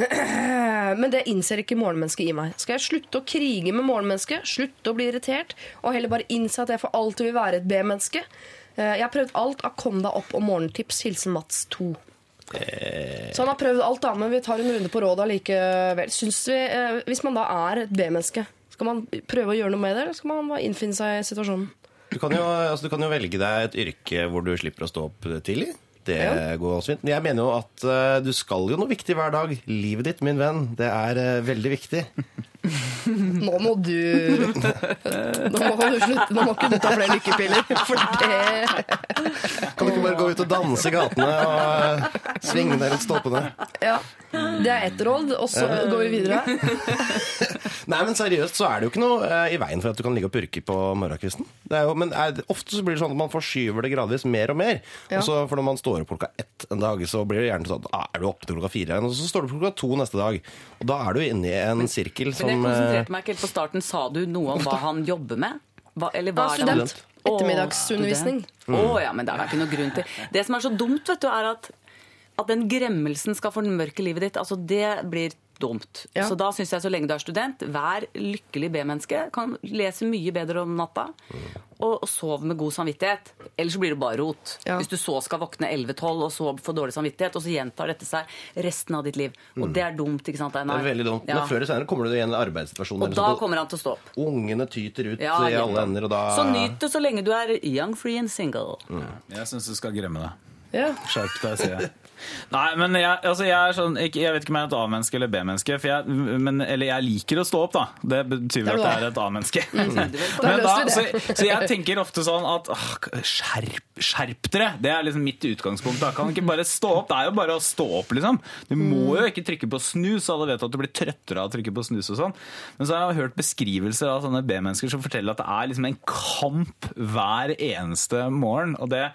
[clears throat] men det innser ikke morgenmennesket i meg. Skal jeg slutte å krige med morgenmennesket, slutte å bli irritert, og heller bare innse at jeg for alltid vil være et B-menneske? Eh, Jeg har prøvd alt av kom deg opp og morgentips. Hilsen Mats 2. Så han har prøvd alt, da, men vi tar en runde på rådet allikevel. Vi, eh, Hvis man da er et B-menneske, skal man prøve å gjøre noe med det, eller skal man bare innfinne seg i situasjonen? Du kan, jo, altså, du kan jo velge deg et yrke hvor du slipper å stå opp tidlig. Det Ja. går også fint. Jeg mener jo at eh, du skal jo noe viktig hver dag. Livet ditt, min venn, det er eh, veldig viktig. [laughs] Nå må du Nå må du slutte. Nå må ikke du ta flere lykkepiller, for det Kan du ikke bare gå ut og danse i gatene og eh, svinge deg rundt stolpene? Ja. Det er ett råd, og så går vi videre. [laughs] Nei, men seriøst så er det jo ikke noe eh, i veien for at du kan ligge og purke på morgenkvisten. Det jo, men er, ofte så blir det sånn at man forskyver det gradvis mer og mer. Ja. Og så, for når man står opp klokka ett en dag, så blir det gjerne sånn ah, er du oppe til klokka fire igjen, og så står du opp klokka to neste dag. Og da er du inne i en sirkel som jeg eh, konsentrerte meg ikke helt på starten. Sa du noe om hva han jobber med? Hva, eller hva Ja, er det. Å, Ettermiddagsundervisning. Å ja, men det er da ikke noe grunn til [laughs] Det som er så dumt, vet du, er at, at den gremmelsen skal formørke livet ditt. Altså, det blir dumt. Ja. Så da syns jeg så lenge du er student, vær lykkelig B-menneske. Kan lese mye bedre om natta. Og, sov med god samvittighet. Ellers så blir det bare rot. Ja. Hvis du så skal våkne 11-12 og så får dårlig samvittighet, og så gjentar dette seg resten av ditt liv. Og det er dumt, ikke sant, Det er veldig dumt. Ja. Men før eller senere kommer du igjen i arbeidssituasjonen. Og da kommer han til å stå opp. Ungene tyter ut Ja, i alle ender, og da Så nyt det så lenge du er young, free and single. Jeg syns du skal gremme deg. Ja. Skjerp deg, sier jeg. [laughs] Nei, men jeg, altså jeg er sånn Jeg vet ikke om jeg er et A-menneske eller B-menneske. Eller jeg liker å stå opp, da. Det betyr vel at jeg er et A-menneske. Løser [laughs] så, så jeg tenker ofte sånn at åh, skjerp, skjerp dere! Det er liksom mitt utgangspunkt. Da kan ikke bare stå opp. Det er jo bare å stå opp, liksom. Du må jo ikke trykke på snus. Alle vet at du blir trøttere av å trykke på snus og sånn. Men så har jeg hørt beskrivelser av sånne B-mennesker som forteller at det er liksom en kamp hver eneste morgen. Og det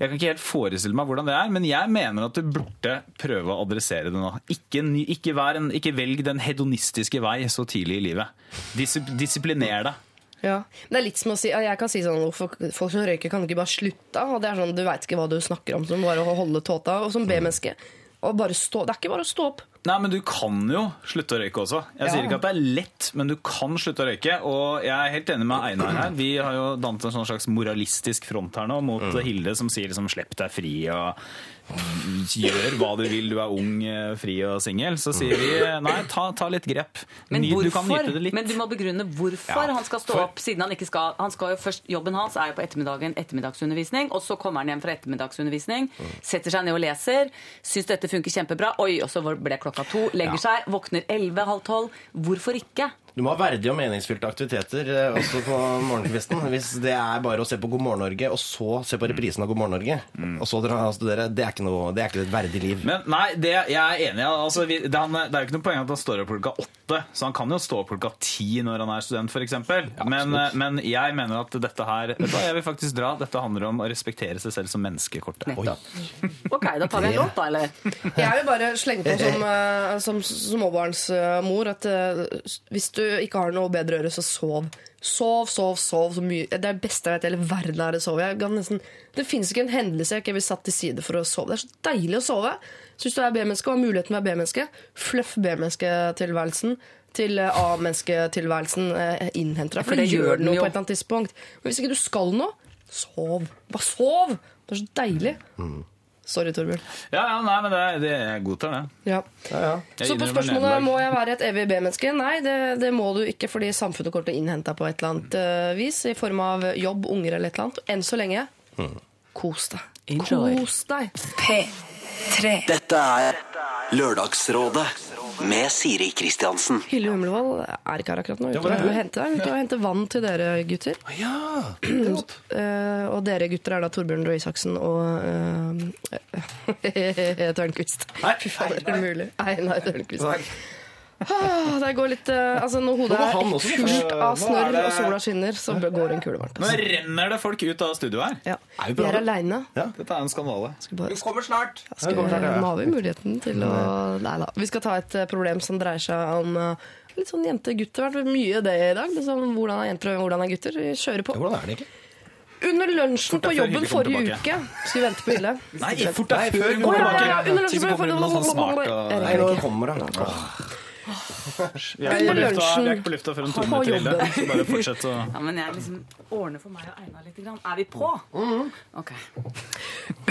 Jeg kan ikke helt forestille meg hvordan det er, men jeg mener at du burde prøve å adressere det nå. Ikke, ikke, en, ikke velg den hedonistiske vei så tidlig i livet. Disip, disipliner deg. Ja. Det er litt som å si, Jeg kan si sånn folk som røyker, kan ikke bare slutte. Og det er sånn, Du veit ikke hva du snakker om. Som bare å holde tåta. Og som B-menneske. Det er ikke bare å stå opp. Nei, men du kan jo slutte å røyke også. Jeg Ja. sier ikke at det er lett, men du kan slutte å røyke. Og jeg er helt enig med Einar her. Vi har jo dannet en sånn slags moralistisk front her nå mot Hilde, som sier liksom 'slipp deg fri' og gjør hva du vil, du er ung, eh, fri og singel. Så sier vi nei, ta, ta litt grep. Men hvorfor, Du kan hvorfor? nyte det litt. Men du må begrunne hvorfor Ja, han skal stå for- opp, siden han ikke skal Han skal jo først, Jobben hans er jo på ettermiddagen ettermiddagsundervisning, og så kommer han hjem fra ettermiddagsundervisning, setter seg ned og leser, syns dette funker kjempebra, oi, og så ble klokka to, legger seg, våkner elleve, halv tolv. Hvorfor ikke? Du må ha verdige og meningsfylte aktiviteter eh, også på morgenkvisten. Hvis det er bare å se på God morgen Norge, og så se på reprisen av God morgen Norge, og så dra og studere, det er ikke, noe, det er ikke et verdig liv. Men nei, det, jeg er enig. ja. Altså, vi, det, han, det er jo ikke noe poeng at han står opp klokka åtte, så han kan jo stå opp klokka ti når han er student, f.eks. men, eh, men jeg mener at dette her vet du hva, Jeg vil faktisk dra. Dette handler om å respektere seg selv som menneske. Kortet. Oi. [laughs] Ok, da tar vi en låt, da, eller? Jeg vil bare slenge på som, eh, som småbarnsmor at eh, hvis du ikke har noe bedre å gjøre, så sov. Sov, sov, sov så mye. Det er det beste jeg vet i hele verden er å sove. Nesten, det fins ikke en hendelse jeg ikke vil satt til side for å sove. Det er så deilig å sove. Så hvis du er B-menneske og har muligheten til å være B-menneske, fluff B-mennesketilværelsen til eh, A-mennesketilværelsen eh, innhenter deg. For, For det det gjør den jo på et eller annet tidspunkt. Men hvis ikke du skal noe, sov. Bare sov! Det er så deilig. Sorry, Torbjørn. Ja, ja, nei, men det, det, jeg godtar det. Ja. Jeg Så på spørsmålet må jeg være et evig B-menneske. Nei, det, det må du ikke, fordi samfunnet kommer til å innhente deg på et eller annet uh, vis. I form av jobb, unger eller et eller annet. Enn så lenge, kos deg. Enjoy. Kos deg. P3. Dette er Lørdagsrådet med Siri Kristiansen. Hilde Humlevold er ikke her akkurat nå. Ute og henter, ute og henter vann til dere gutter. Ja, det er. [clears throat] Eh, og dere gutter er da Torbjørn Røe Isaksen og [laughs] uh, Tørnquist. Fy fader, er det mulig? Nei, nei, Tørnquist. Ah, det går litt eh, Altså Når hodet er fullt av snørr og sola skinner, så går en kule varmt. Nå renner det folk ut av studio her. Ja. Er vi er aleine. Ja. Dette er en skandale. kommer snart. Skal vi, nå har vi muligheten til å Nei da. Vi skal ta et eh, problem som dreier seg om eh, litt sånn jente-gutt. Det har vært mye det i dag. Liksom, hvordan er jenter og hvordan er gutter? Vi kjører på. Hvordan er det egentlig? Under lunsjen på jobben forrige uke Skal vi vente på Hille. Nei, fort er før under lunsjen på jobben forrige sånn. Jeg Og... Nei, nå kommer han. Vi er ikke på lufta, vi er ikke på lufta før en på time til. Hilde. Så bare fortsett å Ja, men jeg liksom ordner for meg og Einar litt. Grann. Er vi på? Ok.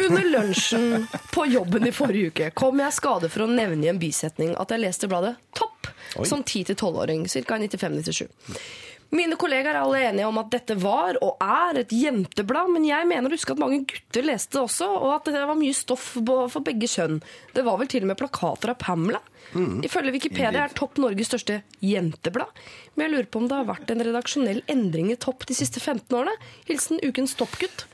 Under lunsjen på jobben i forrige uke kom jeg i skade for å nevne i en bisetning at jeg leste bladet Topp som 10-12-åring, ca. 95-97. Mine kollegaer er alle enige om at dette var og er et jenteblad, men jeg mener å huske at mange gutter leste det også, og at det var mye stoff for begge kjønn. Det var vel til og med plakater av Pamela. Ifølge Wikipedia er Topp Norges største jenteblad. Men jeg lurer på om det har vært en redaksjonell endring i Topp de siste 15 årene. Hilsen ukens toppgutt.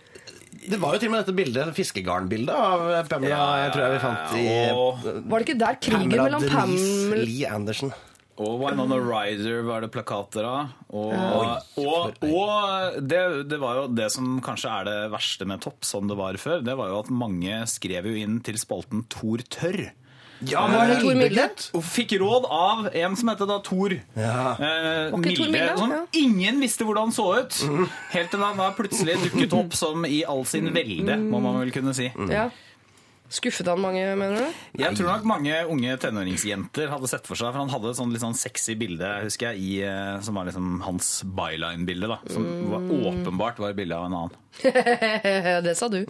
Det var jo til og med dette bildet, fiskegarnbildet av Pamela, ja, jeg tror jeg vi fant i Og, Var det ikke der krigen Pamela mellom Pamela Lee Anderson. og Winona Ryder var det plakater av. Og, og, og det, det var jo det som kanskje er det verste med Topp, som det var før. Det var jo at mange skrev jo inn til spalten Tor Tørr. Ja, Var det Tor Milde? Og fikk råd av en som heter da Tor Ja. eh, Milde, Milde, som ja. ingen visste hvordan han så ut. Helt til han da plutselig dukket opp som i all sin velde, må man vel kunne si. Ja. Skuffet han mange, mener du? Jeg tror nok mange unge tenåringsjenter hadde sett for seg For han hadde et sånn litt sånn sexy bilde, husker jeg, i, eh, som var liksom hans byline-bilde. da Som var, åpenbart var et bilde av en annen. [laughs] det sa du.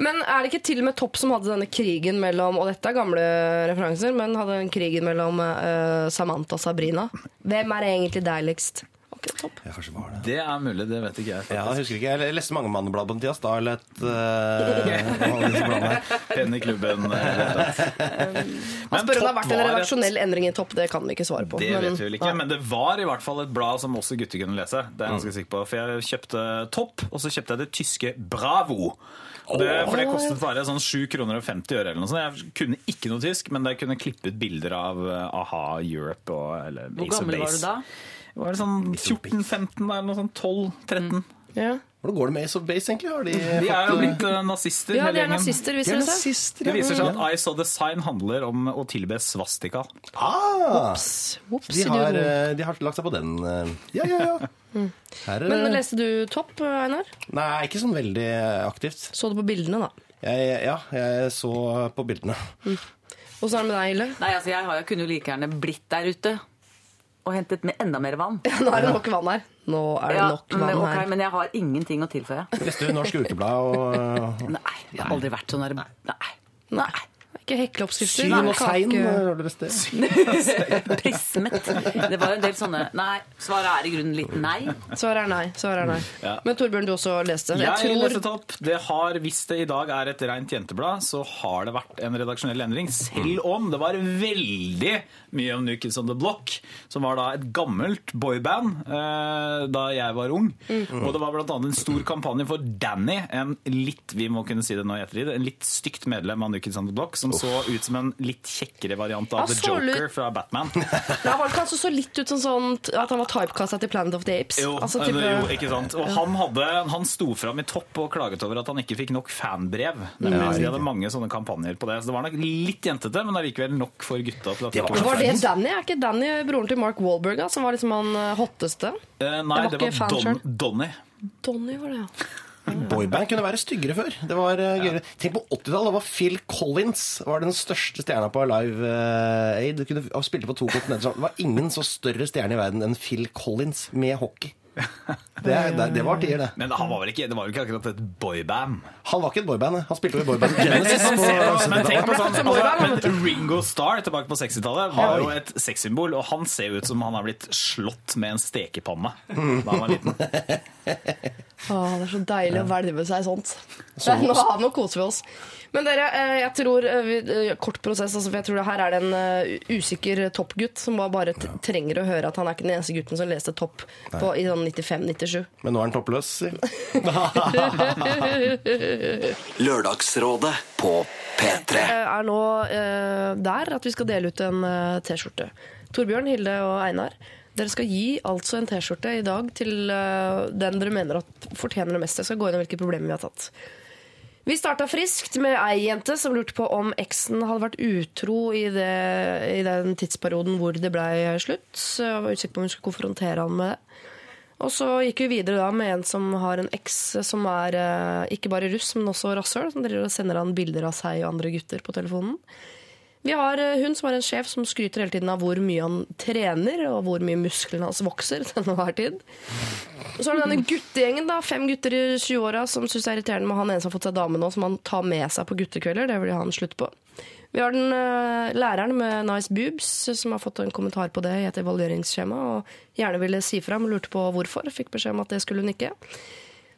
Men er det ikke til og med Topp som hadde denne krigen mellom Og dette er gamle referanser, men hadde den krigen mellom uh, Samantha og Sabrina? Hvem er egentlig deiligst? Topp. Ja, kanskje var det. Det er mulig, det vet ikke jeg. Ja, jeg husker ikke. Jeg leste mange manneblad på den tida. Starlet uh. Penn i klubben. Han spør om det har vært en redaksjonell endring i Topp. Det kan vi ikke svare på. Det men- vet vi vel ikke, men det var i hvert fall et blad som også gutter kunne lese. Det er jeg Mm. ganske sikker på, For jeg kjøpte Topp, og så kjøpte jeg det tyske Bravo. Det, for det kostet bare sånn 7 kroner og 50 øre eller noe sånt. Jeg kunne ikke noe tysk, men jeg kunne klippet bilder av eh, a-ha Europe og eller Hvor gammel var du da? Det sånn 14-15 eller noe sånt. 12-13. Ja. Hvordan går det med Ace of Base, egentlig? Har de, De er jo blitt eh, nazister, ja, hele de er gjengen. nazister, De viser er det nazister, Det viser seg at. I Saw The Sign handler om å tilbe svastika. Ah, Ops, de, har, eh, de har lagt seg på den. eh. Ja, ja, ja. [laughs] Her, Men eh, leste du Topp, Einar? Nei, ikke sånn veldig aktivt. Så du på bildene, da? Jeg, ja, jeg så på bildene. Åssen er det med deg, Hille? Nei, altså jeg har kunne jo like gjerne blitt der ute og hentet med enda mer vann. Nå er det nok vann her. Nå er det Ja, nok men, vann her. men jeg har ingenting å tilføye. Leste du Norsk Ukeblad og [laughs] Nei, jeg har aldri vært sånn der Nei. Nei. Ikke hekleoppskrifter. Syn og. Sein? Har dere det? [laughs] Prismet. Det var en del sånne Nei. Svaret er i grunnen litt nei. Svaret er nei. Svaret er nei. Ja. Men Torbjørn, du også leste. Jeg, Jeg leste tror opp. Det har, hvis det i dag er et rent jenteblad, så har det vært en redaksjonell endring. Selv om det var veldig mye om New Kids on the Block, som var da et gammelt boyband eh, da jeg var ung. Og det var annet en stor kampanje for Danny, en litt vi må kunne si det nå i ettertid, en litt stygt medlem av New Kids on the Block, som så ut som en litt kjekkere variant av The Joker fra Batman. [laughs] Ja, var det han som så litt ut som sånn at han var typecasta til Planet of the Apes? Jo, Altså, eh, type- jo ikke sant. Og han, hadde, han sto fram i topp og klaget over at han ikke fikk nok fanbrev. Nemlig, de hadde mange sånne kampanjer på det. Så det var nok litt jentete, men allikevel nok for gutta til at Det var Var det Danny? Er ikke Danny broren til Mark Wahlberg, som var liksom han eh, hotteste? Eh, Nei, Det var det var Don. Donny. Donny var det, ja. Boyband kunne være styggere før. Det var gøyere. Ja. Tenk på 80-tallet, da var Phil Collins var den største stjerna på Live eh, Aid. Du kunne, spilte på to kontinenter. Det var ingen så større stjerne i verden enn Phil Collins med hockey. Det, det, det var tider, det. Men han var vel ikke, det var vel ikke akkurat et boyband. Han var ikke et boyband. han. Spilte jo i boyband Men, Genesis. men, på men tenk på sånn, altså, men Ringo Starr tilbake på 60-tallet var jo et sexsymbol, og han ser ut som han har blitt slått med en stekepanne da han var liten. [laughs] [laughs] Å, det er så deilig å hvelve seg sånt. Er, nå, nå koser vi oss. Men dere, eh, jeg tror eh, eh, Kort prosess. Altså, for jeg tror det her er det en usikker toppgutt som bare- trenger å høre at han er ikke den eneste gutten som leste topp på, i sånn 95-97. Men nå er han toppløs. si. [laughs] [laughs] Lørdagsrådet på P3. er nå der at vi skal dele ut en T-skjorte. Torbjørn, Hilde og Einar, dere skal gi altså en T-skjorte i dag til eh, den dere mener at fortjener det mest. Jeg skal gå gjennom hvilke problemer vi har tatt. Vi starta friskt med ei jente som lurte på om eksen hadde vært utro i, det, i den tidsperioden hvor det blei slutt. Så jeg var usikker på om hun skulle konfrontere han med det. Og så gikk vi videre da med en som har en eks som er eh, ikke bare russ, men også rasshøl. Som driver og sender han bilder av seg og andre gutter på telefonen. Vi har eh, hun som har en sjef som skryter hele tiden av hvor mye han trener, og hvor mye musklene hans vokser [laughs] til enhver tid. Så har det denne guttegjengen, da, fem gutter i 20-åra som syns det er irriterende med han ene som har fått seg dame nå, som han tar med seg på guttekvelder. Det vil han slutte slutt på. Vi har den uh, læreren med nice boobs som har fått en kommentar på det i et evalueringsskjema, og gjerne ville si fra, men lurte på hvorfor. Fikk beskjed om at det skulle hun ikke.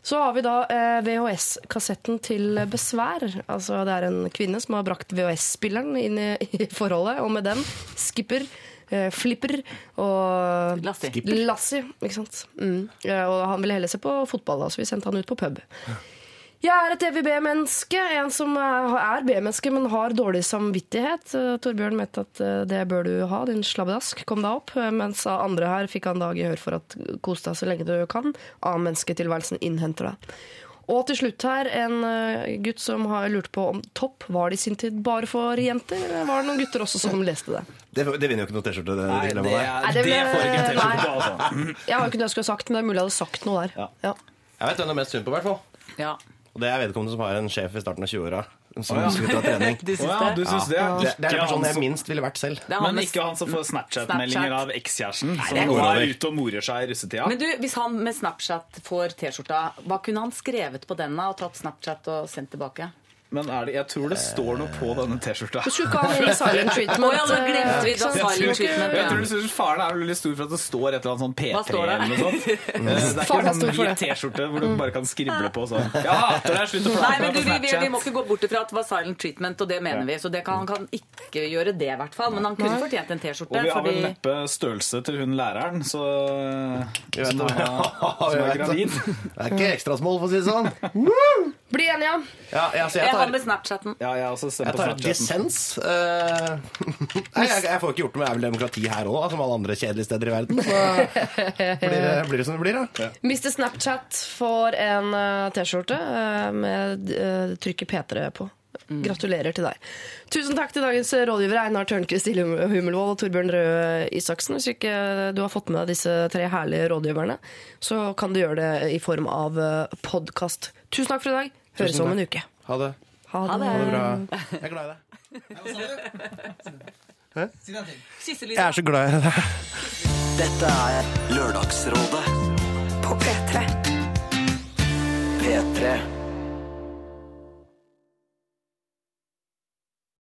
Så har vi da eh, VHS-kassetten til Besvær. Altså Det er en kvinne som har brakt VHS-spilleren inn i, i forholdet, og med den skipper, eh, flipper og Lassie. Lassie, ikke sant. Mm. Og han ville heller se på fotball, da, så vi sendte han ut på pub. Jeg er et evig B-menneske, en som er B-menneske, men har dårlig samvittighet. Eh, Torbjørn mente at eh, det bør du ha, din slabbedask, kom deg opp. Eh, Mens andre her fikk han dag i hør for at kos deg så lenge du kan. A-mennesketilværelsen innhenter deg. Og til slutt her, en gutt som har lurt på om topp var det i sin tid bare for jenter, eller var det noen gutter også som leste det? Det, det vinner jo ikke noe T-skjorte. det dilemmaet det, der. Nei, er, det det får ikke en T-skjorte altså. Jeg har jo ikke det jeg skulle ha sagt, men det er mulig jeg hadde sagt noe der. Ja. Ja. Jeg vet hvem det er mest synd på, i hvert fall. Ja. Og det er vedkommende som har en sjef i starten av 20-åra som slutter av trening. [laughs] du syns oh, ja, du det? syns det? Det, det er den personen jeg minst ville vært selv. Er Men ikke han som får Snapchat-meldinger Snapchat. av ekskjæresten, som er nå er ute og morer seg i russetida. Men du, hvis han med Snapchat får T-skjorta, hva kunne han skrevet på denne og tatt Snapchat og sendt tilbake? Men er det, jeg tror det står noe på denne T-skjorta. Du skulle ikke ha silent treatment. Å ja, nå glemte vi eh, da silent Jeg tror, treatment. jeg tror Ja. du synes Faren er veldig stor for at det står et eller annet sånn P3 det? eller noe sånt. Eh, Det er er ikke en for hvit. T-skjorte hvor du bare kan skrible på sånn. Jeg hater deg, slutt å Nei, plage men meg du, på vi, vi, vi må ikke gå bort ifra at det var silent treatment, og det mener vi. Så det kan, han kan ikke gjøre det, i hvert fall. Men han kunne fortjent en T-skjorte. Og vi har vel Fordi neppe størrelse til hun læreren, så Jeg vet som er, [laughs] som er det. gravid. Det er ikke ekstrasmål, for å si det sånn. [laughs] Bli enige. Ja, ja, så jeg jeg har tar, med Snapchatten. Ja, jeg også jeg tar dissens. [laughs] Uh, nei, jeg, jeg får ikke gjort noe med er vel demokrati her òg, som alle andre kjedelige steder i verden. Så blir det, blir det som det blir, da. Mr. Snapchat får en eh, T-skjorte eh, med uh, trykket P3 på. Gratulerer til deg. Tusen takk til dagens rådgivere Einar Tørnquist, Hilde Hummelvold og Torbjørn Røe Isaksen. Hvis ikke du har fått med deg disse tre herlige rådgiverne, så kan du gjøre det i form av podkast. Tusen takk for i dag. Høres om en uke. Ha det. Ha det. Ha det bra. Jeg er glad i deg. Siste Jeg er så glad i deg. Dette er Lørdagsrådet På P3. P3.